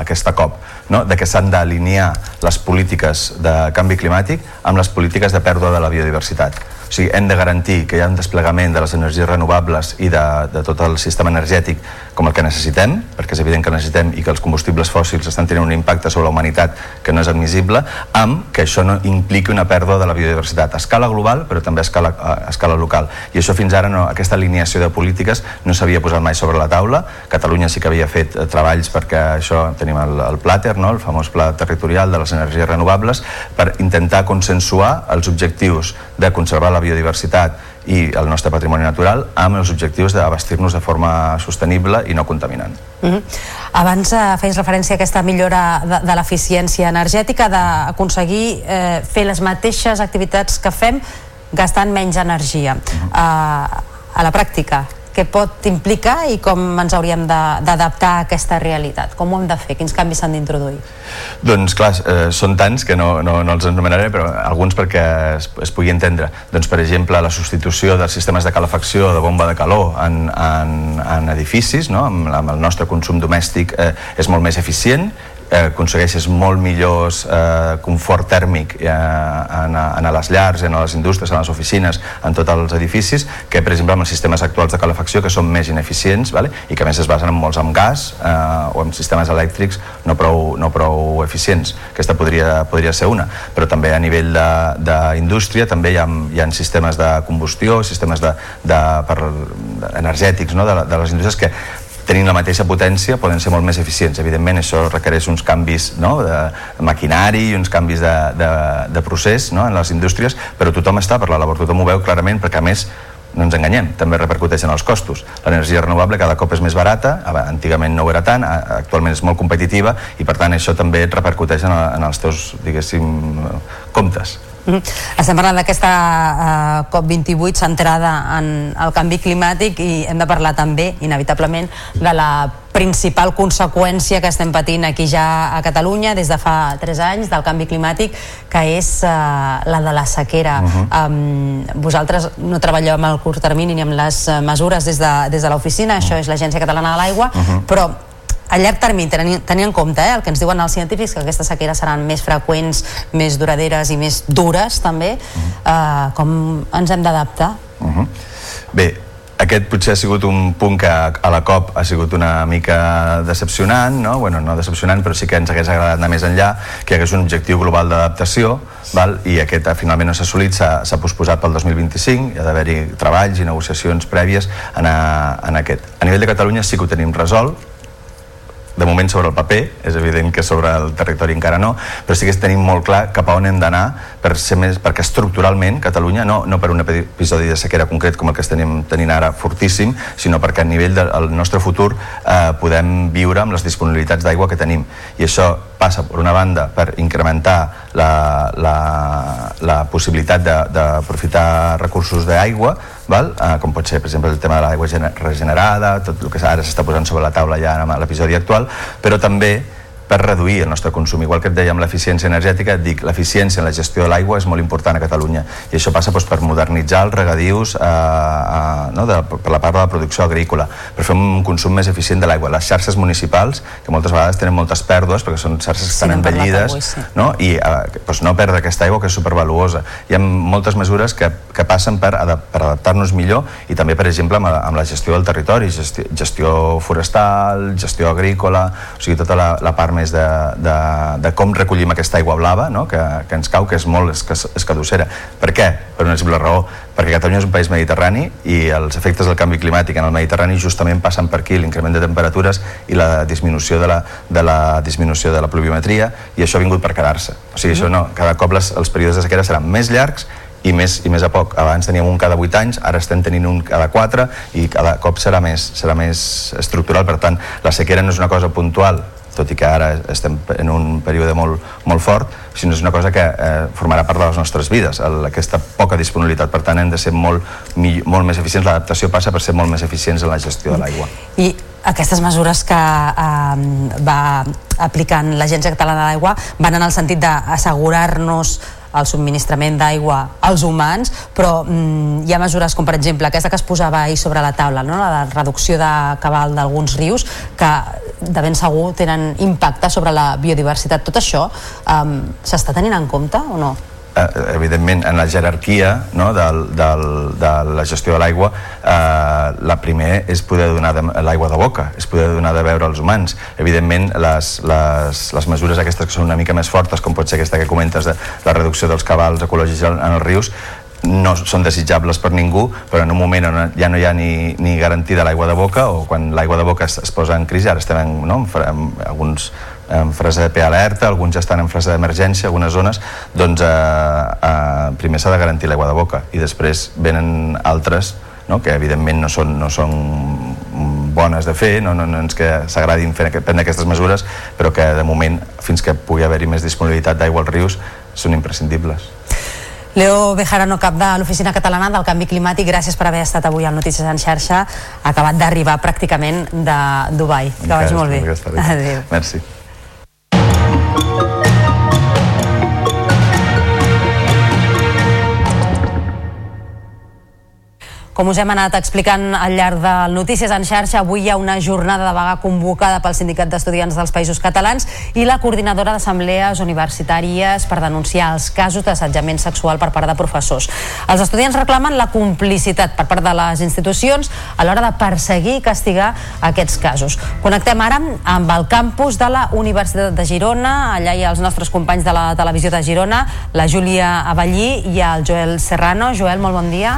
aquesta COP, no? de que s'han d'alinear les polítiques de canvi climàtic amb les polítiques de pèrdua de la biodiversitat o sigui, hem de garantir que hi ha un desplegament de les energies renovables i de, de tot el sistema energètic com el que necessitem, perquè és evident que necessitem i que els combustibles fòssils estan tenint un impacte sobre la humanitat que no és admissible, amb que això no impliqui una pèrdua de la biodiversitat a escala global, però també a escala, a escala local. I això fins ara, no, aquesta alineació de polítiques no s'havia posat mai sobre la taula. Catalunya sí que havia fet eh, treballs perquè això tenim el, el Plater, no? el famós pla territorial de les energies renovables, per intentar consensuar els objectius de conservar la biodiversitat i el nostre patrimoni natural amb els objectius d'abastir-nos de forma sostenible i no contaminant. Mm -hmm. Abans eh, feies referència a aquesta millora de, de l'eficiència energètica, d'aconseguir eh, fer les mateixes activitats que fem gastant menys energia. Mm -hmm. eh, a la pràctica, què pot implicar i com ens hauríem d'adaptar a aquesta realitat? Com ho hem de fer? Quins canvis s'han d'introduir? Doncs clar, eh, són tants que no, no, no els anomenaré, però alguns perquè es, es pugui entendre. Doncs per exemple, la substitució dels sistemes de calefacció de bomba de calor en, en, en edificis, no? amb, amb el nostre consum domèstic eh, és molt més eficient aconsegueixes molt millors eh, confort tèrmic eh, en, en les llars, en les indústries, en les oficines, en tots els edificis, que per exemple amb els sistemes actuals de calefacció que són més ineficients vale? i que a més es basen en molts amb gas eh, o en sistemes elèctrics no prou, no prou eficients. Aquesta podria, podria ser una, però també a nivell d'indústria també hi ha, hi ha sistemes de combustió, sistemes de, de, per, energètics no? de, de les indústries que tenint la mateixa potència poden ser molt més eficients. Evidentment això requereix uns canvis no? de maquinari i uns canvis de, de, de procés no? en les indústries, però tothom està per la labor, tothom ho veu clarament perquè a més no ens enganyem, també repercuteix en els costos. L'energia renovable cada cop és més barata, antigament no ho era tant, actualment és molt competitiva i per tant això també et repercuteix en, en els teus, diguéssim, comptes. Mm -hmm. Estem parlant d'aquesta uh, COP28 centrada en el canvi climàtic i hem de parlar també, inevitablement, de la principal conseqüència que estem patint aquí ja a Catalunya des de fa 3 anys del canvi climàtic que és uh, la de la sequera uh -huh. um, vosaltres no treballeu amb el curt termini ni amb les mesures des de, des de l'oficina, uh -huh. això és l'Agència Catalana de l'Aigua, uh -huh. però a llarg termini, tenint, tenint en compte eh, el que ens diuen els científics, que aquestes sequeres seran més freqüents, més duraderes i més dures també, uh -huh. eh, com ens hem d'adaptar? Uh -huh. Bé, aquest potser ha sigut un punt que a la COP ha sigut una mica decepcionant, no? Bueno, no decepcionant, però sí que ens hagués agradat anar més enllà, que hi hagués un objectiu global d'adaptació, val? i aquest finalment no s'ha assolit, s'ha posposat pel 2025, hi ha d'haver-hi treballs i negociacions prèvies en, a, en aquest. A nivell de Catalunya sí que ho tenim resolt, de moment sobre el paper, és evident que sobre el territori encara no, però sí que tenim molt clar cap a on hem d'anar per ser més, perquè estructuralment Catalunya, no, no per un episodi de sequera concret com el que estem tenint ara fortíssim, sinó perquè a nivell del nostre futur eh, podem viure amb les disponibilitats d'aigua que tenim. I això passa, per una banda, per incrementar la, la, la possibilitat d'aprofitar recursos d'aigua, val? Eh, com pot ser, per exemple, el tema de l'aigua regenerada, tot el que ara s'està posant sobre la taula ja en l'episodi actual, però també per reduir el nostre consum. Igual que et dèiem l'eficiència energètica, et dic, l'eficiència en la gestió de l'aigua és molt important a Catalunya i això passa doncs, per modernitzar els regadius eh, eh, no, de, per la part de la producció agrícola, per fer un consum més eficient de l'aigua. Les xarxes municipals, que moltes vegades tenen moltes pèrdues perquè són xarxes que estan sí, envellides, avui, sí. no? i eh, doncs no perdre aquesta aigua que és supervaluosa. Hi ha moltes mesures que, que passen per, adap per adaptar-nos millor i també, per exemple, amb, amb la gestió del territori, gestió, gestió forestal, gestió agrícola, o sigui, tota la, la part més de, de, de com recollim aquesta aigua blava no? que, que ens cau, que és molt escadossera. Per què? Per una simple raó. Perquè Catalunya és un país mediterrani i els efectes del canvi climàtic en el Mediterrani justament passen per aquí, l'increment de temperatures i la disminució de la, de la disminució de la pluviometria i això ha vingut per quedar-se. O sigui, això no, cada cop les, els períodes de sequera seran més llargs i més, i més a poc. Abans teníem un cada 8 anys, ara estem tenint un cada 4 i cada cop serà més, serà més estructural. Per tant, la sequera no és una cosa puntual tot i que ara estem en un període molt, molt fort, sinó és una cosa que eh, formarà part de les nostres vides, el, aquesta poca disponibilitat. Per tant, hem de ser molt, molt més eficients. L'adaptació passa per ser molt més eficients en la gestió de l'aigua. I aquestes mesures que eh, va aplicant l'Agència Catalana de l'Aigua van en el sentit d'assegurar-nos el subministrament d'aigua als humans, però mm, hi ha mesures com per exemple aquesta que es posava ahir sobre la taula, no? la reducció de cabal d'alguns rius, que de ben segur tenen impacte sobre la biodiversitat. Tot això um, s'està tenint en compte o no? Eh, evidentment en la jerarquia no, del, del, de la gestió de l'aigua eh, la primer és poder donar l'aigua de boca, és poder donar de beure als humans. Evidentment les, les, les mesures aquestes que són una mica més fortes com pot ser aquesta que comentes de la reducció dels cabals ecològics en, en els rius no són desitjables per ningú, però en un moment on ja no hi ha ni, ni garantida l'aigua de boca o quan l'aigua de boca es, es posa en crisi, ara estem en, no, en, en alguns en fase de alerta, alguns ja estan en fase d'emergència, algunes zones, doncs eh, eh, primer s'ha de garantir l'aigua de boca i després venen altres no? que evidentment no són, no són bones de fer, no, no, no ens que s'agradin prendre aquestes mesures, però que de moment, fins que pugui haver-hi més disponibilitat d'aigua als rius, són imprescindibles. Leo Bejarano, cap de l'Oficina Catalana del Canvi Climàtic, gràcies per haver estat avui al Notícies en xarxa, acabat d'arribar pràcticament de Dubai. Que vagi molt bé. Adéu. Merci. Com us hem anat explicant al llarg de Notícies en xarxa, avui hi ha una jornada de vaga convocada pel Sindicat d'Estudiants dels Països Catalans i la coordinadora d'assemblees universitàries per denunciar els casos d'assetjament sexual per part de professors. Els estudiants reclamen la complicitat per part de les institucions a l'hora de perseguir i castigar aquests casos. Connectem ara amb el campus de la Universitat de Girona. Allà hi ha els nostres companys de la televisió de Girona, la Júlia Avellí i el Joel Serrano. Joel, molt bon dia.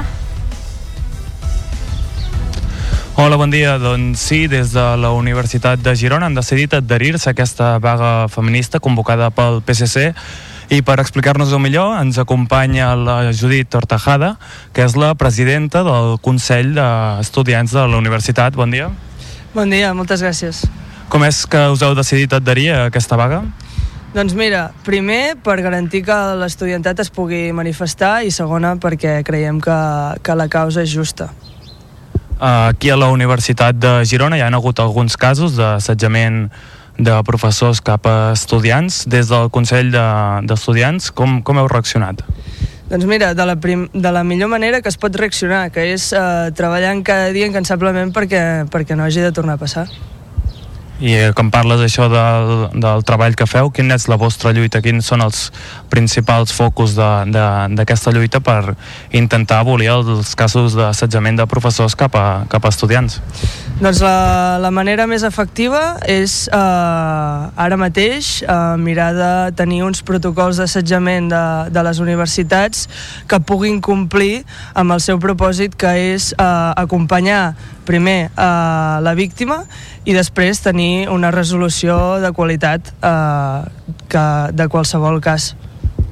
Hola, bon dia. Doncs sí, des de la Universitat de Girona han decidit adherir-se a aquesta vaga feminista convocada pel PSC i per explicar-nos-ho millor ens acompanya la Judit Tortajada, que és la presidenta del Consell d'Estudiants de la Universitat. Bon dia. Bon dia, moltes gràcies. Com és que us heu decidit adherir a aquesta vaga? Doncs mira, primer per garantir que l'estudiantat es pugui manifestar i segona perquè creiem que, que la causa és justa. Aquí a la Universitat de Girona hi ha hagut alguns casos d'assetjament de professors cap a estudiants. Des del Consell d'Estudiants, de, com, com heu reaccionat? Doncs mira, de la, prim, de la millor manera que es pot reaccionar, que és eh, treballant cada dia incansablement perquè, perquè no hagi de tornar a passar. I eh, quan parles això del, del treball que feu, quina és la vostra lluita? Quins són els principals focus d'aquesta lluita per intentar abolir els casos d'assetjament de professors cap a, cap a estudiants? Doncs la, la manera més efectiva és eh, ara mateix eh, mirar de tenir uns protocols d'assetjament de, de les universitats que puguin complir amb el seu propòsit que és eh, acompanyar primer eh, la víctima i després tenir una resolució de qualitat eh, que, de qualsevol cas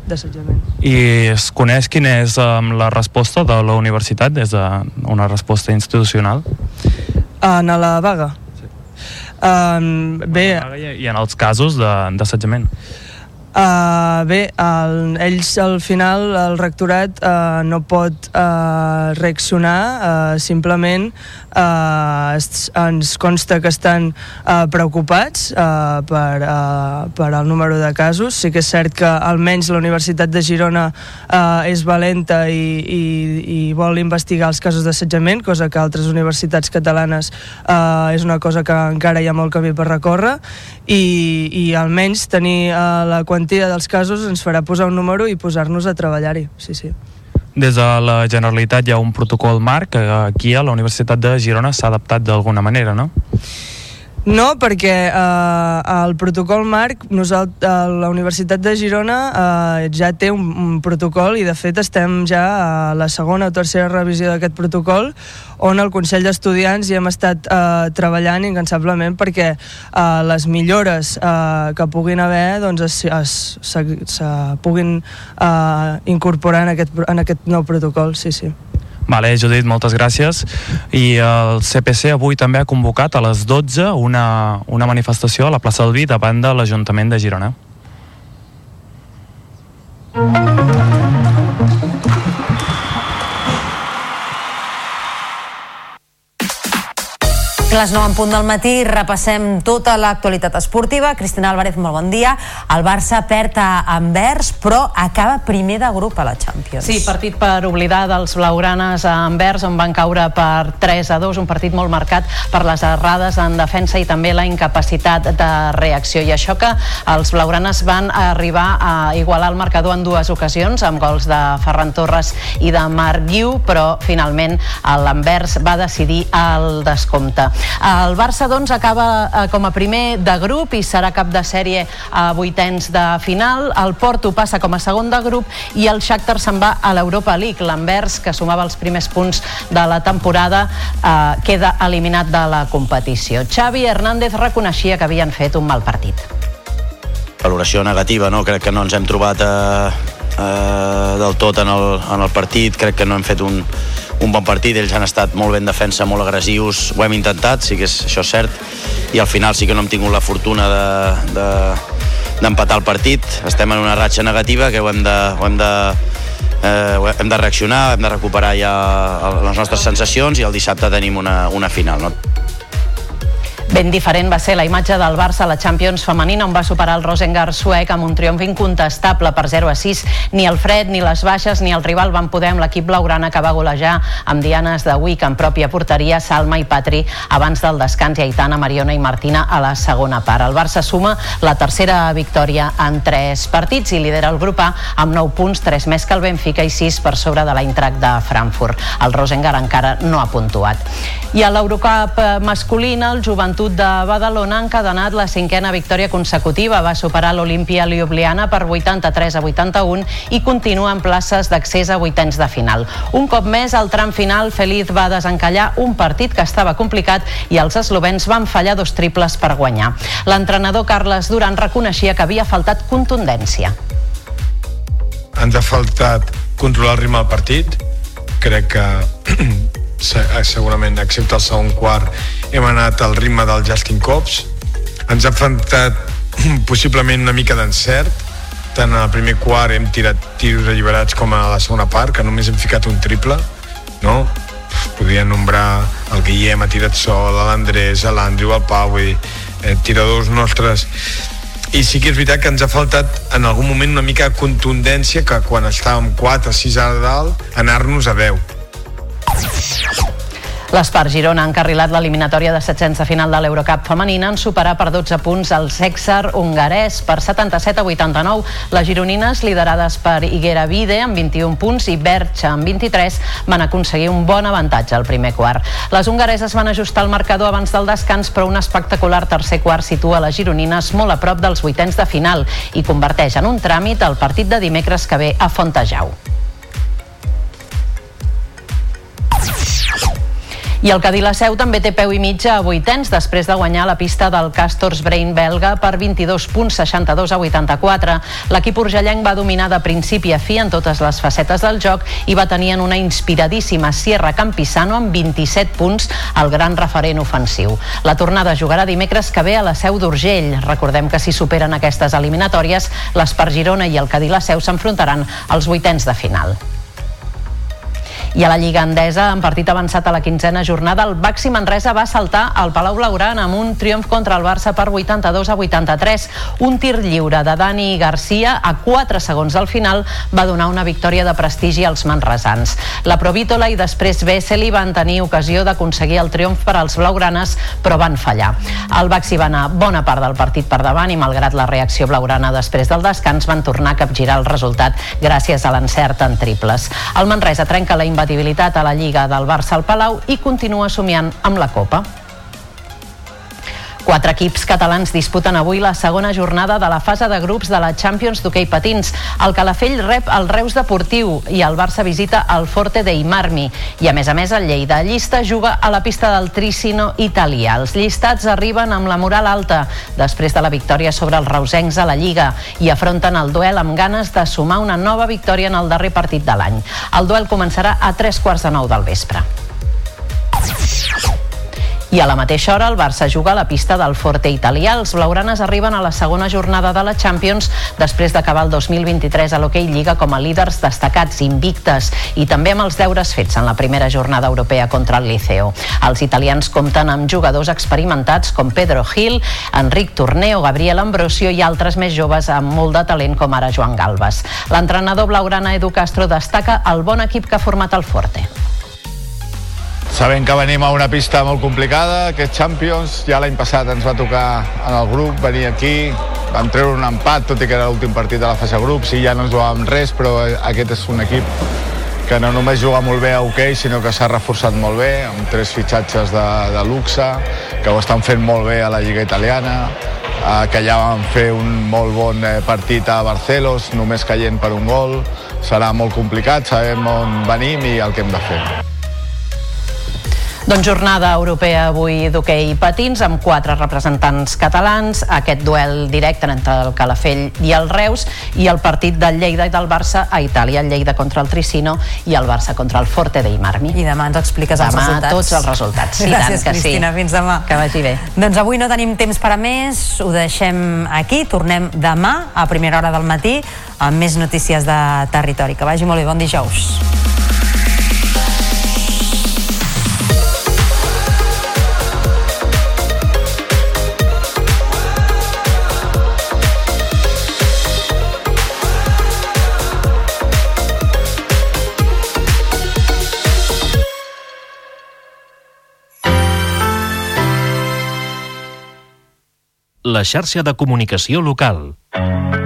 d'assetjament. I es coneix quina és um, la resposta de la universitat des d'una resposta institucional? En la vaga? Sí. Um, bé... I en els casos d'assetjament? Uh, bé, el, ells al final, el rectorat uh, no pot uh, reaccionar, uh, simplement uh, ens consta que estan uh, preocupats uh, per, uh, per el número de casos. Sí que és cert que almenys la Universitat de Girona uh, és valenta i, i, i vol investigar els casos d'assetjament, cosa que altres universitats catalanes uh, és una cosa que encara hi ha molt camí per recórrer i, i almenys tenir uh, la quantia dels casos ens farà posar un número i posar-nos a treballar-hi. Sí, sí. Des de la Generalitat hi ha un protocol marc que aquí a la Universitat de Girona s'ha adaptat d'alguna manera, no? No, perquè eh, el protocol marc, nosaltres, eh, la Universitat de Girona eh, ja té un, un protocol i de fet estem ja a la segona o tercera revisió d'aquest protocol on el Consell d'Estudiants hi hem estat eh, treballant incansablement perquè eh, les millores eh, que puguin haver doncs es, es, se, se puguin eh, incorporar en aquest, en aquest nou protocol, sí, sí. Vale, Judit, moltes gràcies. I el CPC avui també ha convocat a les 12 una, una manifestació a la plaça del Vi davant de l'Ajuntament de Girona. Les 9 en punt del matí repassem tota l'actualitat esportiva. Cristina Álvarez, molt bon dia. El Barça perd a Anvers, però acaba primer de grup a la Champions. Sí, partit per oblidar dels blaugranes a Anvers, on van caure per 3 a 2, un partit molt marcat per les errades en defensa i també la incapacitat de reacció. I això que els blaugranes van arribar a igualar el marcador en dues ocasions, amb gols de Ferran Torres i de Marc Guiu, però finalment l'Anvers va decidir el descompte. El Barça doncs acaba eh, com a primer de grup i serà cap de sèrie a vuitens de final. El Porto passa com a segon de grup i el Shakhtar se'n va a l'Europa League. L'Anvers, que sumava els primers punts de la temporada, eh, queda eliminat de la competició. Xavi Hernández reconeixia que havien fet un mal partit. Valoració negativa, no? Crec que no ens hem trobat eh, eh, del tot en el, en el partit. Crec que no hem fet un, un bon partit, ells han estat molt ben defensa, molt agressius, ho hem intentat, sí que és, això és cert, i al final sí que no hem tingut la fortuna de, de, d'empatar el partit, estem en una ratxa negativa que ho hem de, ho hem de, eh, hem de reaccionar, hem de recuperar ja les nostres sensacions i el dissabte tenim una, una final. No? Ben diferent va ser la imatge del Barça a la Champions femenina on va superar el Rosengar suec amb un triomf incontestable per 0 a 6. Ni el fred, ni les baixes, ni el rival van poder amb l'equip blaugrana que va golejar amb dianes de Wick en pròpia porteria, Salma i Patri abans del descans i Aitana, Mariona i Martina a la segona part. El Barça suma la tercera victòria en tres partits i lidera el grup A amb 9 punts, 3 més que el Benfica i 6 per sobre de l'Eintracht de Frankfurt. El Rosengar encara no ha puntuat. I a l'Eurocup masculina, el Joventut de Badalona ha encadenat la cinquena victòria consecutiva. Va superar l'Olimpia Ljubljana per 83 a 81 i continua en places d'accés a vuitens de final. Un cop més, al tram final, Feliz va desencallar un partit que estava complicat i els eslovens van fallar dos triples per guanyar. L'entrenador Carles Duran reconeixia que havia faltat contundència. Ens ha faltat controlar el ritme del partit. Crec que segurament, excepte el segon quart, hem anat al ritme del Justin Cops. Ens ha faltat possiblement una mica d'encert. Tant el primer quart hem tirat tiros alliberats com a la segona part, que només hem ficat un triple. No? Podria nombrar el Guillem, ha tirat sol, l'Andrés, l'Andrew, el Pau, dir, eh, tiradors nostres i sí que és veritat que ens ha faltat en algun moment una mica de contundència que quan estàvem 4 o 6 a dalt anar-nos a 10 L'Espar Girona ha encarrilat l'eliminatòria de setzents de final de l'Eurocup femenina en superar per 12 punts el Sexar hongarès per 77 a 89. Les gironines, liderades per Higuera Vide amb 21 punts i Bercha amb 23, van aconseguir un bon avantatge al primer quart. Les hongareses van ajustar el marcador abans del descans, però un espectacular tercer quart situa les gironines molt a prop dels vuitens de final i converteix en un tràmit el partit de dimecres que ve a Fontejau. I el Cadí la Seu també té peu i mitja a vuitens després de guanyar la pista del Castors Brain belga per 22 punts 62 a 84. L'equip urgellenc va dominar de principi a fi en totes les facetes del joc i va tenir en una inspiradíssima Sierra Campisano amb 27 punts el gran referent ofensiu. La tornada jugarà dimecres que ve a la Seu d'Urgell. Recordem que si superen aquestes eliminatòries, l'Espar Girona i el Cadí la Seu s'enfrontaran als vuitens de final. I a la Lliga Endesa, en partit avançat a la quinzena jornada, el Baxi Manresa va saltar al Palau Blaugrana amb un triomf contra el Barça per 82 a 83. Un tir lliure de Dani Garcia a 4 segons del final va donar una victòria de prestigi als manresans. La Provítola i després Veseli van tenir ocasió d'aconseguir el triomf per als blaugranes, però van fallar. El Baxi va anar bona part del partit per davant i malgrat la reacció blaugrana després del descans van tornar a capgirar el resultat gràcies a l'encert en triples. El Manresa trenca la invadibilitat a la Lliga del Barça al Palau i continua somiant amb la Copa. Quatre equips catalans disputen avui la segona jornada de la fase de grups de la Champions d'hoquei patins. El Calafell rep el Reus Deportiu i el Barça visita el Forte dei Marmi. I a més a més el Lleida Llista juga a la pista del Tricino italià. Els llistats arriben amb la moral alta després de la victòria sobre els reusencs a la Lliga i afronten el duel amb ganes de sumar una nova victòria en el darrer partit de l'any. El duel començarà a tres quarts de nou del vespre. I a la mateixa hora el Barça juga a la pista del Forte italià. Els blaugranes arriben a la segona jornada de la Champions després d'acabar el 2023 a l'Hockey Lliga com a líders destacats, invictes i també amb els deures fets en la primera jornada europea contra el Liceo. Els italians compten amb jugadors experimentats com Pedro Gil, Enric Torneo, Gabriel Ambrosio i altres més joves amb molt de talent com ara Joan Galvas. L'entrenador blaugrana Edu Castro destaca el bon equip que ha format el Forte. Sabem que venim a una pista molt complicada, aquest Champions, ja l'any passat ens va tocar en el grup venir aquí, vam treure un empat, tot i que era l'últim partit de la fase grups i ja no ens jugàvem res, però aquest és un equip que no només juga molt bé a hoquei, sinó que s'ha reforçat molt bé, amb tres fitxatges de, de luxe, que ho estan fent molt bé a la Lliga Italiana, eh, que ja vam fer un molt bon eh, partit a Barcelos, només caient per un gol, serà molt complicat, sabem on venim i el que hem de fer. Doncs jornada europea avui d'hoquei patins amb quatre representants catalans, aquest duel directe entre el Calafell i el Reus i el partit del Lleida i del Barça a Itàlia, el Lleida contra el Tricino i el Barça contra el Forte dei Marmi. I demà ens expliques els demà resultats. tots els resultats. I Gràcies, tant que Cristina. sí. Fins demà. Que vagi bé. Doncs avui no tenim temps per a més, ho deixem aquí, tornem demà a primera hora del matí amb més notícies de territori. Que vagi molt bé, bon dijous. La xarxa de comunicació local. Comunions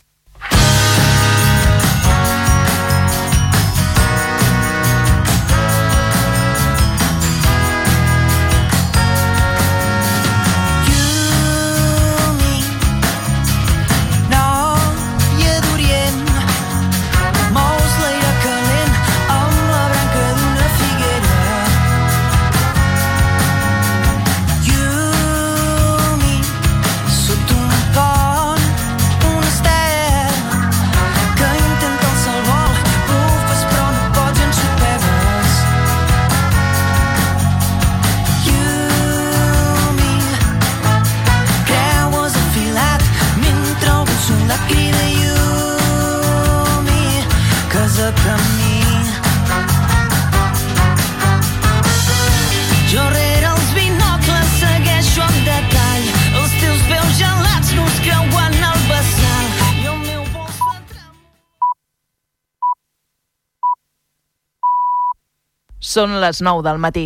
Són les 9 del matí.